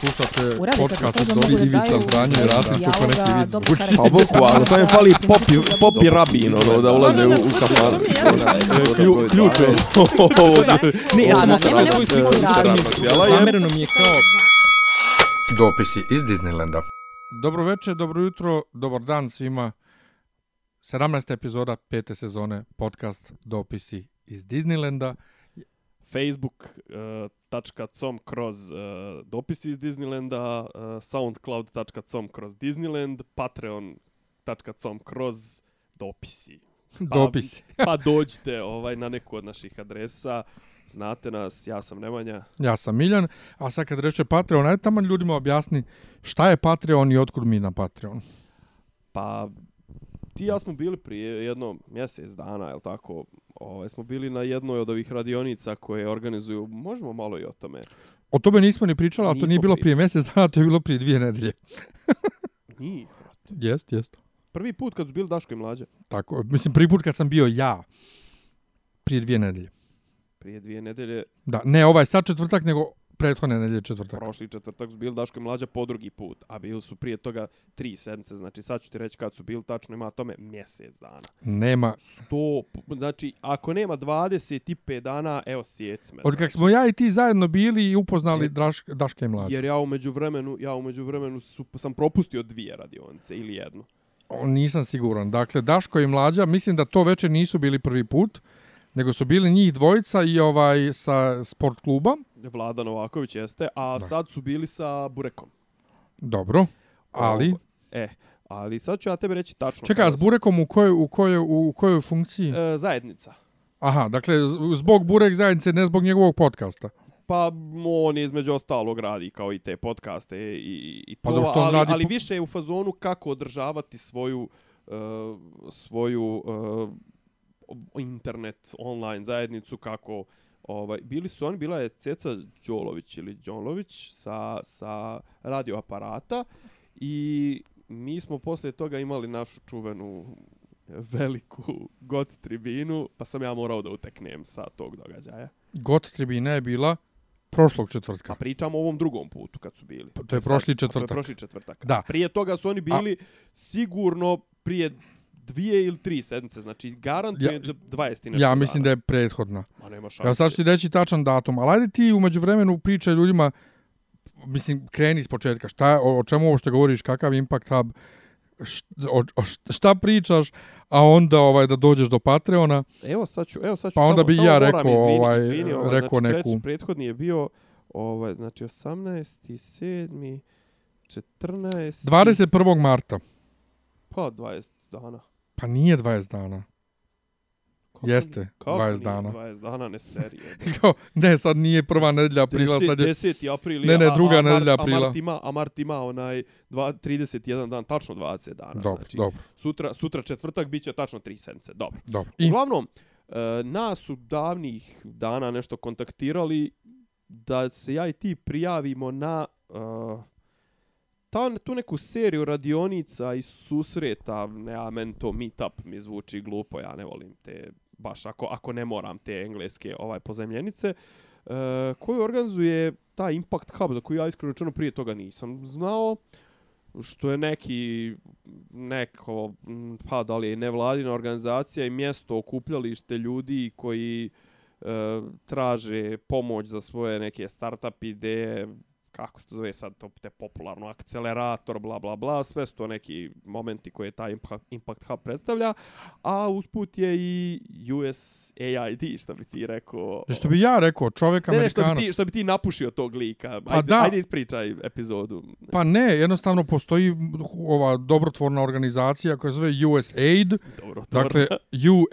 Slušate podcast od Dobri Ivica Zdranje i Rasim kako neki vic dobro zvuči. karakter. Pa boku, ali sam je fali popi, popi rabin, ono, da ulaze u, u. Klju- Ključ je. Ne, ja sam svoju sliku. Zamereno mi je kao... Dopisi iz Disneylanda. Dobro večer, dobro jutro, dobar dan svima. 17. epizoda pete sezone podcast Dopisi iz Disneylanda. facebook.com kroz uh, dopisi iz Disneylanda, uh, soundcloud.com kroz Disneyland, patreon.com kroz dopisi. Dopisi. Pa dođite ovaj na neku od naših adresa, znate nas, ja sam Nemanja. Ja sam Miljan, a sad kad reče Patreon, ajde tamo ljudima objasni šta je Patreon i otkud mi na Patreon. Pa ti ja smo bili prije jedno mjesec dana, jel tako? Ovaj, smo bili na jednoj od ovih radionica koje organizuju, možemo malo i o tome. O tome nismo ni pričali, a to nije bilo prije pričali. mjesec dana, to je bilo prije dvije nedelje. Nije. Jest, jest. Prvi put kad su bili Daško i Mlađa, Tako, mislim, prvi put kad sam bio ja, prije dvije nedelje. prije dvije nedelje, Da, ne ovaj sad četvrtak, nego prethodne nedelje četvrtak. prošli četvrtak su bili Daško i Mlađa po drugi put, a bili su prije toga tri sedmice, znači sad ću ti reći kad su bili, tačno ima tome mjesec dana. Nema. Sto, znači ako nema 25 dana, evo sjec me. Od kak smo ja i ti zajedno bili i upoznali Draš, Daška i Mlađe. Jer ja umeđu vremenu, ja umeđu vremenu su, sam propustio dvije radionice ili jednu. O, Nisam siguran. Dakle, Daško i Mlađa, mislim da to veče nisu bili prvi put, nego su bili njih dvojica i ovaj sa sport kluba. Vlada Novaković jeste, a Da. sad su bili sa Burekom. Dobro. Ali, Ovo- E, ali sad ću ja tebe reći tačno. čekaj, a s Burekom u kojoj, u kojoj, u kojoj funkciji? E, zajednica. Aha, dakle, zbog Burek zajednice, ne zbog njegovog podcasta. Pa on između ostalog radi kao i te podcaste i, i Pa to, dobro, što on ali, radi ali više je u fazonu kako održavati svoju uh, svoju uh, internet online zajednicu kako ovaj bili su oni bila je Ceca Đolović ili Đolović sa sa radioaparata i mi smo posle toga imali našu čuvenu veliku got tribinu, pa sam ja morao da uteknem sa tog događaja. Got tribina je bila prošlog četvrtka. pričamo o ovom drugom putu kad su bili. Pa to je prošli a To je četvrtak. prošli četvrtak. Da. Prije toga su oni bili sigurno prije dvije ili tri sedmice, znači garantujem Ja- ja, 20 i nešto Ja mislim da je prethodna. Ma nema šanse. Ja sad ću ti reći tačan datum, ali ajde ti umeđu vremenu pričaj ljudima, mislim, kreni iz početka, šta, o, o čemu ovo što govoriš, kakav Impact Hub, št, o, o, št- šta pričaš, a onda ovaj da dođeš do Patreona. Evo sad ću, evo sad ću Pa onda samo, bi samo ja rekao, izvini, ovaj, izvini, ovaj, rekao znači, neku- Treći, prethodni je bio ovaj, znači 18. 7. 14. 21. marta. Pa 20 dana. Pa nije 20 dana. Kako Jeste, kako 20 nije dana. 20 dana, ne serije. Kao, ne, sad nije prva nedelja aprila, sad je... 10. april. Ne, ne, a- druga a, Mart- nedelja A aprila. Mart ima, a Mart ima onaj dva, 31 dan, tačno 20 dana. Dobro, znači, dobro, Sutra, sutra četvrtak biće tačno 3 sedmice. Dobro. dobro. I... I, Uglavnom, e, nas su davnih dana nešto kontaktirali da se ja i ti prijavimo na e, ta, tu neku seriju radionica i susreta, ne, a to meetup mi zvuči glupo, ja ne volim te, baš ako, ako ne moram te engleske ovaj pozemljenice, e, koju organizuje taj Impact Hub, za koju ja iskreno rečeno prije toga nisam znao, što je neki neko mm, pa da li je nevladina organizacija i mjesto okupljalište ljudi koji e, traže pomoć za svoje neke startup ideje kako se to zove sad to te popularno akcelerator bla bla bla sve su to neki momenti koje taj Impact, Impact Hub predstavlja a usput je i USAID što bi ti rekao što bi ja rekao, čovjek ne, ne, što bi, Amerikanac. ti, što bi ti napušio tog lika. Ajde, Pa da. ajde ispričaj epizodu. Pa ne, jednostavno postoji ova dobrotvorna organizacija koja se zove USAID, Dobro, dakle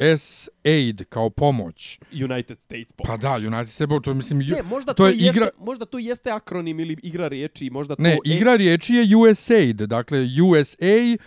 USAID kao pomoć. United States Pa da, United States, to mislim, Ne, možda to to, je jeste, igra- možda to jeste akronim ili igra riječi, možda ne, to... igra riječi je USAID, dakle USA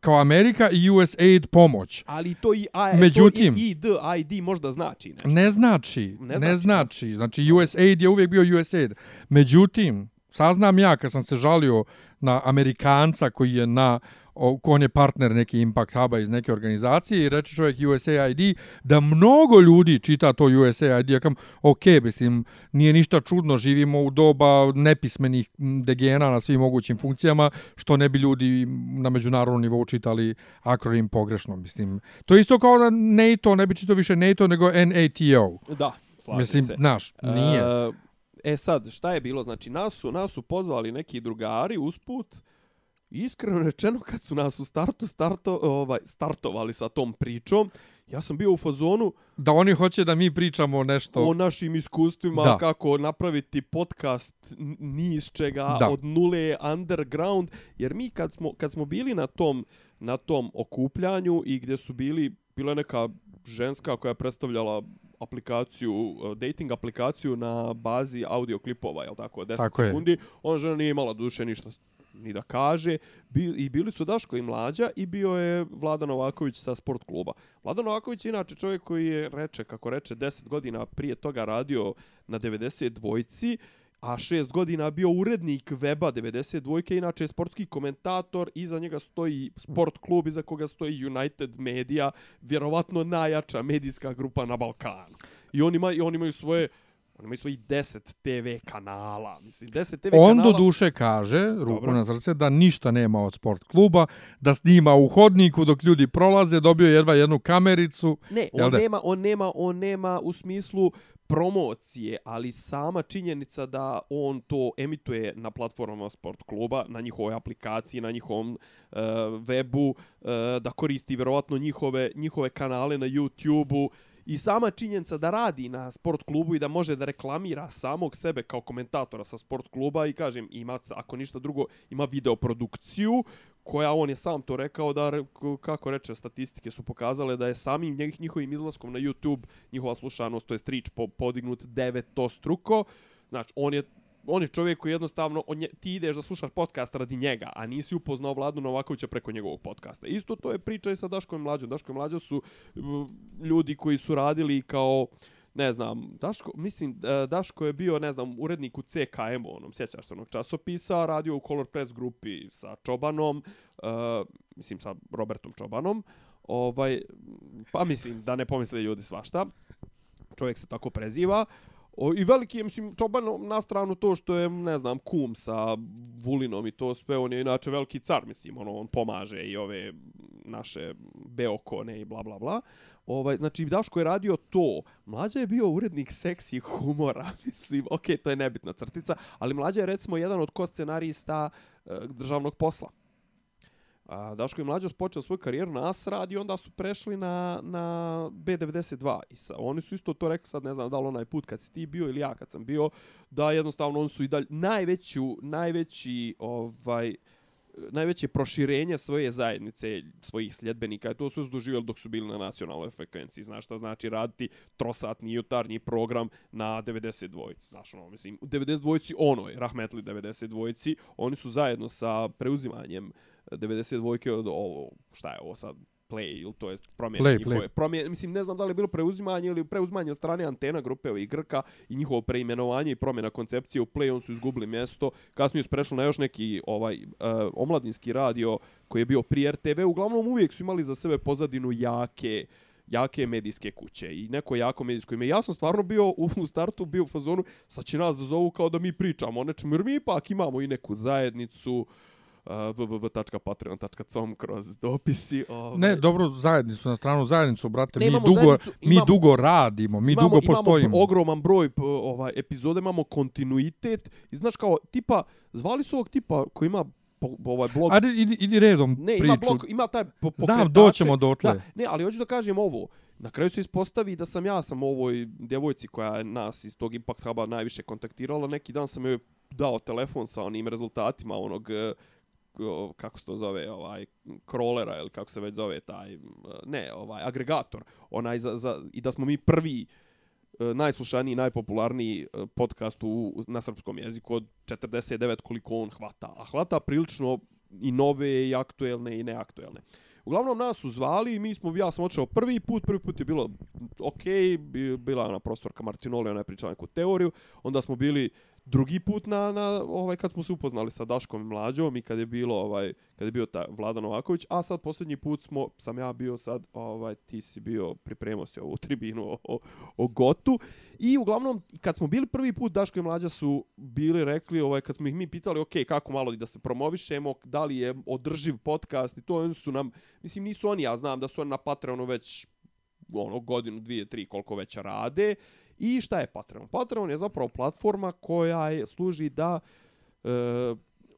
kao Amerika i USAID pomoć. ali to i a, Međutim- to i, ID, ID možda znači nešto. Ne znači, Ne ne znači, znači. Znači, USAID je uvijek bio USAID. Međutim, saznam ja kad sam se žalio na Amerikanca koji je na on je partner neki Impact Huba iz neke organizacije i reče čovjek USAID da mnogo ljudi čita to USAID. Ja kam, ok, mislim, nije ništa čudno, živimo u doba nepismenih degena na svim mogućim funkcijama, što ne bi ljudi na međunarodnom nivou čitali akronim pogrešno. Mislim, to je isto kao da NATO, ne bi čitao više NATO nego NATO. Da, slažem Mislim, se. znaš, nije. E, E sad, šta je bilo? Znači, nas su, nas su pozvali neki drugari usput, iskreno rečeno, kad su nas u startu starto, ovaj, startovali sa tom pričom, ja sam bio u fazonu da oni hoće da mi pričamo nešto... o našim iskustvima, Da. kako napraviti podcast ni iz čega, Da. od nule underground, jer mi kad smo, kad smo bili na tom, na tom okupljanju i gdje su bili, bila je neka ženska koja je predstavljala aplikaciju, eh, dating aplikaciju na bazi audio klipova, jel tako, 10 Tako je. sekundi. Ona žena nije imala duše ništa ni da kaže. Bi, I bili su Daško i Mlađa i bio je Vlada Novaković sa sport kluba. Vlada Novaković je inače čovjek koji je, reče, kako reče, 10 godina prije toga radio na 90 dvojci, a šest godina bio urednik weba 92 inače je sportski komentator, iza njega stoji sport klub, iza koga stoji United Media, vjerovatno najjača medijska grupa na Balkanu. I oni, ima, i oni imaju svoje Oni imaju svoji 10 TV kanala. Mislim, 10 TV On kanala... do duše kaže, ruku Dobro. na srce, da ništa nema od sport kluba, da snima u hodniku dok ljudi prolaze, dobio je jedva jednu kamericu. Ne, on da? nema, on nema, on nema u smislu promocije, ali sama činjenica da on to emituje na platformama sport kluba, na njihovoj aplikaciji, na njihovom uh, webu, uh, da koristi vjerovatno njihove, njihove kanale na YouTube-u, I sama činjenica da radi na sport klubu i da može da reklamira samog sebe kao komentatora sa sport kluba i kažem, ima, ako ništa drugo, ima videoprodukciju koja on je sam to rekao da, kako reče, statistike su pokazale da je samim njih, njihovim izlaskom na YouTube njihova slušanost, to je strič po, podignut to struko. Znači, on je on je čovjek koji jednostavno, on je, ti ideš da slušaš podcast radi njega, a nisi upoznao Vladu Novakovića preko njegovog podcasta. Isto to je priča i sa Daškom i Mlađom. Daško i Mlađo su ljudi koji su radili kao ne znam, Daško, mislim, e, Daško je bio, ne znam, urednik u CKM-u, onom, sjećaš se onog časopisa, radio u Color Press grupi sa Čobanom, uh, mislim, sa Robertom Čobanom, ovaj, pa mislim, da ne pomisle ljudi svašta, čovjek se tako preziva, O, I veliki je, mislim, Čoban na stranu to što je, ne znam, kum sa Vulinom i to sve, on je inače veliki car, mislim, ono, on pomaže i ove naše beokone i bla, bla, bla. Ovaj, znači, Daško je radio to. Mlađa je bio urednik seksi humora, mislim, ok, to je nebitna crtica, ali Mlađa je, recimo, jedan od ko scenarista e, državnog posla. A, Daško i Mlađo počeo svoju karijeru na Asrad i onda su prešli na, na B92. I sa, oni su isto to rekli, sad ne znam da li onaj put kad si ti bio ili ja kad sam bio, da jednostavno oni su i dalje najveću, najveći ovaj, najveće proširenje svoje zajednice, svojih sljedbenika, i to su doživjeli dok su bili na nacionalnoj frekvenciji. Znaš šta znači raditi trosatni jutarnji program na 92. Znaš, ono, mislim, u 92. onoj, Rahmetli 92. Oni su zajedno sa preuzimanjem 92. od ovo, šta je ovo sad, play ili to jest promjene Play, njihove play. promjene mislim ne znam da li je bilo preuzimanje ili preuzimanje od strane antena grupe ovih Grka i njihovo preimenovanje i promjena koncepcije u play on su izgubili mjesto kasnije su prešli na još neki ovaj uh, omladinski radio koji je bio pri RTV uglavnom uvijek su imali za sebe pozadinu jake jake medijske kuće i neko jako medijsko ime. Ja sam stvarno bio u, u startu, bio u fazonu, sad će nas da zovu kao da mi pričamo o nečemu, jer mi ipak imamo i neku zajednicu, uh, www.patreon.com kroz dopisi. Ovaj. Ne, dobro, zajednicu, na stranu zajednicu, brate, mi Nemamo dugo, zajednicu, mi imamo- dugo radimo, mi imamo, dugo postojimo. Imamo ogroman broj ovaj epizode, imamo kontinuitet i znaš kao tipa zvali su ovog tipa koji ima ovaj blog Ajde, idi, idi redom ne, priču. ima blog, ima taj po, Znam, pokretače. doćemo dotle. Da, ne, ali hoću da kažem ovo. Na kraju se ispostavi da sam ja sam ovoj djevojci koja je nas iz tog Impact Huba najviše kontaktirala. Neki dan sam joj dao telefon sa onim rezultatima onog o, kako se to zove, ovaj krolera ili kako se već zove taj, ne, ovaj agregator, onaj za, za, i da smo mi prvi e, najslušaniji, najpopularniji e, podcast u, na srpskom jeziku od 49 koliko on hvata. A hvata prilično i nove, i aktuelne, i neaktuelne. Uglavnom nas su zvali i mi smo, ja sam očeo prvi put, prvi put je bilo ok, bila je ona profesorka Martinoli, ona je pričala neku teoriju, onda smo bili drugi put na, na ovaj kad smo se upoznali sa Daškom i Mlađom i kad je bilo ovaj kad je bio ta Vlada Novaković, a sad posljednji put smo sam ja bio sad ovaj ti si bio pripremao se ovu tribinu o, o, o Gotu. I uglavnom kad smo bili prvi put Daško i Mlađa su bili rekli ovaj kad smo ih mi pitali ok kako malo da se promovišemo, da li je održiv podcast? I to oni su nam mislim nisu oni ja znam da su oni na Patreonu već ono godinu, dvije, tri koliko već rade. I šta je Patreon? Patreon je zapravo platforma koja je, služi da e,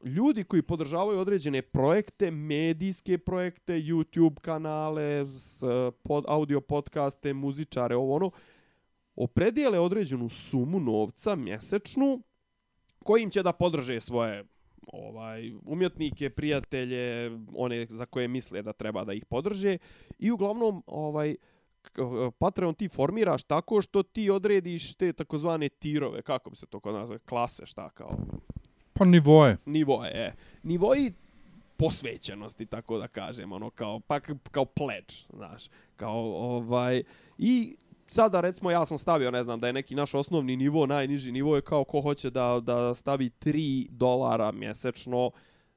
ljudi koji podržavaju određene projekte, medijske projekte, YouTube kanale, s, e, pod, audio podcaste, muzičare, ovo ono, opredijele određenu sumu novca mjesečnu kojim će da podrže svoje ovaj umjetnike, prijatelje, one za koje misle da treba da ih podrže i uglavnom ovaj Patreon ti formiraš tako što ti odrediš te takozvane tirove, kako bi se to kod nazve, klase, šta kao? Pa nivoje. Nivoje, e. Nivoji posvećenosti, tako da kažem, ono, kao, pa kao pledge, znaš, kao, ovaj, i sada, recimo, ja sam stavio, ne znam, da je neki naš osnovni nivo, najniži nivo je kao ko hoće da, da stavi 3 dolara mjesečno,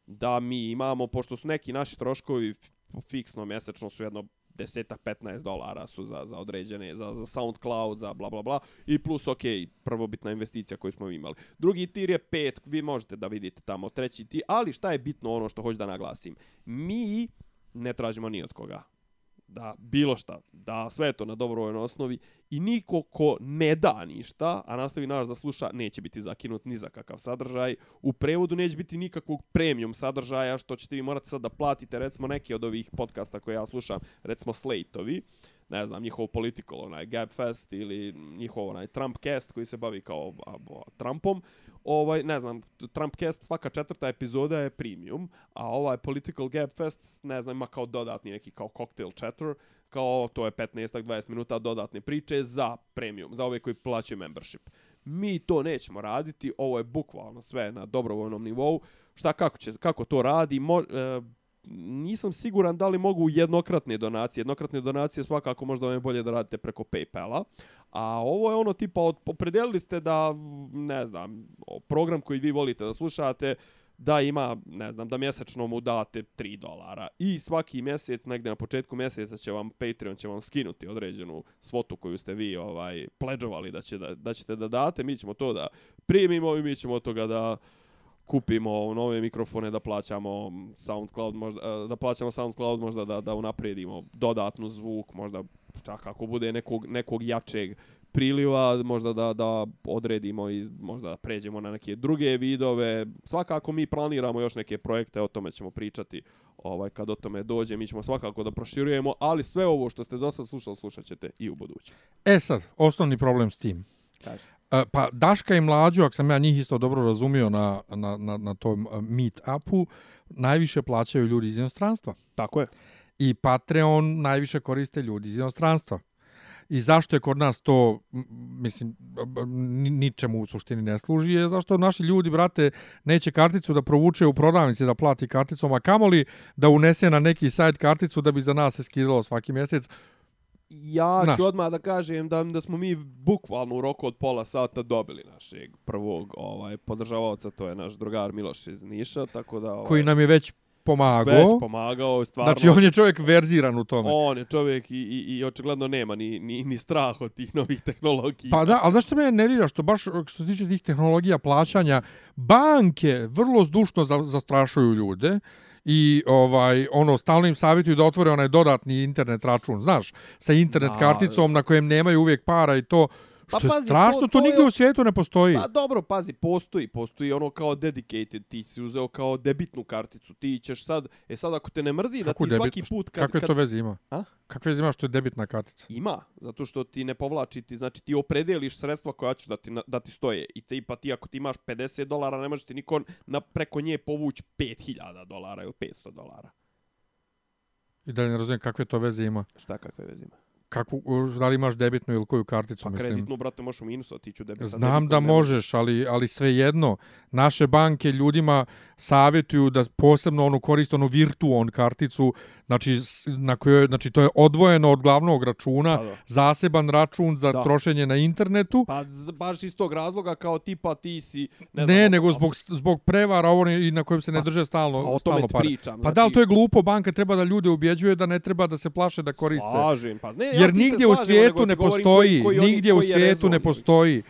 da mi imamo, pošto su neki naši troškovi fiksno mjesečno su jedno 10-15 dolara su za, za određene, za, za SoundCloud, za bla bla bla, i plus, ok, prvobitna investicija koju smo imali. Drugi tir je 5, vi možete da vidite tamo treći tir, ali šta je bitno ono što hoću da naglasim? Mi ne tražimo ni od koga da bilo šta, da sve to na dobrovoljnoj osnovi i niko ko ne da ništa, a nastavi naš da sluša, neće biti zakinut ni za kakav sadržaj. U prevodu neće biti nikakvog premium sadržaja, što ćete vi morati sad da platite, recimo, neke od ovih podcasta koje ja slušam, recimo Slate-ovi, ne znam, njihov political, onaj Gabfest ili njihov onaj Trumpcast koji se bavi kao a, a, Trumpom, ovaj, ne znam, Trumpcast svaka četvrta epizoda je premium, a ovaj Political Gabfest, ne znam, ima kao dodatni neki kao cocktail chatter, kao to je 15-20 minuta dodatne priče za premium, za ove koji plaćaju membership. Mi to nećemo raditi, ovo je bukvalno sve na dobrovoljnom nivou. Šta, kako, će, kako to radi? Mo, e, nisam siguran da li mogu jednokratne donacije. Jednokratne donacije svakako možda vam je bolje da radite preko Paypala. A ovo je ono tipa, opredelili ste da, ne znam, program koji vi volite da slušate, da ima, ne znam, da mjesečno mu date 3 dolara. I svaki mjesec, negdje na početku mjeseca će vam Patreon će vam skinuti određenu svotu koju ste vi ovaj pledžovali da, će da, da ćete da date. Mi ćemo to da primimo i mi ćemo od toga da kupimo nove mikrofone da plaćamo SoundCloud možda e, da plaćamo SoundCloud možda da da unaprijedimo dodatnu zvuk možda čak ako bude nekog nekog jačeg priliva možda da da odredimo i možda da pređemo na neke druge vidove. Svakako mi planiramo još neke projekte o tome ćemo pričati ovaj kad o tome dođe. Mi ćemo svakako da proširujemo ali sve ovo što ste dosad slušali slušaćete i u buduće. E sad osnovni problem s tim. Kaži. E, pa Daška i Mlađu, ako sam ja njih isto dobro razumio na, na, na, na tom e, meet-upu, najviše plaćaju ljudi iz inostranstva. Tako je. I Patreon najviše koriste ljudi iz inostranstva. I zašto je kod nas to, mislim, ničemu u suštini ne služi, je zašto naši ljudi, brate, neće karticu da provuče u prodavnici da plati karticom, a kamoli da unese na neki sajt karticu da bi za nas se skidalo svaki mjesec, ja Naš. ću odmah da kažem da, da smo mi bukvalno u roku od pola sata dobili našeg prvog ovaj podržavaoca, to je naš drugar Miloš iz Niša, tako da... Ovaj, koji nam je već pomagao. Već pomagao, stvarno. Znači, on je čovjek verziran u tome. On je čovjek i, i, i očigledno nema ni, ni, ni strah od tih novih tehnologija. Pa da, ali znaš što me nervira, što baš što se tiče tih tehnologija plaćanja, banke vrlo zdušno za, zastrašuju ljude i ovaj ono stalno im savjetuju da otvore onaj dodatni internet račun, znaš, sa internet karticom na kojem nemaju uvijek para i to Pa što je pazi, strašno, to- to, to nigdje je- u svijetu ne postoji. Pa dobro, pazi, postoji, postoji ono kao dedicated, ti si uzeo kao debitnu karticu, ti ćeš sad, e sad ako te ne mrzi Kako da ti debit- svaki put kad, Kakve kad to veze ima? A? Kakve veze ima što je debitna kartica? ima, zato što ti ne povlači, ti, znači ti opredeliš sredstva koja ćeš da ti, da ti stoje i ti, pa ti ako ti imaš 50 dolara, ne može ti niko na, preko nje povući 5000 dolara ili 500 dolara. I da ne razumijem kakve to veze ima. Šta kakve veze ima? Kakvu, da li imaš debitnu ili koju karticu, Pa mislim. kreditnu, brate, možeš u minusu otići u debit. sa Znam da možeš, ali, ali svejedno, naše banke ljudima savjetuju da posebno ono koriste onu Virtuon karticu, znači, na kojoj, znači to je odvojeno od glavnog računa, Pa da. zaseban račun za Da. trošenje na internetu. Pa baš iz tog razloga kao tipa ti si... Ne, znam, ne op- nego op- zbog, zbog prevara ovo i na kojem se ne drže stalno, pa o tome stalno pare. pričam, Pa da, ali znači- to je glupo, banka treba da ljude ubjeđuje da ne treba da se plaše da koriste. Slažem, pa ne, ja Jer nigdje u svijetu ne postoji, koji- koji oni- nigdje u svijetu ne postoji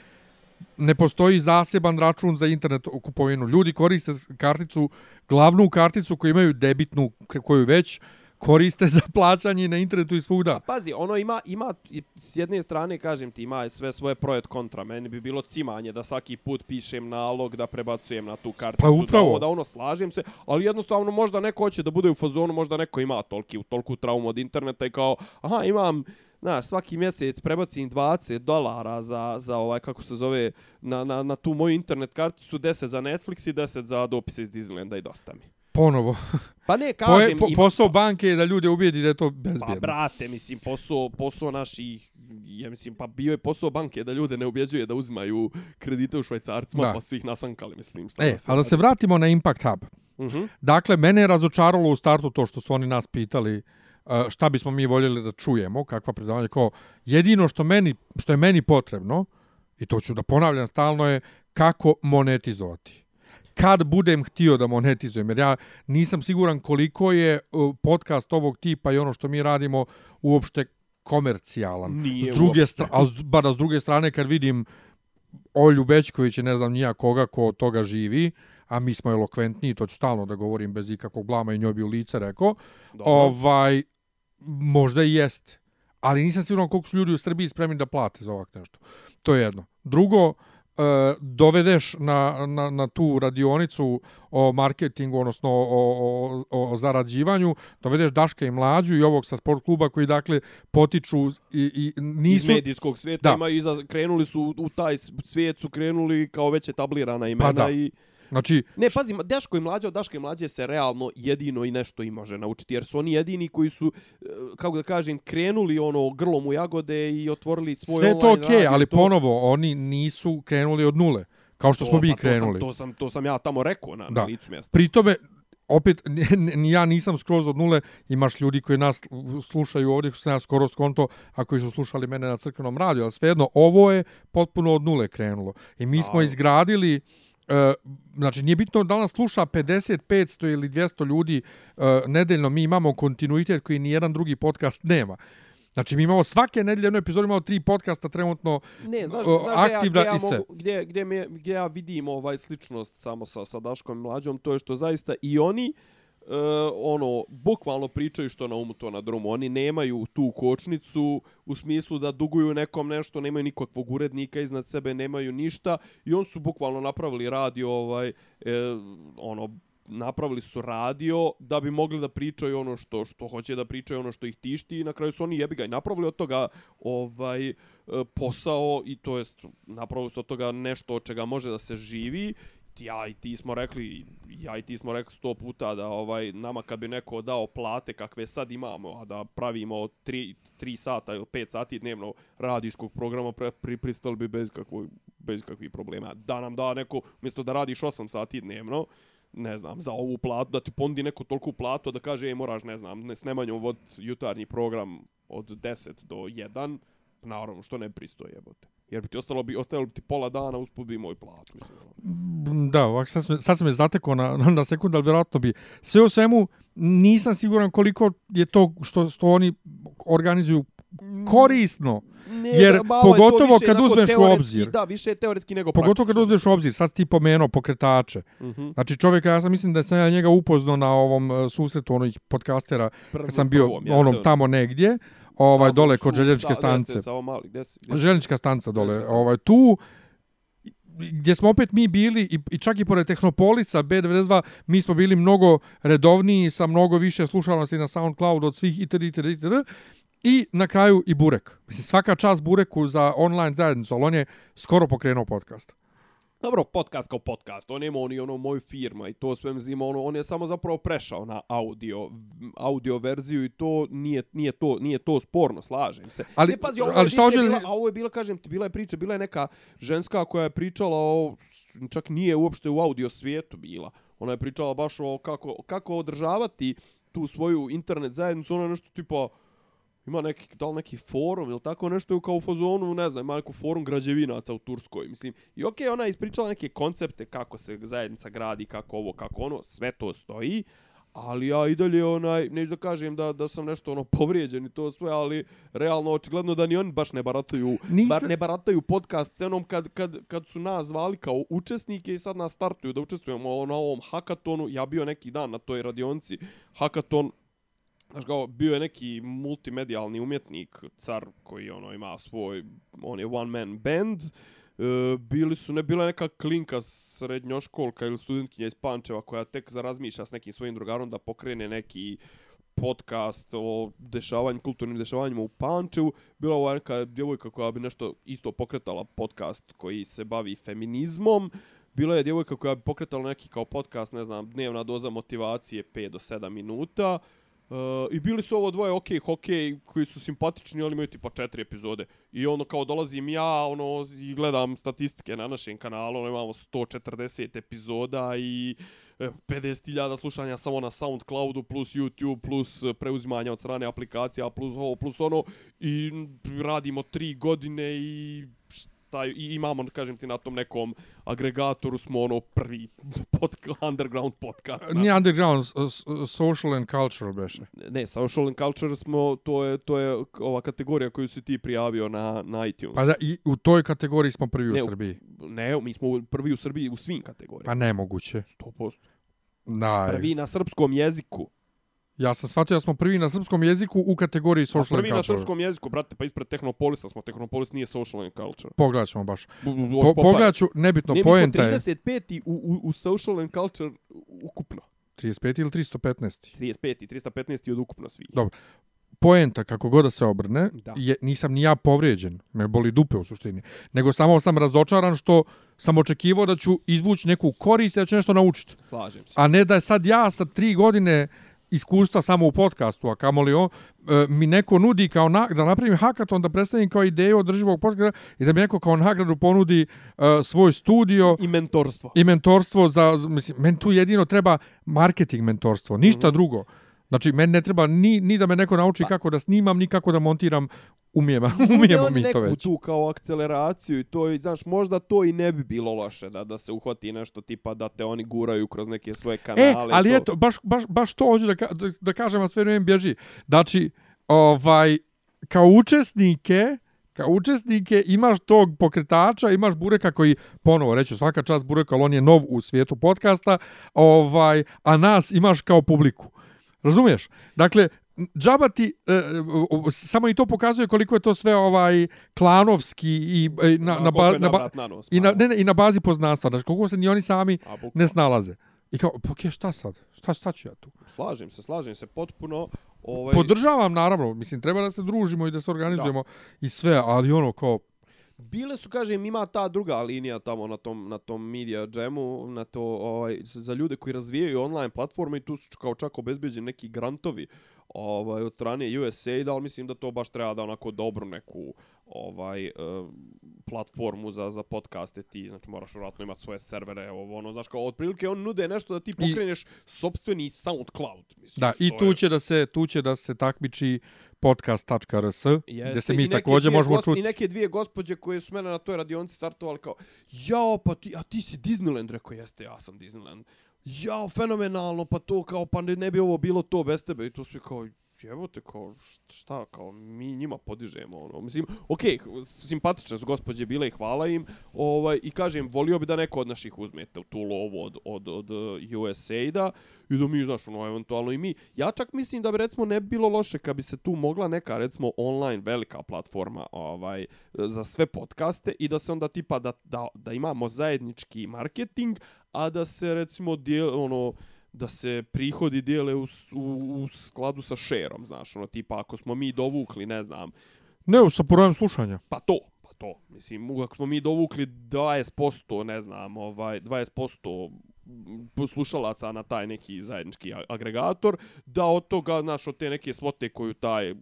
ne postoji zaseban račun za internet kupovinu. Ljudi koriste karticu, glavnu karticu koju imaju debitnu, koju već koriste za plaćanje na internetu i svuda. Pazi, ono ima, ima, s jedne strane, kažem ti, ima sve svoje projekt kontra. Meni bi bilo cimanje da svaki put pišem nalog, da prebacujem na tu karticu. Pa upravo. Da, ovo, da ono, slažem se, ali jednostavno možda neko hoće da bude u fazonu, možda neko ima toliki, tolku traumu od interneta i kao, aha, imam, Znaš, svaki mjesec prebacim 20 dolara za, za ovaj, kako se zove, na, na, na tu moju internet karticu, 10 za Netflix i 10 za dopise iz Disneylanda i dosta mi. Ponovo. Pa ne, Po, kažem, po, ima- posao banke je da ljude ubijedi da je to Pa bezbjedno. brate, mislim, posao, posao naših, ja mislim, pa bio je posao banke da ljude ne ubjeđuje da uzmaju kredite u švajcarcima, Da. pa su ih nasankali, mislim. Šta E, ali da se vratimo na Impact Hub. Mhm. Dakle, mene je razočaralo u startu to što su oni nas pitali uh, šta bismo mi voljeli da čujemo, kakva predavanja, kao jedino što, meni, što je meni potrebno, i to ću da ponavljam stalno, je kako monetizovati. Kad budem htio da monetizujem, jer ja nisam siguran koliko je uh, podcast ovog tipa i ono što mi radimo uopšte komercijalan. Nije s druge uopšte. strane, a s- druge strane kad vidim Olju Bećković i ne znam nija koga ko od toga živi, a mi smo elokventni, to ću stalno da govorim bez ikakvog blama i njoj bi u lice rekao, Dobro. ovaj, možda i jest. Ali nisam siguran koliko su ljudi u Srbiji spremni da plate za ovak nešto. To je jedno. Drugo, e, dovedeš na, na, na tu radionicu o marketingu, odnosno o, o, o, zarađivanju, dovedeš Daška i Mlađu i ovog sa sport kluba koji dakle potiču i, i Iz nisu... medijskog svijeta Da. imaju iza, krenuli su u taj svijet su krenuli kao već etablirana imena da. i Znači, Ne, pazi, Daško i mlađe od Daško i mlađe se realno jedino i nešto i može naučiti, jer su oni jedini koji su, e, kako da kažem, krenuli ono grlom u jagode i otvorili svoj sve online to okej, radio, ali to- ponovo, oni nisu krenuli od nule. Kao što to, smo mi pa to sam- krenuli. To sam, to sam ja tamo rekao na, Da. na licu mjesta. Pri tome, opet, ni ja nisam skroz od nule, imaš ljudi koji nas slušaju ovdje, što sam ja skoro skonto, a koji su slušali mene na crkvenom radiju, ali svejedno, ovo je potpuno od nule krenulo. I mi smo A. izgradili, e, znači nije bitno da nas sluša 50, 500 ili 200 ljudi e, nedeljno, mi imamo kontinuitet koji nijedan drugi podcast nema. Znači, mi imamo svake nedelje jednu epizodu, imamo tri podcasta trenutno Ne, znaš, o, znaš gdje, ja, aktivna gdje, ja i mogu, gdje, gdje, me, gdje ja vidim ovaj sličnost samo sa, sa Daškom i Mlađom, to je što zaista i oni e, ono, bukvalno pričaju što na umu to na drumu. Oni nemaju tu kočnicu u smislu da duguju nekom nešto, nemaju nikakvog urednika iznad sebe, nemaju ništa. I on su bukvalno napravili radio ovaj, e, ono, napravili su radio da bi mogli da pričaju ono što što hoće da pričaju ono što ih tišti. I na kraju su oni jebi ga i napravili od toga ovaj eh, posao i to jest napravili su od toga nešto od čega može da se živi ja i ti smo rekli ja i ti smo rekli sto puta da ovaj nama kad bi neko dao plate kakve sad imamo a da pravimo 3 3 sata ili 5 sati dnevno radijskog programa pre, pri, pristali bi bez kakvog bez kakvih problema da nam da neko umjesto da radiš 8 sati dnevno ne znam, za ovu platu, da ti pondi neku tolku platu, da kaže, ej, moraš, ne znam, ne, s Nemanjom vod jutarnji program od 10 do 1, naravno, što ne pristoje, jebote. Jer bi ti ostalo bi, ostalo bi ti pola dana, usput bi moj plat, mislim. ono. Da, ovak, sad, sam- sad sam me zatekao na, na, sekund, ali vjerojatno bi. Sve u svemu, nisam siguran koliko je to što, što oni organizuju korisno. Ne, Jer da, je pogotovo više kad uzmeš u obzir. Da, više je teoretski nego Pogotovo kad praktično. uzmeš u obzir, sad si ti pomenuo pokretače. Mhm. Znači čovjeka, ja sam mislim da sam ja njega upoznao na ovom e, susretu onih podcastera kad sam bio prvom, onom ono. tamo negdje, ovaj dole kod željezničke stanice. Željeznička stanca dole, ovaj tu gdje smo opet mi bili i, i čak i pored Tehnopolisa B92 mi smo bili mnogo redovniji sa mnogo više slušalnosti na SoundCloud od svih itd. itd. itd. I na kraju i Burek. Mislim, svaka čast Bureku za online zajednicu, ali on je skoro pokrenuo podcast. Dobro, podcast kao podcast, on nema on i ono moju firma i to sve mislim, ono, on je samo zapravo prešao na audio, audio verziju i to nije, nije, to, nije to sporno, slažem se. Ali- ne, pazi, ovo, ali je šta hoće- bila, a ovo je bila, kažem ti, bila je priča, bila je neka ženska koja je pričala o, čak nije uopšte u audio svijetu bila. Ona je pričala baš o kako, kako održavati tu svoju internet zajednicu, ono je nešto tipa, ima neki, da li neki forum ili tako nešto kao u fazonu, ne znam, ima neku forum građevinaca u Turskoj, mislim. I okej, ona je ispričala neke koncepte kako se zajednica gradi, kako ovo, kako ono, sve to stoji, ali ja i dalje onaj, neću da kažem da, da sam nešto ono povrijeđen i to sve, ali realno očigledno da ni oni baš ne barataju, Nisam- bar ne barataju podcast scenom kad, kad, kad su nas zvali kao učesnike i sad nas startuju da učestvujemo na ovom hakatonu. Ja bio neki dan na toj radionci hakaton, Znaš kao, bio je neki multimedijalni umjetnik, car koji ono ima svoj, on je one man band, e, bili su, ne bila je neka klinka srednjoškolka ili studentkinja iz Pančeva koja tek zarazmišlja s nekim svojim drugarom da pokrene neki podcast o dešavanju, kulturnim dešavanjima u Pančevu. Bila ova neka djevojka koja bi nešto isto pokretala podcast koji se bavi feminizmom. Bila je djevojka koja bi pokretala neki kao podcast, ne znam, dnevna doza motivacije 5 do 7 minuta. Uh, I bili su ovo dvoje okej, hokej, koji su simpatični, ali imaju tipa četiri epizode. I ono kao dolazim ja, ono, i gledam statistike na našem kanalu, ono imamo 140 epizoda i e, 50.000 slušanja samo na Soundcloudu, plus YouTube, plus e, preuzimanja od strane aplikacija, plus ovo, plus ono. I radimo tri godine i šta, i imamo, kažem ti, na tom nekom agregatoru smo ono prvi pod, underground podcast. na- Nije underground, social and cultural beše. Ne, social and culture smo, to je, to je ova kategorija koju si ti prijavio na, na iTunes. Pa da, i u toj kategoriji smo prvi u Ne, u- Srbiji. Ne, mi smo prvi u Srbiji u svim Pa kategorijama. nemoguće. 100%. Da, Prvi na srpskom jeziku. Ja sam shvatio da smo prvi na srpskom jeziku u kategoriji social and prvi na srpskom jeziku, brate, pa ispred Tehnopolisa smo. Tehnopolis nije social and culture. Pogledat ćemo baš. Po, pogledat ću, nebitno, Ne, mi smo poenta je 35. U, u, u social and culture ukupno. 35 ili 315. 35. 315. od ukupno svih. Dobro. Poenta, kako god da se obrne, Da. je, nisam ni ja povrijeđen, me boli dupe u suštini, nego samo sam razočaran što sam očekivao da ću izvući neku korist i da ću nešto naučiti. Slažem se. A ne da je sad ja sa tri godine iskustva samo u podcastu, a kamoli on, e, mi neko nudi kao na, da napravim hakaton, da predstavim kao ideju održivog podcasta i da mi neko kao nagradu ponudi e, svoj studio I mentorstvo. i mentorstvo za, mislim, meni tu jedino treba marketing mentorstvo, ništa mm -hmm. drugo. Znači, meni ne treba ni, ni da me neko nauči pa. kako da snimam, ni kako da montiram, umijemo, Nude umijemo mi to neku već. tu kao akceleraciju i to, i, znaš, možda to i ne bi bilo loše da, da se uhvati nešto tipa da te oni guraju kroz neke svoje E, kanale. ali to. eto, baš, baš, baš to hoću da, ka, da, da kažem, a sve vrijeme bježi. Znači, ovaj, kao učesnike, kao učesnike imaš tog pokretača, imaš Bureka koji, ponovo reću, svaka čast Bureka, ali on je nov u svijetu podcasta, ovaj, a nas imaš kao publiku. Razumiješ? Dakle, džaba ti, e, samo i to pokazuje koliko je to sve ovaj klanovski i e, na, na, ba, na, ba, na nos, i na, malo. ne, ne, i na bazi poznanstva. Znači, koliko se ni oni sami ne snalaze. I kao, pa okej, šta sad? Šta, šta ću ja tu? Slažem se, slažem se potpuno. Ovaj, Podržavam, naravno. Mislim, treba da se družimo i da se organizujemo i sve, ali ono kao, Bile su, kažem, ima ta druga linija tamo na tom, na tom media jamu, na to, ovaj, za ljude koji razvijaju online platforme i tu su kao čak obezbeđeni neki grantovi ovaj, od strane USAID, ali mislim da to baš treba da onako dobru neku ovaj e, platformu za za podcaste ti znači moraš vjerojatno imati svoje servere ovo ono znaš kao otprilike on nude nešto da ti I- pokreneš sopstveni SoundCloud mislim da, i tu je- će da se tu će da se takmiči podcast.rs, gdje se mi neke također možemo čuti. I neke dvije gospođe koje su mene na toj radionci startovali kao, jao, pa ti, a ti si Disneyland, rekao, jeste, ja sam Disneyland. Jao, fenomenalno, pa to kao, pa ne, ne bi ovo bilo to bez tebe. I to svi kao, jebote, kao, šta, kao, mi njima podižemo, ono. Mislim, okej, okay, simpatične su gospođe bile i hvala im, ovaj, i kažem, volio bi da neko od naših uzmete u tu lovu od, od, od eh, USAID-a, i da mi, znaš, ono, eventualno i mi. Ja čak mislim da bi, recimo, ne bi bilo loše kad bi se tu mogla neka, recimo, online velika platforma ovaj, za sve podcaste i da se onda tipa da, da, da imamo zajednički marketing, a da se, recimo, dijel, ono, da se prihodi dijele u, u, u skladu sa šerom, znaš, ono, tipa, ako smo mi dovukli, ne znam, Ne, sa brojem slušanja. pa to, pa to, mislim, ako smo mi dovukli 20%, ne znam, ovaj, 20% slušalaca na taj neki zajednički agregator, da od toga, znaš, od te neke svote koju taj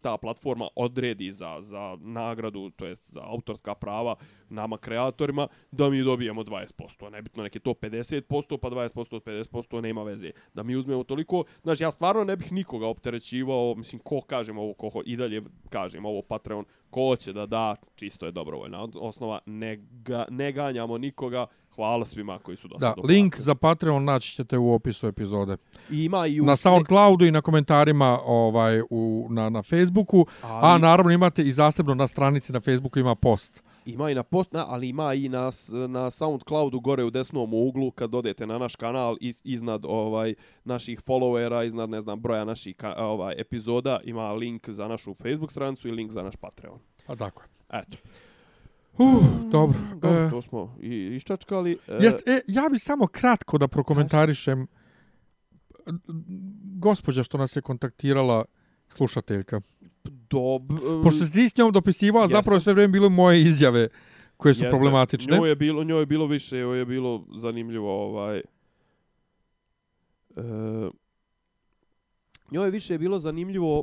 ta platforma odredi za, za nagradu, to jest za autorska prava nama kreatorima, da mi dobijemo 20%. Nebitno neke to 50%, pa 20% od 50% nema veze. Da mi uzmemo toliko, znaš, ja stvarno ne bih nikoga opterećivao, mislim, ko kažem ovo, ko ho- i dalje kažem ovo Patreon, ko će da da, čisto je dobrovoljna osnova, ne, ga, ne ganjamo nikoga, hvala svima koji su do Da, link za Patreon naći ćete u opisu epizode. I ima i u Na SoundCloudu i na komentarima ovaj u na na Facebooku, a Ali- naravno imate i zasebno na stranici na Facebooku ima post. Ima i na post, na, ali ima i na, na SoundCloudu gore u desnom uglu kad odete na naš kanal iz, iznad ovaj naših followera, iznad ne znam broja naših ovaj epizoda ima link za našu Facebook stranicu i link za naš Patreon. A tako je. Eto. Uh, dobro. Dobro, E, to smo i iščačkali. E, Jest, e, ja bi samo kratko da prokomentarišem gospođa što nas je kontaktirala slušateljka. dob, Pošto se ti s njom dopisivao, zapravo sve vrijeme bilo moje izjave koje su Jeste. problematične. Njoj je bilo, njoj je bilo više, joj je bilo zanimljivo ovaj e, njoj je više bilo zanimljivo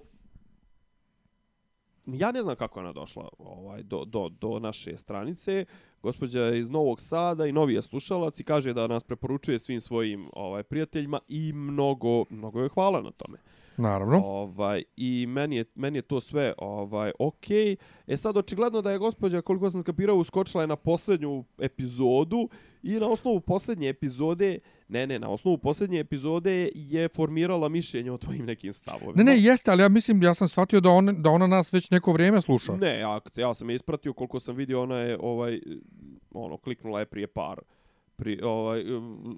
ja ne znam kako je ona došla ovaj do, do, do naše stranice. Gospođa je iz Novog Sada i novi je slušalac i kaže da nas preporučuje svim svojim ovaj prijateljima i mnogo mnogo je hvala na tome. Naravno. Ovaj i meni je meni je to sve ovaj okej. E sad očigledno da je gospođa koliko sam skapirao uskočila je na posljednju epizodu i na osnovu posljednje epizode ne ne na osnovu posljednje epizode je formirala mišljenje o tvojim nekim stavovima. Ne, ne, jeste, ali ja mislim, ja sam shvatio da, on, da ona nas već neko vrijeme sluša. Ne, ja, ja sam je ispratio koliko sam vidio ona je ovaj ono kliknula je prije par pri ovaj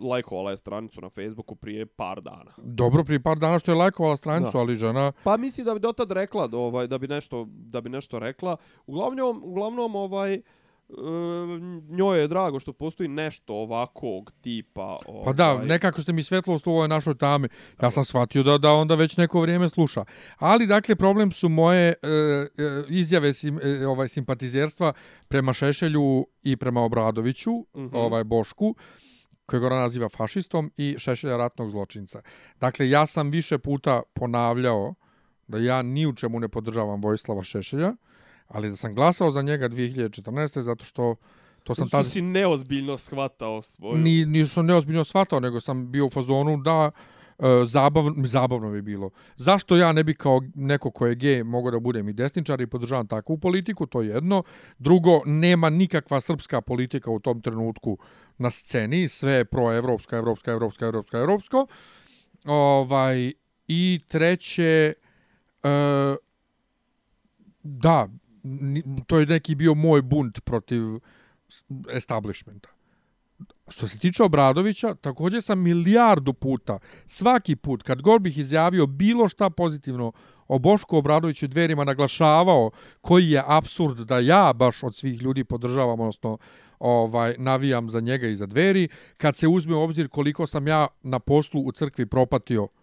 lajkovala je stranicu na Facebooku prije par dana. Dobro, prije par dana što je lajkovala stranicu, Da. ali žena... Pa mislim da bi do tad rekla ovaj da bi nešto da bi nešto rekla. Uglavnom uglavnom ovaj e, njoj je drago što postoji nešto ovakvog tipa ovaj Pa da, nekako ste mi svetlost u ovoj našoj tami. Ja sam shvatio da, da onda već neko vrijeme sluša. Ali, dakle, problem su moje e, e, izjave sim, e, ovaj, simpatizerstva prema Šešelju i prema Obradoviću, mm. -hmm. ovaj Bošku, kojeg ona naziva fašistom, i Šešelja ratnog zločinca. Dakle, ja sam više puta ponavljao da ja ni u čemu ne podržavam Vojislava Šešelja, ali da sam glasao za njega 2014. zato što to sam što tada... si neozbiljno shvatao svoju Ni, nisam neozbiljno shvatao, nego sam bio u fazonu da e, zabavno, zabavno bi bilo. Zašto ja ne bi kao neko ko je gej mogao da budem i desničar i podržavam takvu politiku, to je jedno. Drugo, nema nikakva srpska politika u tom trenutku na sceni, sve je proevropska, evropska, evropska, evropska, evropsko. Ovaj, I treće, e, da, to je neki bio moj bunt protiv establishmenta. Što se tiče Obradovića, također sam milijardu puta, svaki put, kad god bih izjavio bilo šta pozitivno o Bošku Obradoviću dverima naglašavao koji je absurd da ja baš od svih ljudi podržavam, odnosno ovaj navijam za njega i za dveri, kad se uzme u obzir koliko sam ja na poslu u crkvi propatio e,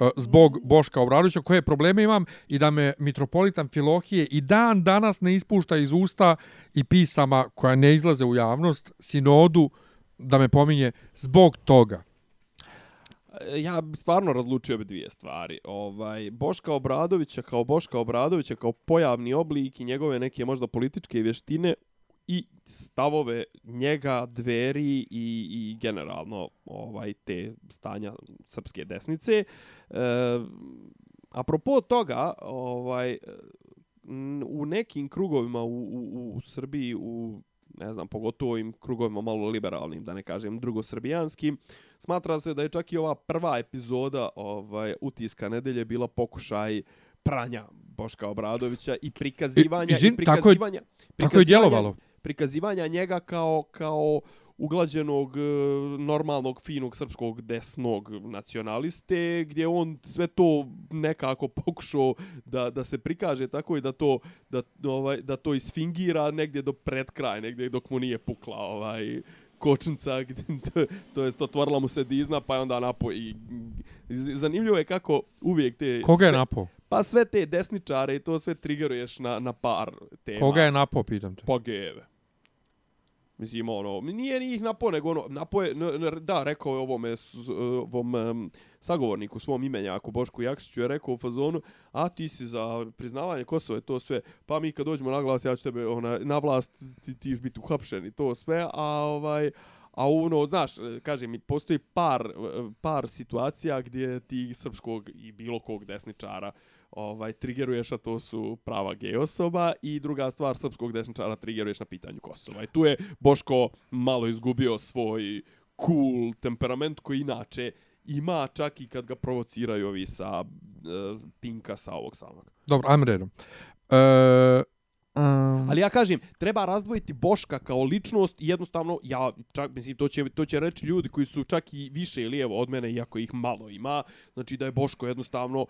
Eh, zbog Boška Obradovića, koje probleme imam i da me mitropolitan Filohije i dan danas ne ispušta iz usta i pisama koja ne izlaze u javnost, sinodu, da me pominje zbog toga. Eh, ja stvarno razlučio bi dvije stvari. Ovaj Boška Obradovića kao Boška Obradovića kao pojavni oblik i njegove neke možda političke vještine i stavove njega, dveri i, i generalno ovaj te stanja srpske desnice. E, apropo toga, ovaj u nekim krugovima u, u, u Srbiji, u ne znam, pogotovo ovim krugovima malo liberalnim, da ne kažem drugosrbijanskim, smatra se da je čak i ova prva epizoda ovaj utiska nedelje bila pokušaj pranja Boška Obradovića i prikazivanja I- izvin, i tako je- prikazivanja Tako je djelovalo. Prikazivanja njega kao kao uglađenog, e, normalnog, finog srpskog desnog nacionaliste, gdje on sve to nekako pokušao da, da se prikaže tako i da to, da, ovaj, da to isfingira negdje do pred kraj, negdje dok mu nije pukla ovaj, kočnica, gdje, to, to jest otvorila mu se dizna, pa je onda napo i zanimljivo je kako uvijek te... Koga je sve- napao? Pa sve te desničare i to sve triggeruješ na, na par tema. Koga je napao, pitam te? Pa geve. Mislim, ono, nije ih napo, nego ono, napo je, da, rekao je ovome, s, ovom um, sagovorniku svom imenjaku, Bošku Jakšiću, je rekao u fazonu, a ti si za priznavanje Kosova, to sve, pa mi kad dođemo na glas, ja ću tebe, ona, na vlast, ti, ti biti uhapšen i to sve, a ovaj, A ono, znaš, kažem, postoji par, par situacija gdje ti srpskog i bilo kog desničara ovaj triggeruješ, a to su prava gej osoba i druga stvar, srpskog desničara triggeruješ na pitanju Kosova. I tu je Boško malo izgubio svoj cool temperament koji inače ima čak i kad ga provociraju ovi sa uh, Pinka sa ovog samog. Dobro, ajmo redom. E, Um, Ali ja kažem, treba razdvojiti Boška kao ličnost i jednostavno, ja čak, mislim, to će, to će reći ljudi koji su čak i više lijevo od mene, iako ih malo ima, znači da je Boško jednostavno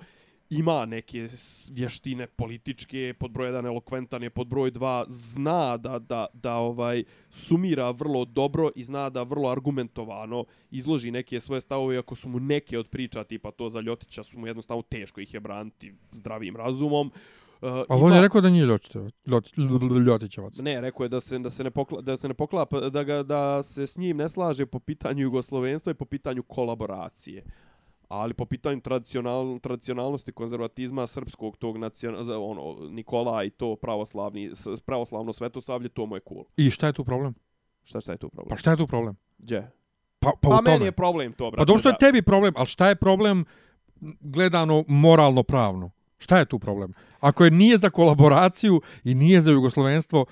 ima neke vještine političke, pod broj 1 elokventan je, pod broj 2 zna da, da, da ovaj sumira vrlo dobro i zna da vrlo argumentovano izloži neke svoje stavove, ako su mu neke od priča, tipa to za Ljotića, su mu jednostavno teško ih je braniti zdravim razumom. Uh, ali on je rekao da nije Ljotićevac. Ljotićevac. Ne, rekao je da se da se ne pokla, da se ne poklapa da ga da se s njim ne slaže po pitanju jugoslovenstva i po pitanju kolaboracije. Ali po pitanju tradicional, tradicionalnosti konzervatizma srpskog tog nacional, ono Nikola i to pravoslavni pravoslavno svetosavlje to mu je cool. I šta je tu problem? Šta šta je tu problem? Pa šta je tu problem? Gdje? Pa, pa, Pa, u meni je problem to, brate. Pa dobro što je tebi problem, ali šta je problem gledano moralno pravno? Šta je tu problem? Ako je nije za kolaboraciju i nije za jugoslovenstvo,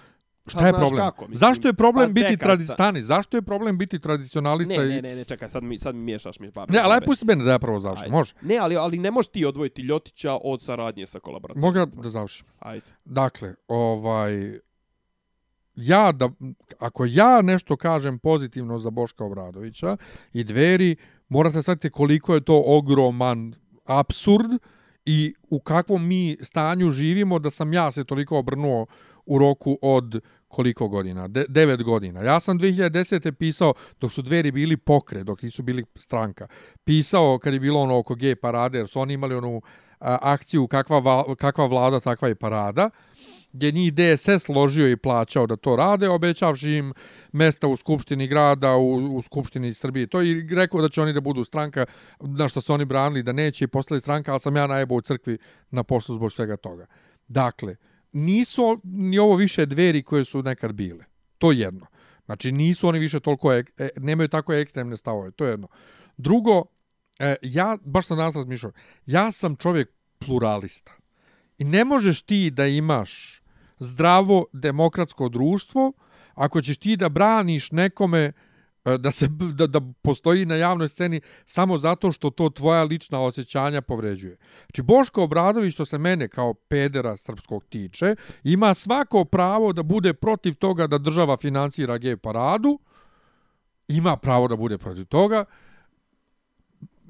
šta Pa je znaš problem? kako, mislim, Zašto je problem pa biti tradistani? Zašto je problem biti tradicionalista? Ne, i... ne, ne, ne, čekaj, sad mi sad mi miješaš mi babe. Ne, ali aj pusti mene da ja prvo završim, može? Ne, ali ali ne možeš ti odvojiti Ljotića od saradnje sa kolaboracijom. Mogu ja da završim? Ajde. Dakle, ovaj, ja da, ako ja nešto kažem pozitivno za Boška Obradovića i dveri, morate shvatiti koliko je to ogroman absurd i u kakvom mi stanju živimo da sam ja se toliko obrnuo u roku od koliko godina? De, devet godina. Ja sam 2010. pisao, dok su dveri bili pokre, dok nisu bili stranka, pisao kad je bilo ono oko G parade, jer su oni imali onu a, akciju kakva, va, kakva vlada, takva je parada, gdje njih DSS ložio i plaćao da to rade, obećavši im mesta u Skupštini grada, u, u Skupštini Srbije. To i rekao da će oni da budu stranka, na što su oni branili da neće i postali stranka, ali sam ja najebao u crkvi na poslu zbog svega toga. Dakle, nisu ni ovo više dveri koje su nekad bile. To je jedno. Znači, nisu oni više toliko, e, nemaju tako ekstremne stavove. To je jedno. Drugo, e, ja, baš sam danas razmišljao, ja sam čovjek pluralista. I ne možeš ti da imaš zdravo demokratsko društvo ako ćeš ti da braniš nekome e, E, da se da, da postoji na javnoj sceni samo zato što to tvoja lična osjećanja povređuje. Znači Boško Obradović što se mene kao pedera srpskog tiče, ima svako pravo da bude protiv toga da država finansira gej paradu. Ima pravo da bude protiv toga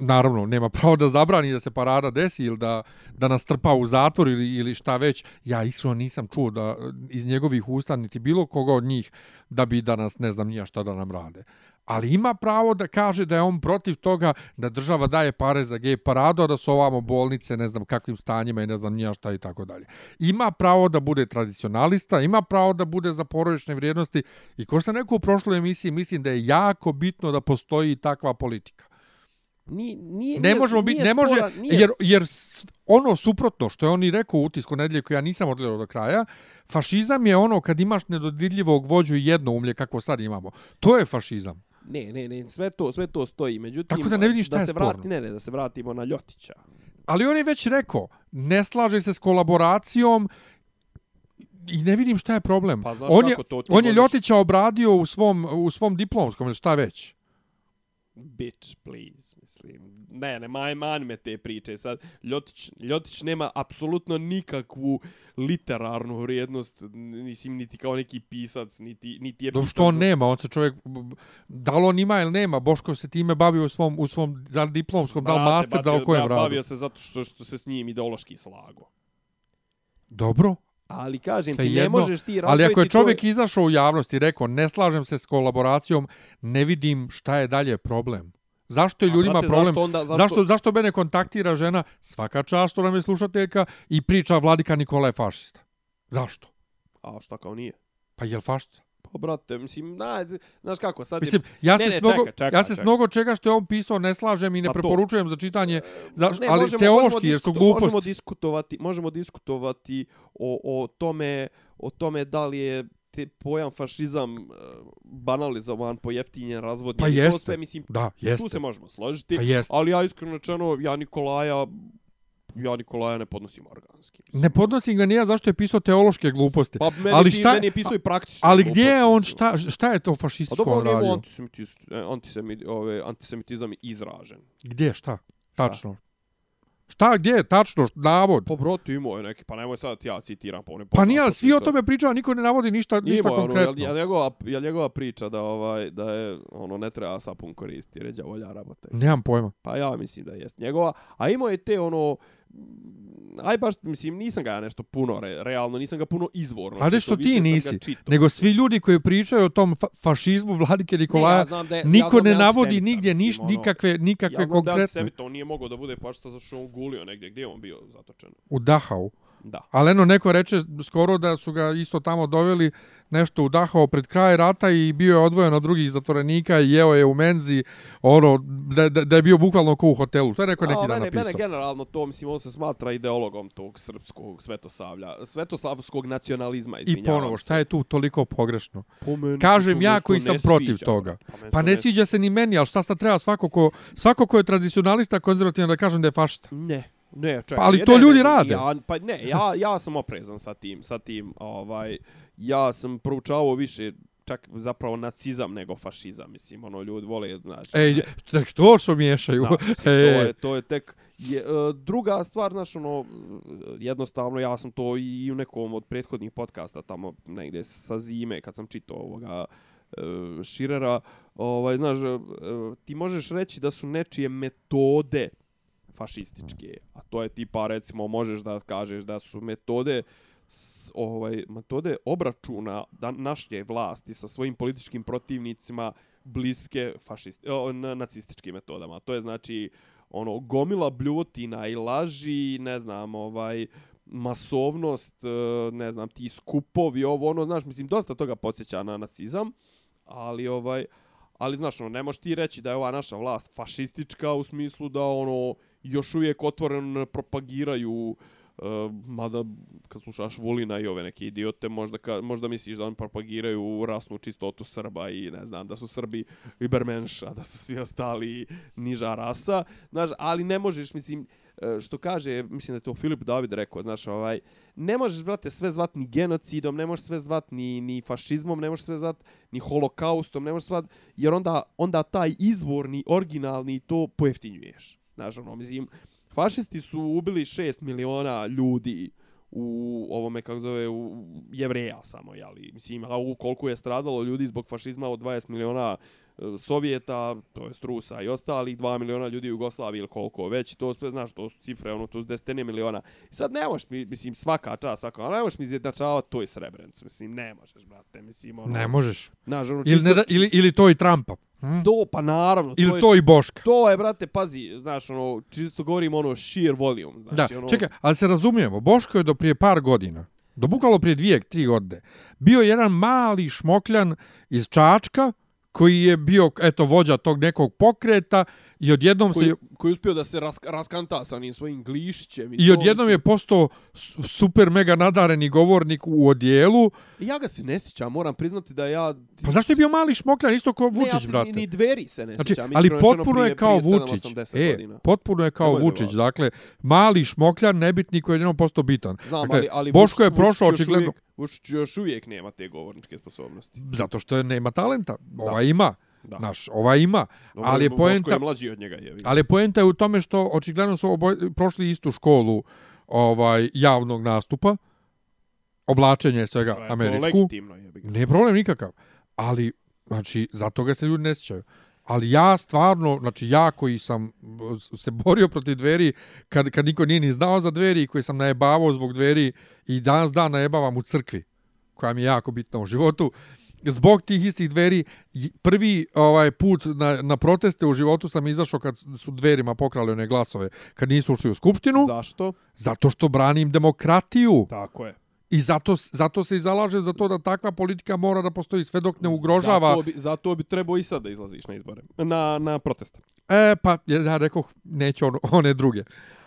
naravno, nema pravo da zabrani da se parada desi ili da, da nas trpa u zatvor ili, ili šta već. Ja iskreno nisam čuo da iz njegovih usta niti bilo koga od njih da bi danas ne znam nija šta da nam rade. Ali ima pravo da kaže da je on protiv toga da država daje pare za gej paradu, a da su ovamo bolnice ne znam kakvim stanjima i ne znam nija šta i tako dalje. Ima pravo da bude tradicionalista, ima pravo da bude za porodične vrijednosti i ko sam rekao u prošloj emisiji, mislim da je jako bitno da postoji takva politika. Ni, nije, Ne nije, možemo biti, ne može, spora- nije jer, jer ono suprotno što je on i rekao u utisku nedelje koji ja nisam odgledao do kraja, fašizam je ono kad imaš nedodirljivog vođu i jedno umlje kako sad imamo. To je fašizam. Ne, ne, ne, sve to, sve to stoji. Međutim, Tako da ne vidim šta da je se vrati, sporno. Ne, ne, da se vratimo na Ljotića. Ali on je već rekao, ne slaže se s kolaboracijom i ne vidim šta je problem. Pa znaš on, je, to on je možeš- Ljotića obradio u svom, u svom diplomskom ili šta već. Bitch, please, mislim. Ne, ne, maj, mani me te priče. Sad, Ljotić, Ljotić nema apsolutno nikakvu literarnu vrijednost, mislim, niti kao neki pisac, niti, niti je Dobro što on za- nema, on se čovjek, da li on ima ili nema, Boško se time bavio u svom, u svom da diplomskom, da li master, da li kojem radu. Bavio se zato što, što se s njim ideološki slago. Dobro, Ali kažem sve ti, ne jedno, možeš ti ali ako je čovjek to- izašao u javnost i rekao ne slažem se s kolaboracijom, ne vidim šta je dalje problem. Zašto je A, ljudima brate, problem? zašto onda- zašto- zašto, zašto mene kontaktira žena, svaka čast što nam je slušateljka, i priča Vladika Nikola je fašista? Zašto? A šta kao nije? Pa je li fašista? Pa brate, mislim, na, znaš kako, sad Mislim, je... ja Ne, se, ne, s mnogo, čekaj, čekaj, ja se s mnogo čega što je on pisao ne slažem i ne Pa to. preporučujem za čitanje, za, Ne, ali možemo- teološki, možemo jer su gluposti. Možemo diskutovati, možemo diskutovati o, o tome o tome da li je te pojam fašizam uh, banalizovan, pojeftinjen, razvodnjen. Pa i to jeste. Sve, mislim, Da, tu jeste. se možemo složiti. Pa jeste. Ali ja iskreno rečeno, ja Nikolaja ja Nikolaja ne podnosim organski. Ne podnosim ga nija zašto je pisao teološke gluposti. Pa meni, Ali šta- meni je pisao i praktično. Ali gdje je on, šta? šta, je to Pa fašističko dobro, on on je radio? imao antisemitis, e, antisemit, ove, antisemitizam izražen. Gdje, šta? Tačno. Šta, gdje, tačno, navod? Pa brate imao je neki, pa nemoj sad ja citiram. Pa, je Pa nije, svi o tome pričaju, niko ne navodi ništa, ništa Imao je ono, konkretno. jel, jel, njegova, jel njegova priča da ovaj da je ono ne treba sapun koristiti, ređa volja rabate. Nemam pojma. Pa ja mislim da jest njegova, a imao je te ono aj baš mislim nisam ga ja nešto puno re, realno nisam ga puno izvorno. Ali što ti nisi, nego svi ljudi koji pričaju o tom fa fašizmu Vladike Nikolaja, Ne, ja znam da je- ja niko da ne navodi nigdje niš, ono, nikakve, nikakve ja znam da je konkretne. antisemit, on nije mogao da bude fašista zato što on gulio negdje. Gdje je on bio zatočen? U Dachau. Da. Ali eno, neko reče skoro da su ga isto tamo doveli nešto u Dachau pred kraj rata i bio je odvojen od drugih zatvorenika i jeo je u menzi, ono, da, da, da je bio bukvalno ko u hotelu. To je neko neki A, dan mene, napisao. mene generalno to, mislim, on se smatra ideologom tog srpskog svetosavlja, svetoslavskog nacionalizma, I izvinjavam ponovo, se. šta je tu toliko pogrešno? Po meni Kažem ja koji ne sam protiv toga. meni Pa se ne sviđa se ni meni, ali šta sad treba svako ko, svako ko je tradicionalista konzervativan da kažem da je fašista? Ne, ne, čekaj. Pa, ali ne, to ne, ljudi ne, rade. Ja, pa ne, ja, ja sam oprezan sa tim, sa tim, ovaj, ja sam proučavao više čak zapravo nacizam nego fašizam, mislim, ono, ljudi vole, znači... Ej, tek što što miješaju? Da, mislim, to, E, je, to je tek... Je, e, druga stvar, znaš, ono, jednostavno, ja sam to i u nekom od prethodnih podcasta tamo negdje sa zime, kad sam čitao ovoga e, Širera, ovaj, znaš, e, ti možeš reći da su nečije metode fašističke, a to je tipa, recimo, možeš da kažeš da su metode s, ovaj metode obračuna da naše vlasti sa svojim političkim protivnicima bliske fašist, o, na, nacističkim metodama. To je znači ono gomila bljuvotina i laži, ne znam, ovaj masovnost, e, ne znam, ti skupovi, ovo ono, znaš, mislim dosta toga podsjeća na nacizam, ali ovaj ali znaš, ono, ne možeš ti reći da je ova naša vlast fašistička u smislu da ono još uvijek otvoreno propagiraju Uh, E, mada kad slušaš Vulina i ove neke idiote, možda, ka, možda misliš da oni propagiraju rasnu čistotu Srba i ne znam, da su Srbi Ibermenša, da su svi ostali niža rasa, znaš, ali ne možeš, mislim, e, što kaže, mislim da je to Filip David rekao, znaš, ovaj, ne možeš, brate, sve zvat ni genocidom, ne možeš sve zvat ni, ni fašizmom, ne možeš sve zvat ni holokaustom, ne možeš zvat, jer onda, onda taj izvorni, originalni to pojeftinjuješ. Znaš, ono, mislim, fašisti su ubili 6 miliona ljudi u ovome, kako zove, u jevreja samo, jeli. Mislim, a u koliko je stradalo ljudi zbog fašizma od 20 miliona Sovjeta, to je Strusa i ostalih, 2 miliona ljudi u Jugoslaviji ili koliko već, to sve, znaš, to su cifre, ono, to su desetine miliona. I sad ne možeš mi, mislim, svaka čast, svaka, ali ne možeš mi izjednačavati to i Srebrenicu, mislim, ne možeš, brate, mislim, ono, ne možeš. znaš, ono, Ili, ne da, ili, ili to i Trumpa. Hm? to, pa naravno, to Ili je, to i Boška. to je, brate, pazi, znaš, ono, čisto govorim, ono, sheer volume, Da, znači, ono, čekaj, ali se razumijemo, Boško je do prije par godina, do bukvalo prije dvije, tri godine, bio jedan mali šmokljan iz Čačka, koji je bio, eto, vođa tog nekog pokreta i odjednom koji, se koji je uspio da se ras, raskanta sa onim svojim glišćem. I to, odjednom je postao su- super mega nadareni govornik u odjelu. Ja ga se ne sjećam, moram priznati da ja... Pa zašto je bio mali šmokljan, isto kao ne, ja Vučić, se brate? Ni, ni dveri se ne Znači, sjećam. ali rečeno, potpuno je kao prije Vučić. 7-80 E, godina. potpuno je kao Nemoj Vučić. Dakle, mali šmokljan, nebitni koji je jednom postao bitan. Znam, dakle, ali, ali Boško je Vučić- prošao Vučić još očigledno... Vučić još uvijek nema te govorničke sposobnosti. Zato što je nema talenta. Ova ima. Da. Naš, ova ima. Dobro, ali je Boško poenta- je mlađi od njega, je. Ali poenta je u tome što očigledno su oboj, prošli istu školu ovaj javnog nastupa, oblačenje svega je američku. Je. Ne problem nikakav. Ali, znači, zato ga se ljudi ne sjećaju. Ali ja stvarno, znači ja koji sam se borio protiv dveri kad, kad niko nije ni znao za dveri koji sam najebavao zbog dveri i danas dan najebavam u crkvi koja mi je jako bitna u životu zbog tih istih dveri prvi ovaj put na, na proteste u životu sam izašao kad su dverima pokrali one glasove kad nisu ušli u skupštinu Zašto? zato što branim demokratiju Tako je. i zato zato se i zalaže za to da takva politika mora da postoji sve dok ne ugrožava Zato bi, zato bi trebao i sad da izlaziš na izbore. Na, na proteste. e pa ja rekao neću on, one druge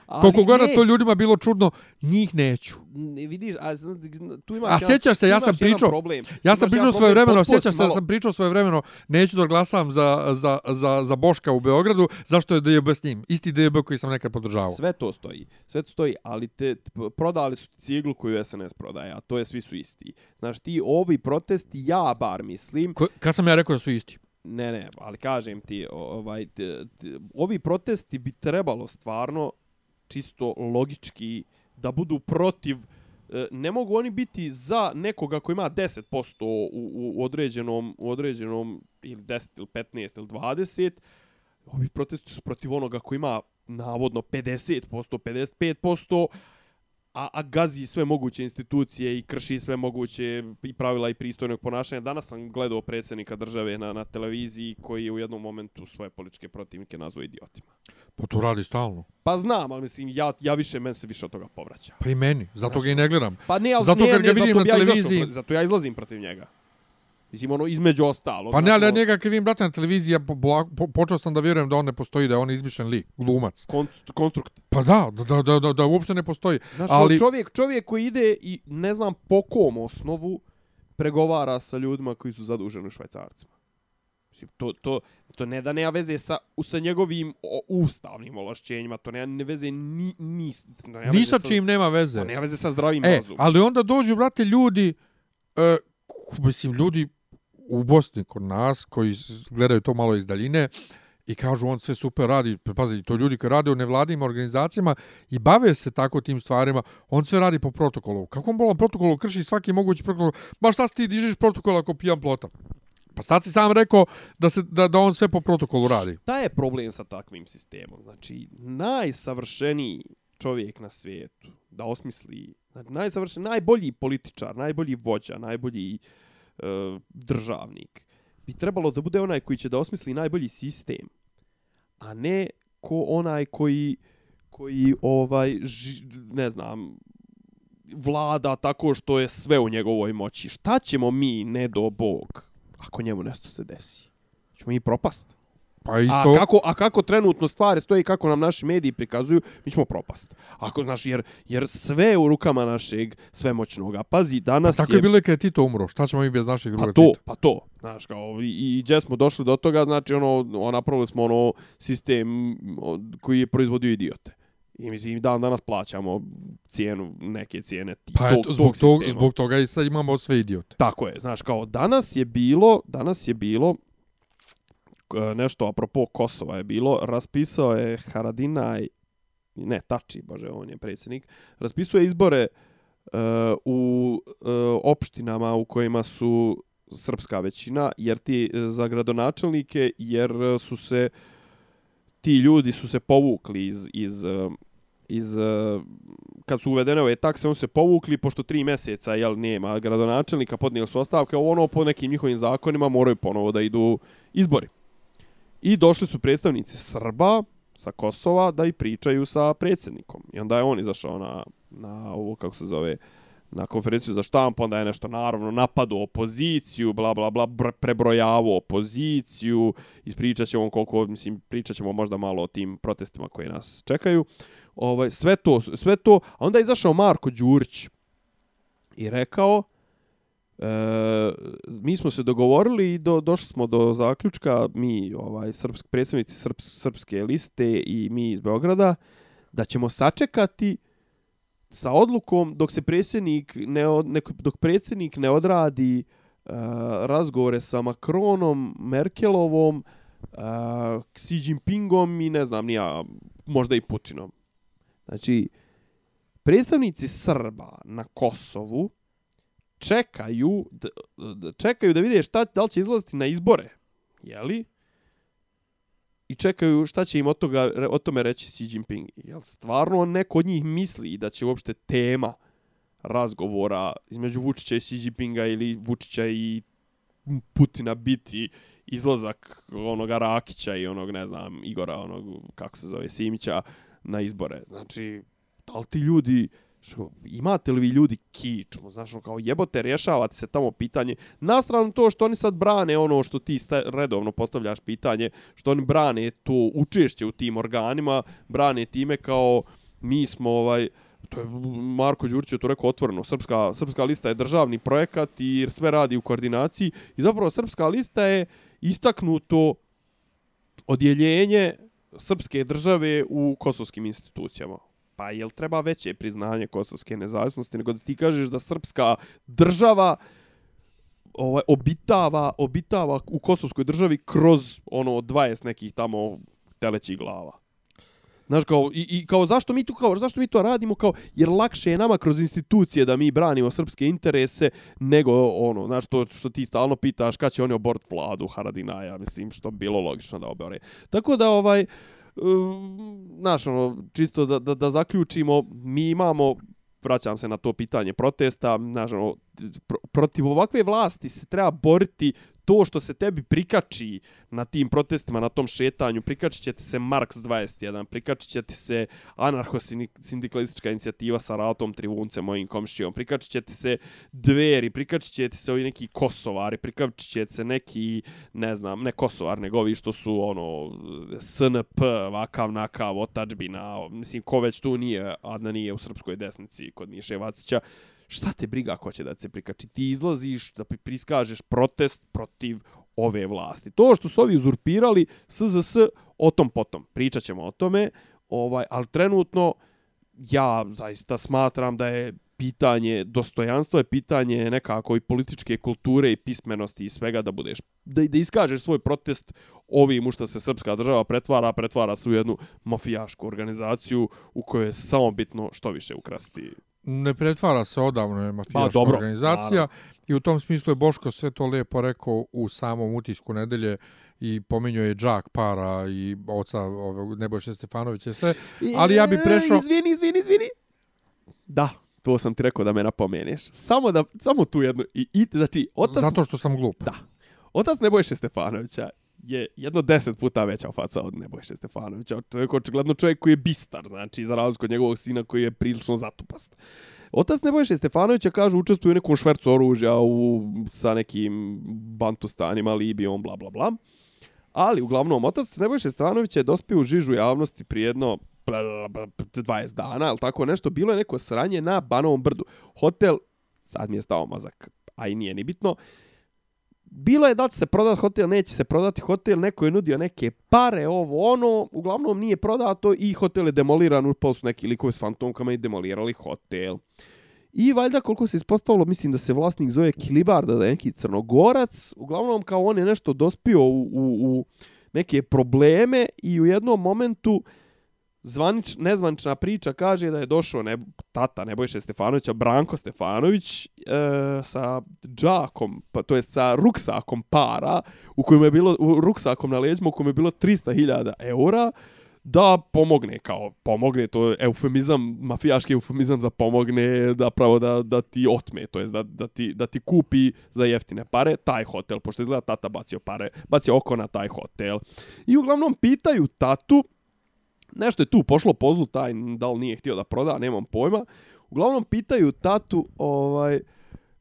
Ali koliko god to ljudima bilo čudno njih neću ne, vidiš, a, tu imaš A sjećaš se, ja sam pričao- problem. Ja sam pričao svoje vremeno, sjećaš si se malo- sam pričao svoje vremeno, neću da glasam za, za, za, za Boška u Beogradu, zašto je DJB s njim? Isti DJB koji sam nekad podržavao. Sve to stoji, sve to stoji, ali te prodali su ciglu koju SNS prodaje, a to je svi su isti. Znaš, ti ovi protesti, ja bar mislim, Ko, kad sam ja rekao da su isti? ne, ne, ali kažem ti, ovaj, t, t, ovi protesti bi trebalo stvarno čisto logički da budu protiv e, ne mogu oni biti za nekoga ko ima 10% u, u određenom u određenom ili 10 ili 15 ili 20 ovi protesti su protiv onoga ko ima navodno 50%, 55%, a, a gazi sve moguće institucije i krši sve moguće i pravila i pristojnog ponašanja. Danas sam gledao predsjednika države na, na televiziji koji je u jednom momentu svoje političke protivnike nazvao idiotima. Pa to radi stalno. Pa znam, ali mislim, ja, ja više, men se više od toga povraća. Pa i meni, zato ga i ne gledam. Pa ne, ali Zato ne, ga ne, vidim zato na ja televiziji- zato ja izlazim protiv njega. Mislim, ono, između ostalo. Pa ne, ali ja ono, njega kad vidim brate na televiziji, ja po, po, po, počeo sam da vjerujem da on ne postoji, da je on izmišljen lik, glumac. konst- konstrukt. Pa da, da, da, da, da, da uopšte ne postoji. Znaš, ali, ali... čovjek, čovjek koji ide i ne znam po kom osnovu pregovara sa ljudima koji su zaduženi u švajcarcima. Mislim, to, to, to ne da nema veze sa, sa njegovim o, ustavnim ovlašćenjima, to nema ne veze ni, ni, to nema ni veze sa čim nema veze. To nema veze sa zdravim E, razumom. ali onda dođu, brate, ljudi, e, mislim, ljudi u Bosni kod nas, koji gledaju to malo iz daljine, i kažu on sve super radi, pazi, to ljudi koji rade u nevladim organizacijama i bave se tako tim stvarima, on sve radi po protokolu. Kako on bolan protokolu krši svaki mogući protokol? Ba šta si ti dižeš protokol ako pijan plota? Pa sad si sam rekao da, se, da, da on sve po protokolu radi. Šta je problem sa takvim sistemom? Znači, najsavršeniji čovjek na svijetu da osmisli, znači, najsavršen, najbolji političar, najbolji vođa, najbolji uh, E, državnik, bi trebalo da bude onaj koji će da osmisli najbolji sistem, a ne ko onaj koji koji ovaj ži, ne znam vlada tako što je sve u njegovoj moći. Šta ćemo mi, ne do Bog, ako njemu nešto se desi? Ćemo mi propast. Pa isto... A kako, a kako trenutno stvari stoje i kako nam naši mediji prikazuju, mi ćemo propast. Ako, znaš, jer, jer sve u rukama našeg svemoćnoga. Pazi, Pa danas tako je... je bilo i kad je Tito umro. Šta ćemo mi bez našeg druga Pa to, pa to, znaš, kao, i, i gdje smo došli do toga, znači, ono, ono, napravili smo ono sistem koji je proizvodio idiote. I mislim, dan danas plaćamo cijenu, neke cijene ti, Pa tog, eto, zbog, tog tog, zbog toga i sad imamo sve idiote. Tako je, znaš, kao danas je bilo, danas je bilo E, nešto apropo Kosova je bilo, raspisao je Haradinaj, ne, Tači, bože, on je predsjednik, raspisuje izbore uh, u uh, opštinama u kojima su srpska većina, jer ti e, za gradonačelnike, jer su se ti ljudi su se povukli iz, iz, e, iz kad su uvedene ove takse, on se povukli, pošto tri mjeseca, jel, nema gradonačelnika, podnijeli su ostavke, ono po nekim njihovim zakonima moraju ponovo da idu izbori. I došli su predstavnici Srba sa Kosova da i pričaju sa predsjednikom. I onda je on izašao na, na ovo, kako se zove, na konferenciju za štampu, onda je nešto naravno napadu opoziciju, bla bla bla, br- prebrojavao opoziciju, ispričat ćemo koliko, mislim, pričat ćemo možda malo o tim protestima koji nas čekaju. Ovaj, sve to, sve to, a onda je izašao Marko Đurić i rekao, E, mi smo se dogovorili i do, došli smo do zaključka, mi, ovaj, srpsk, predstavnici srps, srpske liste i mi iz Beograda, da ćemo sačekati sa odlukom dok se predsjednik ne, od, ne dok predsjednik ne odradi e, razgovore sa Macronom, Merkelovom, e, Xi Jinpingom i ne znam nija, možda i Putinom. Znači, predstavnici Srba na Kosovu čekaju da, da čekaju da vide šta da li će izlaziti na izbore. Je li? I čekaju šta će im od, toga, o tome reći Xi Jinping. Jel stvarno neko od njih misli da će uopšte tema razgovora između Vučića i Xi Jinpinga ili Vučića i Putina biti izlazak onoga Rakića i onog, ne znam, Igora, onog, kako se zove, Simića na izbore. Znači, da li ti ljudi, što, imate li vi ljudi kič, ono, znaš, ono, kao jebote, rješavate se tamo pitanje, na stranu to što oni sad brane ono što ti sta, redovno postavljaš pitanje, što oni brane to učešće u tim organima, brane time kao mi smo ovaj, to je Marko Đurić je to rekao otvoreno, srpska, srpska lista je državni projekat i sve radi u koordinaciji i zapravo srpska lista je istaknuto odjeljenje srpske države u kosovskim institucijama. Pa jel treba veće priznanje kosovske nezavisnosti nego da ti kažeš da srpska država ovaj obitava obitava u kosovskoj državi kroz ono 20 nekih tamo telećih glava. Znaš, kao, i, i kao zašto mi tu kao, zašto mi to radimo kao, jer lakše je nama kroz institucije da mi branimo srpske interese nego ono, znaš, to što ti stalno pitaš kad će oni obort vladu Haradinaja, mislim, što bilo logično da obore. Tako da, ovaj, uh, Ehm, znaš, ono, čisto da, da, da zaključimo, mi imamo vraćam se na to pitanje protesta, znaš, ono, protiv ovakve vlasti se treba boriti to što se tebi prikači na tim protestima, na tom šetanju, prikačit će ti se Marks 21, prikačit će ti se anarcho-sindikalistička inicijativa sa Ratom Trivunce, mojim komšćijom, prikačit će ti se Dveri, prikačit će ti se ovi neki Kosovari, prikačit će ti se neki, ne znam, ne Kosovar, nego ovi što su, ono, SNP, vakav, nakav, otačbina, mislim, ko već tu nije, a da nije u srpskoj desnici kod Miše Vacića, šta te briga ko će da se prikači? Ti izlaziš da priskažeš protest protiv ove vlasti. To što su ovi uzurpirali SZS, o tom potom. Pričat ćemo o tome, ovaj, ali trenutno ja zaista smatram da je pitanje dostojanstvo je pitanje nekako i političke kulture i pismenosti i svega da budeš da, da iskažeš svoj protest ovim u što se srpska država pretvara pretvara se u jednu mafijašku organizaciju u kojoj je samo bitno što više ukrasti ne pretvara se odavno je mafijaška pa, organizacija naravno. i u tom smislu je Boško sve to lijepo rekao u samom utisku nedelje i pominjao je džak para i oca ovog Nebojša Stefanovića i sve, ali ja bih prešao... Izvini, izvini, izvini. Da, to sam ti rekao da me napomeneš. Samo da, samo tu jednu, i, i znači, otac... Zato što sam glup. Da. Otac Nebojša Stefanovića je jedno deset puta veća faca od Nebojše Stefanovića. To je očigledno čovjek koji je bistar, znači, za razliku od njegovog sina koji je prilično zatupast. Otac Nebojše Stefanovića, kaže, učestvuje u nekom švercu oružja u, sa nekim bantustanima, Libijom, bla, bla, bla. Ali, uglavnom, otac Nebojše Stefanovića je dospio u žižu javnosti prije jedno 20 dana, ali tako nešto. Bilo je neko sranje na Banovom brdu. Hotel, sad mi je stao mazak, a i nije ni bitno, bilo je da će se prodati hotel, neće se prodati hotel, neko je nudio neke pare, ovo, ono, uglavnom nije prodato i hotel je demoliran, upao su neki likovi s fantomkama i demolirali hotel. I valjda koliko se ispostavilo, mislim da se vlasnik zove Kilibarda, da je neki crnogorac, uglavnom kao on je nešto dospio u, u, u neke probleme i u jednom momentu zvanič, nezvanična priča kaže da je došao ne, tata Nebojše Stefanovića, Branko Stefanović, e, sa džakom, pa, to je sa ruksakom para, u kojem je bilo, u ruksakom na leđima, u kojem je bilo 300.000 eura, da pomogne, kao pomogne, to je eufemizam, mafijaški eufemizam za pomogne, da pravo da, da ti otme, to je da, da, ti, da ti kupi za jeftine pare taj hotel, pošto izgleda tata bacio pare, bacio oko na taj hotel. I uglavnom pitaju tatu, nešto je tu pošlo po zlu, taj da li nije htio da proda, nemam pojma. Uglavnom pitaju tatu, ovaj,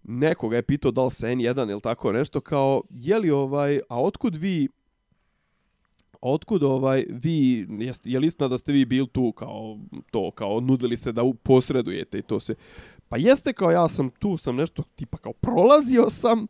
nekoga je pitao da li se N1 ili tako nešto, kao, je li ovaj, a otkud vi, otkud ovaj, vi, jest, je li istina da ste vi bili tu kao to, kao nudili se da posredujete i to se, pa jeste kao ja sam tu, sam nešto tipa kao prolazio sam,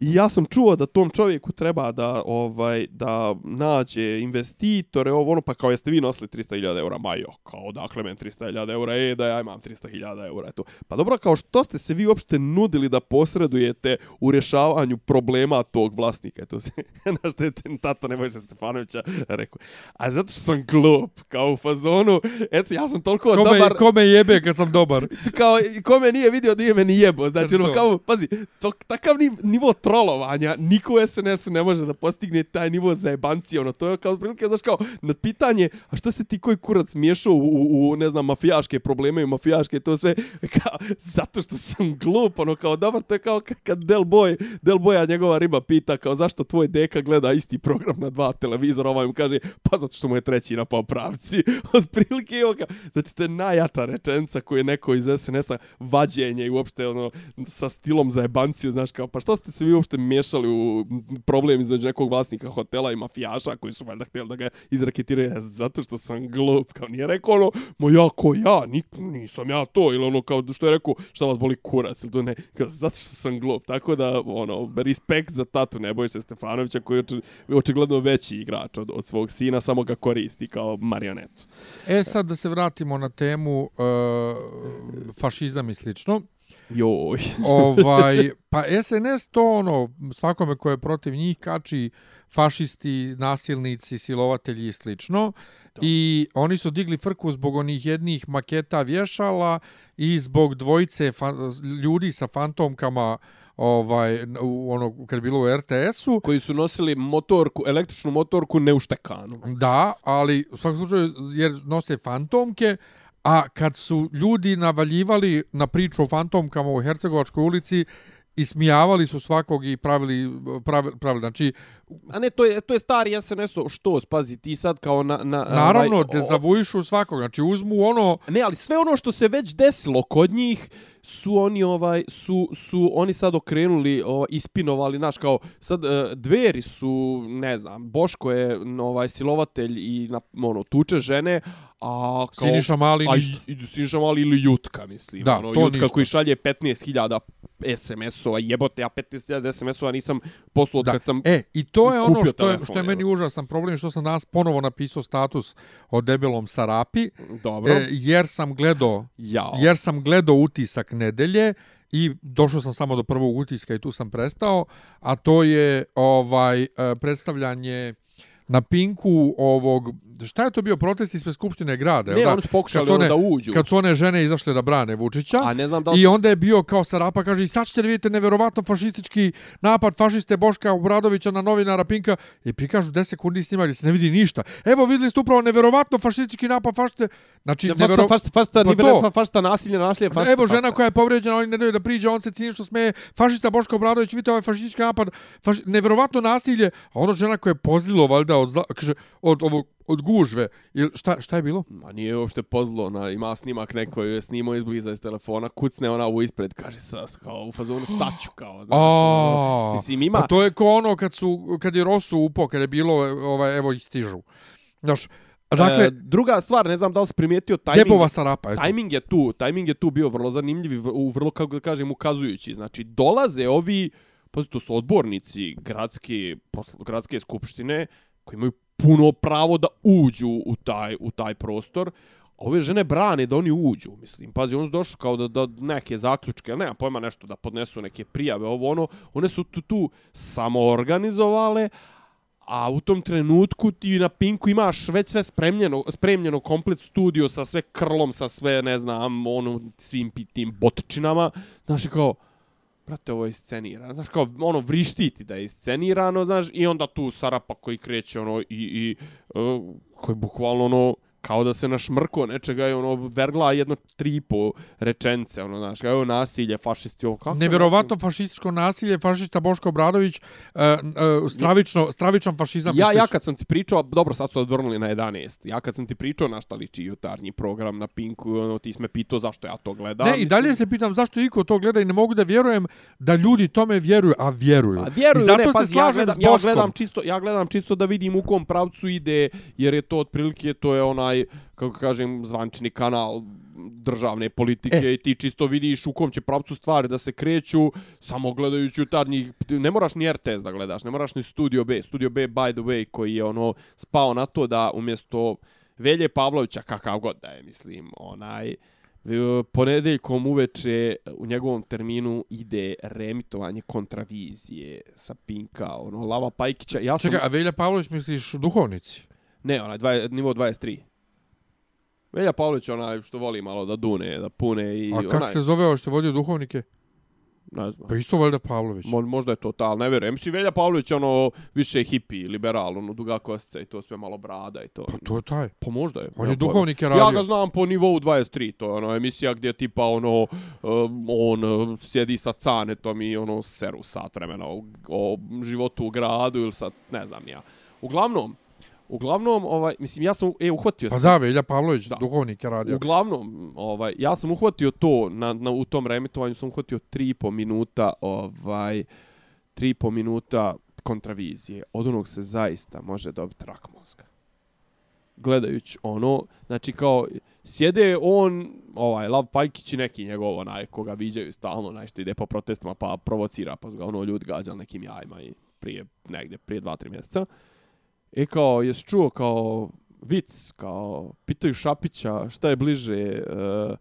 I ja sam čuo da tom čovjeku treba da ovaj da nađe investitore, ovo ono, pa kao jeste vi nosili 300.000 eura, majo, kao dakle men 300.000 eura, e, da ja imam 300.000 eura, eto. Pa dobro, kao što ste se vi uopšte nudili da posredujete u rješavanju problema tog vlasnika, eto se, znaš te, te tata Nebojša Stefanovića rekao. A zato što sam glup, kao u fazonu, eto, ja sam toliko kome, dobar... Kome jebe kad sam dobar? kao, kome nije vidio da je meni jebo, znači, ono, kao, pazi, to, takav nivo trolovanja, niko u SNS-u ne može da postigne taj nivo zajebancije, ono, to je kao prilike, znaš, kao, na pitanje, a što se ti koji kurac miješao u, u, u, ne znam, mafijaške probleme i mafijaške, to sve, kao, zato što sam glup, ono, kao, dobar, to je kao kad Del Boy, Del Boya njegova riba pita, kao, zašto tvoj deka gleda isti program na dva televizora, ovaj mu kaže, pa zato što mu je treći na popravci, od prilike, evo, ono, kao, znači, to je najjača rečenca koju je neko iz SNS-a vađenje i uopšte, ono, sa stilom zajebancije, znaš, kao, pa što ste se vi uopšte miješali u problem između nekog vlasnika hotela i mafijaša koji su valjda htjeli da ga izraketiraju e, zato što sam glup, kao nije rekao ono, mo ja ko ja, ni, nisam ja to, ili ono kao što je rekao, šta vas boli kurac, ili to ne, kao, zato što sam glup, tako da, ono, respekt za tatu, Nebojša Stefanovića koji je oči- očigledno veći igrač od, od svog sina, samo ga koristi kao marionetu. E sad da se vratimo na temu uh, fašizam i slično. Joj. ovaj, pa SNS to ono, svakome ko je protiv njih kači fašisti, nasilnici, silovatelji i slično. I oni su digli frku zbog onih jednih maketa vješala i zbog dvojice ljudi sa fantomkama ovaj u ono kad je bilo u RTS-u Koji su nosili motorku, električnu motorku neuštekanu. Da, ali u svakom slučaju jer nose fantomke, a kad su ljudi navaljivali na priču o fantomkama u Hercegovačkoj ulici, ismijavali su svakog i pravili, pravili, pravili znači, A ne, to je, to je stari SNS-o, što, spazi, ti sad kao na... na naravno, ovaj, dezavuišu svakog, znači uzmu ono, Ne, ali sve ono što se već desilo kod njih su oni ovaj su su oni sad okrenuli ovaj, ispinovali naš kao sad e, dveri su ne znam Boško je ovaj silovatelj i na ono tuče žene a kao Siniša Mali a, ništa. i, i Siniša Mali ili Jutka mislim Da, ono to Jutka ništa. koji šalje 15.000 SMS-ova jebote ja 15.000 SMS-ova nisam poslao Da. kad sam E, i to je ono što je, telefon, što je meni užasan problem, što sam danas ponovo napisao status o debelom Sarapi, dobro e, jer sam gledao ja jer sam gledao utisak nedelje i došao sam samo do prvog utiska i tu sam prestao, a to je ovaj e, predstavljanje na Pinku ovog šta je to bio protest ispred skupštine grada, ne da? oni su pokušali su one- ono da uđu Kad su one žene izašle da brane Vučića. a ne znam da li I onda je bio kao Sarapa, kaže, i sad ćete da vidite neverovatno fašistički napad fašiste Boška Obradovića na novinara Pinka i prikažu 10 sekundi snima gdje se ne vidi ništa. Evo vidjeli ste upravo neverovatno fašistički napad fašiste. Znači, Ne, nevero... fasta, fasta, Pa pa to. fasta nasilje, nasilje, fasta, Evo žena koja je povrijeđena, oni ne daju da priđe, on se cinično smeje, fašista Boško Obradović, vidite ovaj fašistički napad, faši... neverovatno nasilje, a ono žena koja je pozlilo valjda od, zla... kaže, od, ovog, od gužve. Ili šta, šta je bilo? Ma nije uopšte pozlo, ona ima snimak neko je snimao izbliza iz telefona, kucne ona u ispred, kaže sa, kao u fazonu saću kao, znaš. ono. A, Mislim, ima, Pa to je ko ono kad su kad je Rosu upo, kad je bilo ovaj evo i stižu. Znaš, dakle e, druga stvar, ne znam da li si primijetio, tajming, Jebova Sarapa, eto. tajming je tu, tajming je tu bio vrlo zanimljiv i vrlo, kako da kažem, ukazujući. Znači, dolaze ovi, pazi, to su odbornici gradske, posl- gradske skupštine, koji imaju puno pravo da uđu u taj, u taj prostor, a ove žene brane da oni uđu, mislim, pazi, oni su došli kao da, da neke zaključke, nema pojma nešto, da podnesu neke prijave, ovo ono, one su tu, tu samo organizovale, a u tom trenutku ti na Pinku imaš već sve spremljeno, spremljeno komplet studio sa sve krlom, sa sve, ne znam, ono, svim tim botčinama, znaš, kao, brate, ovo je iscenirano, znaš, kao, ono, vrištiti da je iscenirano, znaš, i onda tu Sarapa koji kreće, ono, i, i uh, koji bukvalno, ono, kao da se našmrko nečega je ono vergla jedno tri i po rečence, ono, znaš, kao nasilje, fašisti, ovo, kako Neverovatno fašističko nasilje, fašista Boško Obradović, uh, uh, stravično, stravičan fašizam. Ja, misliš? ja kad sam ti pričao, dobro, sad su odvrnuli na 11. Ja kad sam ti pričao na šta liči jutarnji program na Pinku, ono, ti si me pitao zašto ja to gledam. Ne, i dalje se pitam zašto iko to gleda i ne mogu da vjerujem da ljudi tome vjeruju, a vjeruju. A vjeruju, I zato ne, se pazi, ja slažem gledam, s ja gledam, čisto, ja gledam čisto da vidim u kom pravcu ide, jer je to otprilike, to je onaj, kako kažem, zvančni kanal državne politike E. i ti čisto vidiš u kom će pravcu stvari da se kreću, samo gledajući jutarnji, ne moraš ni RTS da gledaš, ne moraš ni Studio B, Studio B by the way koji je ono spao na to da umjesto Velje Pavlovića, kakav god da je, mislim, onaj, ponedeljkom uveče u njegovom terminu ide remitovanje kontravizije sa Pinka, ono, Lava Pajkića. Ja sam, Čekaj, a Velja Pavlović misliš duhovnici? ne, onaj, dva, nivo 23. Velja Pavlović, onaj što voli malo da dune, da pune i A kako se zove ovo što vodio duhovnike? Ne znam. Pa isto Velja Pavlović. Mo, možda je to tal, ne vjerujem. Mislim, Velja Pavlović ono više hipi, liberal, ono duga kostica i to sve malo brada i to. Pa to je taj. Pa možda je. On Ja je duhovnik je Ja radio. ga znam po nivou 23, to je ono emisija gdje tipa ono, um, on uh, sjedi sa canetom i ono seru sat vremena o, o životu u gradu ili sad, ne znam ja. Uglavnom, uglavnom, ovaj, mislim, ja sam, e, uhvatio Pa sam. da, Velja Pavlović, Da. duhovnik je radio. Uglavnom, ovaj, ja sam uhvatio to, na, na, u tom reemitovanju sam uhvatio 3,5 minuta, ovaj, 3,5 minuta kontravizije. Od onog se zaista može dobiti rak mozga. Gledajući ono, znači kao, sjede on, ovaj, Lav Pajkić i neki njegov, onaj, koga viđaju stalno, onaj što ide po protestima, pa provocira, pa ga ono ljudi gađali nekim jajima i prije, negdje, prije 2-3 mjeseca. E kao, jesi čuo kao vic, kao, pitaju Šapića šta je bliže, uh,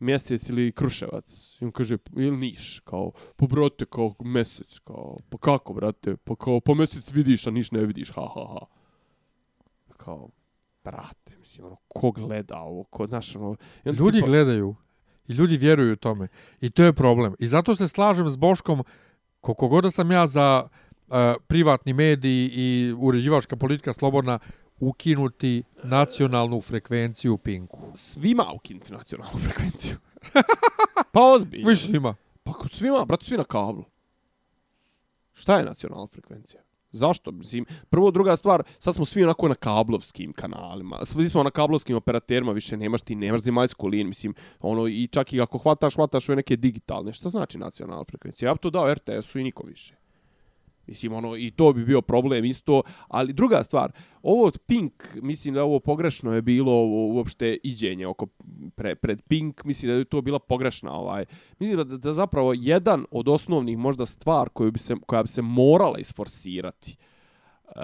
mjesec ili Kruševac. I on kaže, ili Niš, kao, pa brate, kao mjesec, kao, pa kako, brate, pa kao, pa mjesec vidiš, a Niš ne vidiš, ha, ha, ha. Kao, brate, mislim, ono, ko gleda ovo, ko, znaš, ono... Ljudi tipa- gledaju i ljudi vjeruju tome. I to je problem. I zato se slažem s Boškom, koliko god sam ja za privatni mediji i uređivačka politika slobodna, ukinuti nacionalnu frekvenciju Pinku. svima ukinuti nacionalnu frekvenciju. pa ozbiljno. Više svima. Pa kod svima, brate, svi na kablu. Šta je nacionalna frekvencija? Zašto? Mislim, prvo, druga stvar, sad smo svi onako na kablovskim kanalima. Svi smo na kablovskim operaterima, više nemaš ti, nemaš zemaljsku liniju, mislim, ono, i čak i ako hvataš, hvataš ove neke digitalne. Šta znači nacionalna frekvencija? Ja bi to dao RTS-u i niko više. Mislim, ono, i to bi bio problem isto. Ali druga stvar, ovo od Pink, mislim da ovo pogrešno je bilo ovo, uopšte iđenje oko pre, pred Pink, mislim da je to bila pogrešna ovaj. Mislim da, da zapravo jedan od osnovnih možda stvar koju bi se, koja bi se morala isforsirati Uh,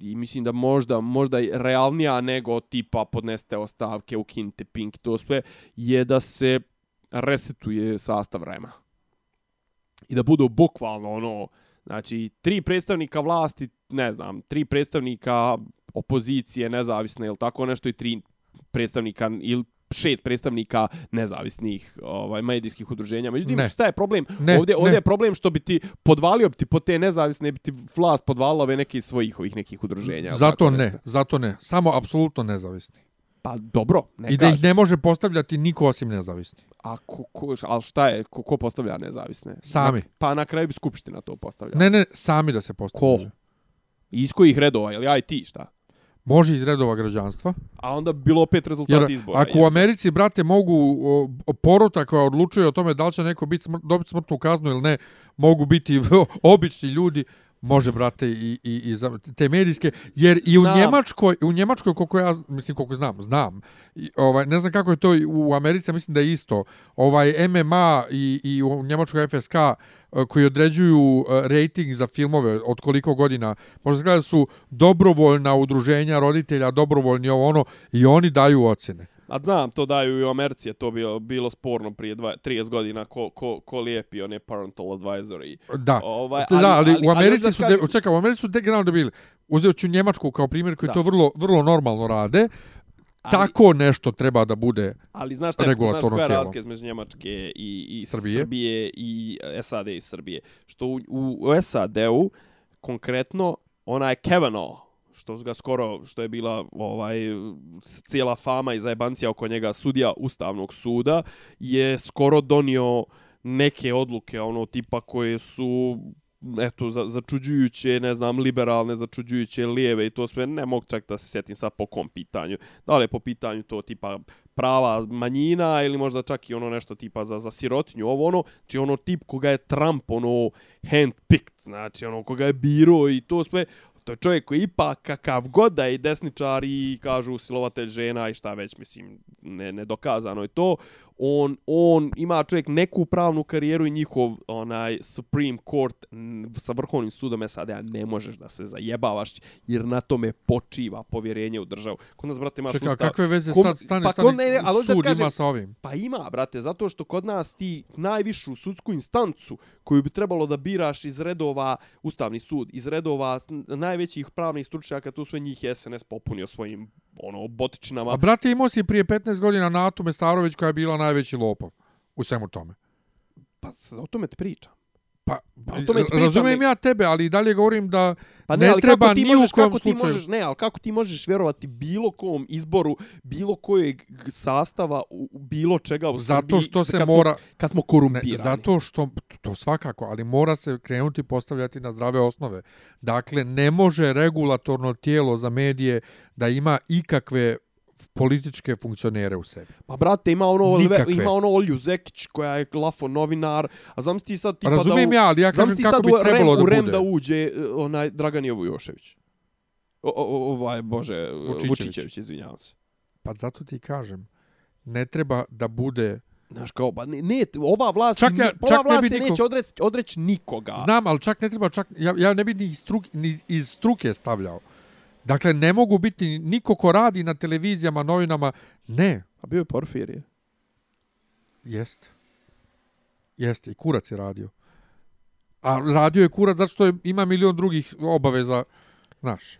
I mislim da možda možda realnija nego tipa podneste ostavke, ukinite Pink, to sve, je da se resetuje sastav vrema. I da budu bukvalno ono, znači, tri predstavnika vlasti, ne znam, tri predstavnika opozicije, nezavisne ili tako nešto i tri predstavnika ili šest predstavnika nezavisnih ovaj medijskih udruženja. Međutim, Ne. šta je problem? Ne, ovdje, ovdje ne. je problem što bi ti podvalio bi ti po te nezavisne, bi ti vlast podvalila ove neke svojih ovih nekih udruženja. Zato ne, nešto. zato ne. Samo apsolutno nezavisni. Pa dobro, ne I da ih ne može postavljati niko osim nezavisni. A ko, ko, ali šta je, ko, ko postavlja nezavisne? Sami. Na, pa na kraju bi Skupština to postavljala. Ne, ne, sami da se postavljaju. Ko? Iz kojih redova, ili ja i ti, šta? Može iz redova građanstva. A onda bi bilo opet rezultati Jer izbora. ako u Americi, brate, mogu o, porota koja odlučuje o tome da li će neko biti smrt, dobiti smrtnu kaznu ili ne, mogu biti obični ljudi, može, brate, i, i, i za te medijske, jer i u Znam. Njemačkoj, u Njemačkoj, koliko ja, mislim, koliko znam, znam, i, ovaj, ne znam kako je to u Americi, mislim da je isto, ovaj MMA i, i u Njemačkoj FSK, eh, koji određuju eh, rating za filmove od koliko godina, možda gleda da su dobrovoljna udruženja roditelja, dobrovoljni ovo ono, i oni daju ocjene. A znam, to daju i u Americi, to bilo, bilo sporno prije dva, 30 godina ko, ko, ko lijepi one parental advisory. Da, Ovaj, da, ali, ali- u ali Americi onda su, kažem- de, čekaj, u Americi su de, generalno dobili, uzet ću Njemačku kao primjer koji Da. to vrlo, vrlo normalno rade, Ali- tako nešto treba da bude, Ali znaš, šta, je- znaš koja je razlika između Njemačke i, i Srbije? Srbije i e, SAD i Srbije? Što u, u, u SAD-u konkretno onaj Kavanaugh, što ga skoro, što je bila ovaj cijela fama i zajebancija oko njega sudija Ustavnog suda, je skoro donio neke odluke ono tipa koje su eto za, začuđujuće, ne znam, liberalne, začuđujuće lijeve i to sve, ne mogu čak da se sjetim sad po kom pitanju. Da li je po pitanju to tipa prava manjina ili možda čak i ono nešto tipa za, za sirotinju, ovo ono, znači ono tip koga je Trump ono handpicked, znači ono koga je biro i to sve, to je čovjek koji ipak kakav god da je i desničar i kažu silovatelj žena i šta već, mislim, ne, nedokazano je to, on, on ima čovjek neku pravnu karijeru i njihov onaj Supreme Court sa vrhovnim sudom SAD-a ne možeš da se zajebavaš jer na tome počiva povjerenje u državu. Kod nas, brate, imaš čekaj, ustav... kakve veze kom- sad, stani, pa stani, ko ne, ne, ali da sud kažem- ima sa ovim. Pa ima, brate, zato što kod nas ti najvišu sudsku instancu koju bi trebalo da biraš iz redova, Ustavni sud, iz redova najvećih pravnih stručnjaka, tu sve njih SNS popunio svojim ono, botičinama. A brate, imao si prije 15 godina Natu Mesarović koja je bila najveći lopov u svemu tome. Pa o tome te pričam. Pa, Pa, o tome ti pričam, razumijem ne- ja tebe, ali dalje govorim da Pa ne, ne treba ti ni u možeš, kom kako ti slučaju. možeš, ne, ali kako ti možeš vjerovati bilo kom izboru, bilo kojeg sastava, u, u bilo čega u Zato Srbiji, što se kad mora... Smo, kad smo Ne, korumpirani. zato što, to svakako, ali mora se krenuti postavljati na zdrave osnove. Dakle, ne može regulatorno tijelo za medije da ima ikakve političke funkcionere u sebi. Pa brate, ima ono, Nikakve. ima ono Olju Zekić koja je lafo novinar, a znam ti sad tipa Razumijem da u, ja, ali ja kažem kako bi trebalo REM, da u REM bude. da uđe e, onaj Dragan. O, o, ovaj, bože, Vučićević. Vučićević, izvinjavam se. Pa zato ti kažem, ne treba da bude... Znaš kao, ba, ne, ne, ova vlast, Čak ja- ne, ova čak ne vlast bi se niko- neće odreći odreć nikoga. Znam, ali čak ne treba, čak, ja, ja ne bi ni iz, struke, ni iz struke stavljao. Dakle, ne mogu biti niko ko radi na televizijama, novinama. Ne, A bio je Porfirije. Jest. Jeste, i kurac je radio. A radio je kurac zato što je, ima milion drugih obaveza, znaš.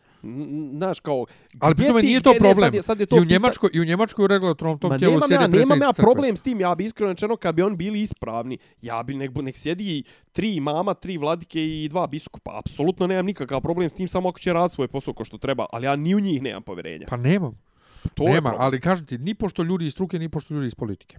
Znaš, kao... Ali gdje pri tome ti- nije to ne, problem. sad je- sad je to I u Njemačkoj, i u Njemačkoj u regulatornom tom tijelu sjede ja, nemam ja problem s tim, ja bi iskreno rečeno kad bi oni bili ispravni, ja bi nek, nek sjedi tri mama, tri vladike i dva biskupa. Apsolutno nemam nikakav problem s tim, samo ako će raditi svoj posao ko što treba, ali ja ni u njih nemam poverenja. Pa nemam. to Nema, ali kažem ti, ni pošto ljudi iz struke, ni pošto ljudi iz politike.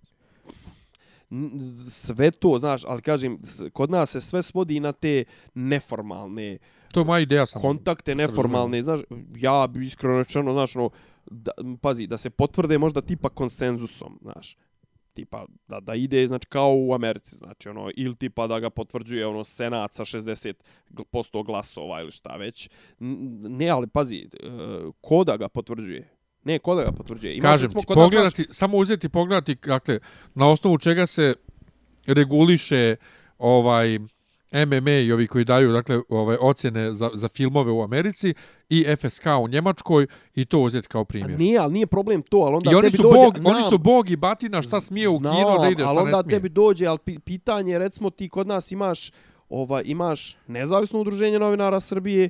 Sve to, znaš, ali kažem, kod nas se sve svodi na te neformalne To je moja ideja sam. kontakte, neformalne, znaš, ja bi iskreno rečeno, znaš, ono, da, pazi, da se potvrde možda tipa konsenzusom, znaš, tipa da, da ide, znači, kao u Americi, znači, ono, ili tipa da ga potvrđuje, ono, senat sa 60% glasova ili šta već. Ne, ali pazi, e, ko da ga potvrđuje? Ne, ko da ga potvrđuje? Imaš, Kažem ti, kod pogledati, samo uzeti pogledati, dakle, na osnovu čega se reguliše ovaj MMA i ovi koji daju dakle ove ocjene za, za filmove u Americi i FSK u Njemačkoj i to uzeti kao A primjer. nije, ali nije problem to, ali onda I oni su dođe, bog, nam- oni su bog i batina šta smije u kino da ide, šta onda ne smije. tebi dođe, ali pi- pitanje je, recimo ti kod nas imaš ova imaš nezavisno udruženje novinara Srbije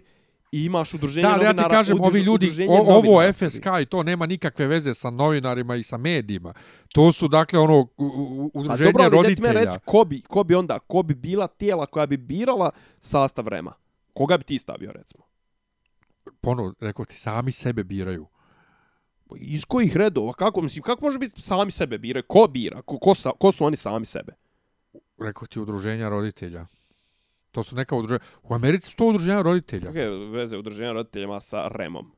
i imaš udruženje Da, ali ja novinara ti kažem, udruž- ovi ljudi, udruženje o, ovo novinara FSK i to nema nikakve veze sa novinarima i sa medijima. To su, dakle, ono, u- u- A udruženje dobro, ali roditelja. meni reci, ko bi, ko bi onda, ko bi bila tijela koja bi birala sastav Rema? Koga bi ti stavio, recimo? Ponovo, rekao ti, sami sebe biraju. Iz kojih redova? Kako, mislim, kako može biti sami sebe biraju? Ko bira? Ko, ko, sa, ko su oni sami sebe? Rekao ti, udruženja roditelja. To su neka udruženja. U Americi su to udruženja roditelja. Kakve veze udruženja roditeljima sa Remom?